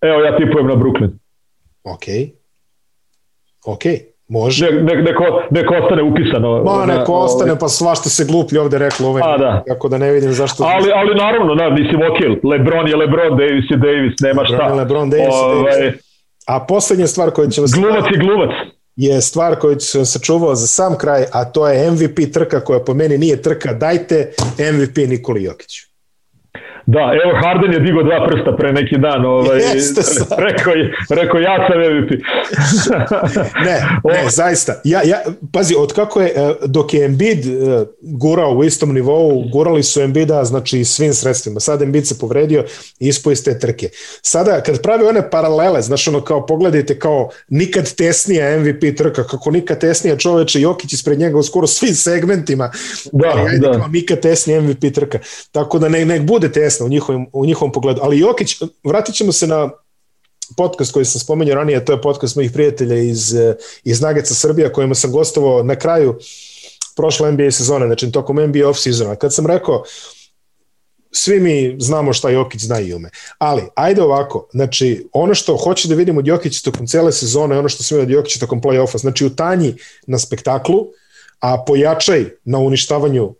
evo ja tipujem na Brooklyn. Ok. Ok. Može. Ne, ne, neko, neko ostane upisano. Ma, neko na, ostane, ovaj... pa svašta se gluplji ovde reklo ovaj. A, da. Kako da ne vidim zašto... Ali, ali naravno, da, mislim, ok, Lebron je Lebron, Davis je Davis, nema Lebron šta. Je Lebron, Davis ovaj, je Davis. A poslednja stvar koju ćemo... Glumac je glumac. Je stvar koju sam sačuvao za sam kraj, a to je MVP trka koja po meni nije trka. Dajte MVP Nikoli Jokiću. Da, evo Harden je digo dva prsta pre neki dan, ovaj, rekao, je, rekao ja sam MVP. ne, ne, zaista. Ja, ja, pazi, od kako je, e, dok je Embiid e, gurao u istom nivou, gurali su Embida, znači svim sredstvima. Sad Embiid se povredio i ispo iz te trke. Sada, kad pravi one paralele, znaš ono kao pogledajte kao nikad tesnija MVP trka, kako nikad tesnija čoveče, Jokić ispred njega u skoro svim segmentima, da, ajde, da. kao nikad tesnija MVP trka. Tako da ne, nek bude tesnija jasno u njihovom, u njihovom pogledu. Ali Jokić, vratit ćemo se na podcast koji sam spomenuo ranije, to je podcast mojih prijatelja iz, iz Nageca Srbija, kojima sam gostovao na kraju prošle NBA sezone, znači tokom NBA off-seasona. Kad sam rekao, svi mi znamo šta Jokić zna i ume. Ali, ajde ovako, znači, ono što hoće da vidimo od Jokića tokom cele sezone, ono što smo od Jokića tokom play-offa, znači utanji na spektaklu, a pojačaj na uništavanju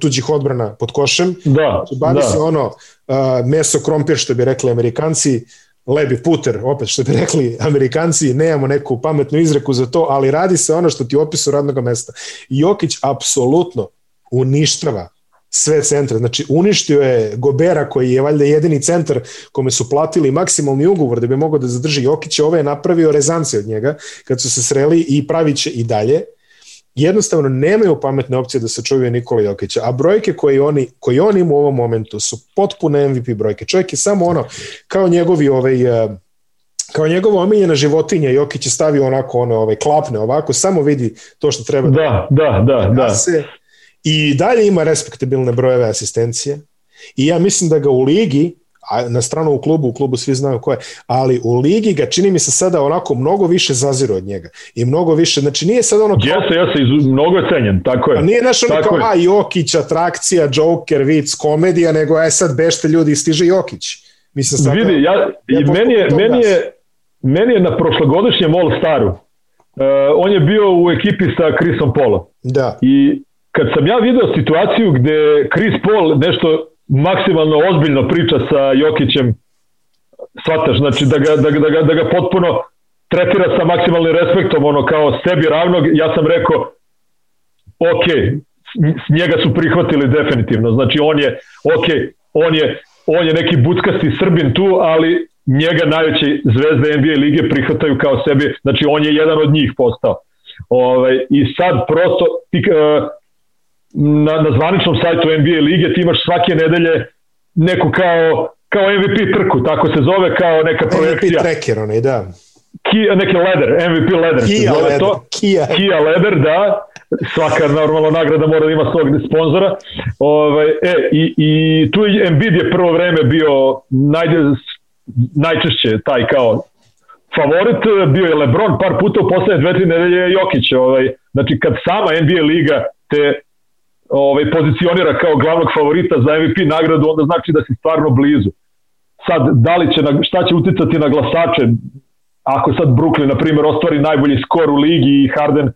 tuđih odbrana pod košem. Da, Bavi da. se ono uh, meso krompir što bi rekli amerikanci, lebi puter, opet što bi rekli amerikanci, nemamo neku pametnu izreku za to, ali radi se ono što ti opisu radnog mesta. Jokić apsolutno uništava sve centre. Znači, uništio je Gobera, koji je valjda jedini centar kome su platili maksimalni ugovor da bi mogao da zadrži Jokića. Ove je napravio rezance od njega kad su se sreli i pravit će i dalje. Jednostavno, nemaju pametne opcije da se čuvaju Nikola Jokića, a brojke koje oni, koje on ima u ovom momentu su potpuno MVP brojke. Čovjek je samo ono, kao njegovi ovaj, eh, kao njegova omiljena životinja Jokić je stavio onako ono ovaj klapne ovako samo vidi to što treba da da da da, da. Se, i dalje ima respektabilne brojeve asistencije i ja mislim da ga u ligi a na stranu u klubu, u klubu svi znaju ko je, ali u ligi ga čini mi se sada onako mnogo više zaziru od njega i mnogo više, znači nije sad ono... Jeste, jeste, iz, mnogo je cenjen, tako je. A nije naš ono kao, a Jokić, atrakcija, Joker, vic, komedija, nego aj sad bešte ljudi i stiže Jokić. Mislim, sad, Vidi, ja, i meni je, meni je, meni je na prošlogodišnjem All Staru, uh, on je bio u ekipi sa Chrisom Paulom. Da. I kad sam ja video situaciju gde Chris Paul nešto maksimalno ozbiljno priča sa Jokićem, shvataš, znači da ga, da, da, ga, da ga potpuno tretira sa maksimalnim respektom, ono kao sebi ravnog, ja sam rekao, ok, s njega su prihvatili definitivno, znači on je, ok, on je, on je neki buckasti Srbin tu, ali njega najveće zvezde NBA lige prihvataju kao sebi, znači on je jedan od njih postao. Ovaj, I sad prosto ti, uh, na, na zvaničnom sajtu NBA lige ti imaš svake nedelje neku kao, kao MVP trku, tako se zove, kao neka projekcija. MVP tracker, onaj, da. Kia, neki leder, MVP leder Kia leder. to. Kia. Kia leder, da. Svaka normalno nagrada mora da ima svog sponzora. Ovaj, e, i, I tu je Embiid je prvo vreme bio naj, najčešće taj kao favorit, bio je Lebron par puta u poslednje dve, tri nedelje Jokić. Ovaj, znači kad sama NBA liga te ovaj, pozicionira kao glavnog favorita za MVP nagradu, onda znači da si stvarno blizu. Sad, da li će, na, šta će uticati na glasače, ako sad Brooklyn, na primjer, ostvari najbolji skor u ligi i Harden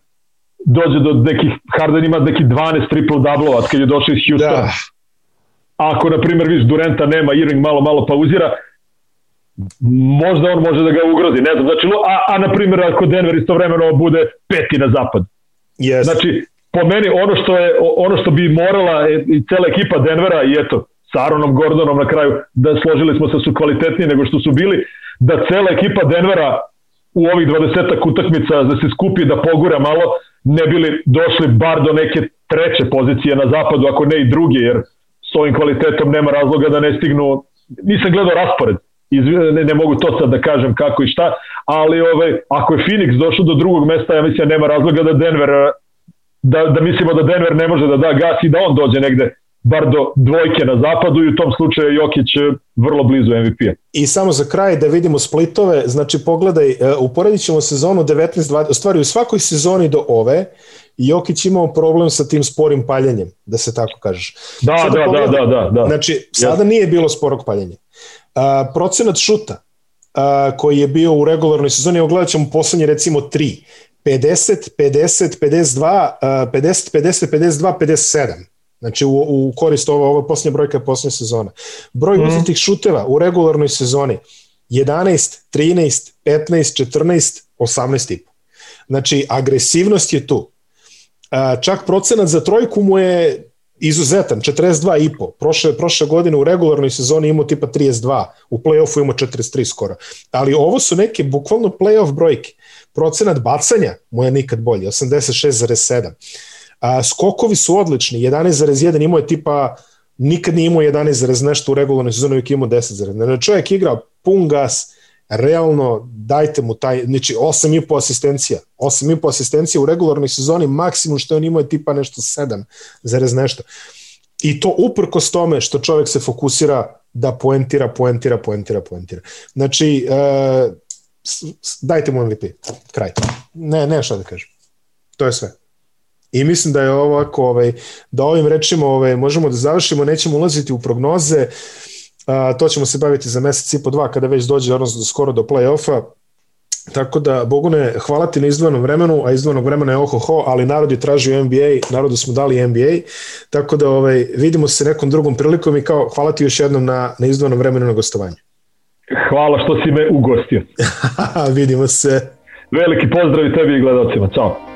dođe do nekih, Harden ima neki 12 triple doublova kad je došao iz Houstona. Da. Ako, na primjer, viš Durenta nema, Irving malo, malo pauzira, možda on može da ga ugrozi, ne znam, znači, a, a na primjer, ako Denver istovremeno bude peti na zapad. Yes. Znači, po meni ono što je ono što bi morala i cela ekipa Denvera i eto sa Aaronom Gordonom na kraju da složili smo se su kvalitetniji nego što su bili da cela ekipa Denvera u ovih 20 utakmica da se skupi da pogura malo ne bili došli bar do neke treće pozicije na zapadu ako ne i druge jer s ovim kvalitetom nema razloga da ne stignu. Nisam gledao raspored ne, ne mogu to sad da kažem kako i šta, ali ovaj, ako je Phoenix došao do drugog mesta, ja mislim da nema razloga da Denver da, da mislimo da Denver ne može da da gas i da on dođe negde bar do dvojke na zapadu i u tom slučaju Jokić vrlo blizu MVP-a. I samo za kraj da vidimo splitove, znači pogledaj, e, uporedit ćemo sezonu 19-20, stvari u svakoj sezoni do ove Jokić imao problem sa tim sporim paljenjem, da se tako kažeš. Da, sada da, da, da, da, da. Znači, sada yes. nije bilo sporog paljenja. Uh, procenat šuta uh, koji je bio u regularnoj sezoni, evo gledat ćemo poslednje recimo tri. 50, 50, 52, 50, 50, 52, 57. Znači u, u korist ovo, ovo posljednja brojka je posljednja sezona. Broj mm. uzetih šuteva u regularnoj sezoni 11, 13, 15, 14, 18 i Znači agresivnost je tu. Čak procenat za trojku mu je izuzetan, 42,5. Prošle, prošle godine u regularnoj sezoni imao tipa 32, u play-offu imao 43 skoro. Ali ovo su neke bukvalno play-off brojke. Procenat bacanja mu je nikad bolji, 86,7. A, skokovi su odlični, 11,1 imao je tipa nikad nije imao 11, nešto u regularnoj sezoni, uvijek imao 10. Znači čovjek igra pun gas, realno dajte mu taj, znači 8,5 asistencija, 8,5 asistencija u regularnoj sezoni, maksimum što on imao je tipa nešto 7, zarez nešto. I to uprkos tome što čovjek se fokusira da poentira, poentira, poentira, poentira. Znači, uh, dajte mu MVP, kraj. Ne, ne šta da kažem. To je sve. I mislim da je ovako, ovaj, da ovim rečima ovaj, možemo da završimo, nećemo ulaziti u prognoze, a, to ćemo se baviti za mesec i po dva kada već dođe odnosno skoro do play-offa, Tako da, Bogune, hvala ti na izdvojenom vremenu, a izdvojenog vremena je ohoho, ali narod je tražio NBA, narodu smo dali NBA, tako da ovaj, vidimo se nekom drugom prilikom i kao hvala ti još jednom na, na izdvojenom vremenu na gostovanju. Hvala što si me ugostio. Vidimo se. Veliki pozdrav i tebi i gledalcima. Ćao.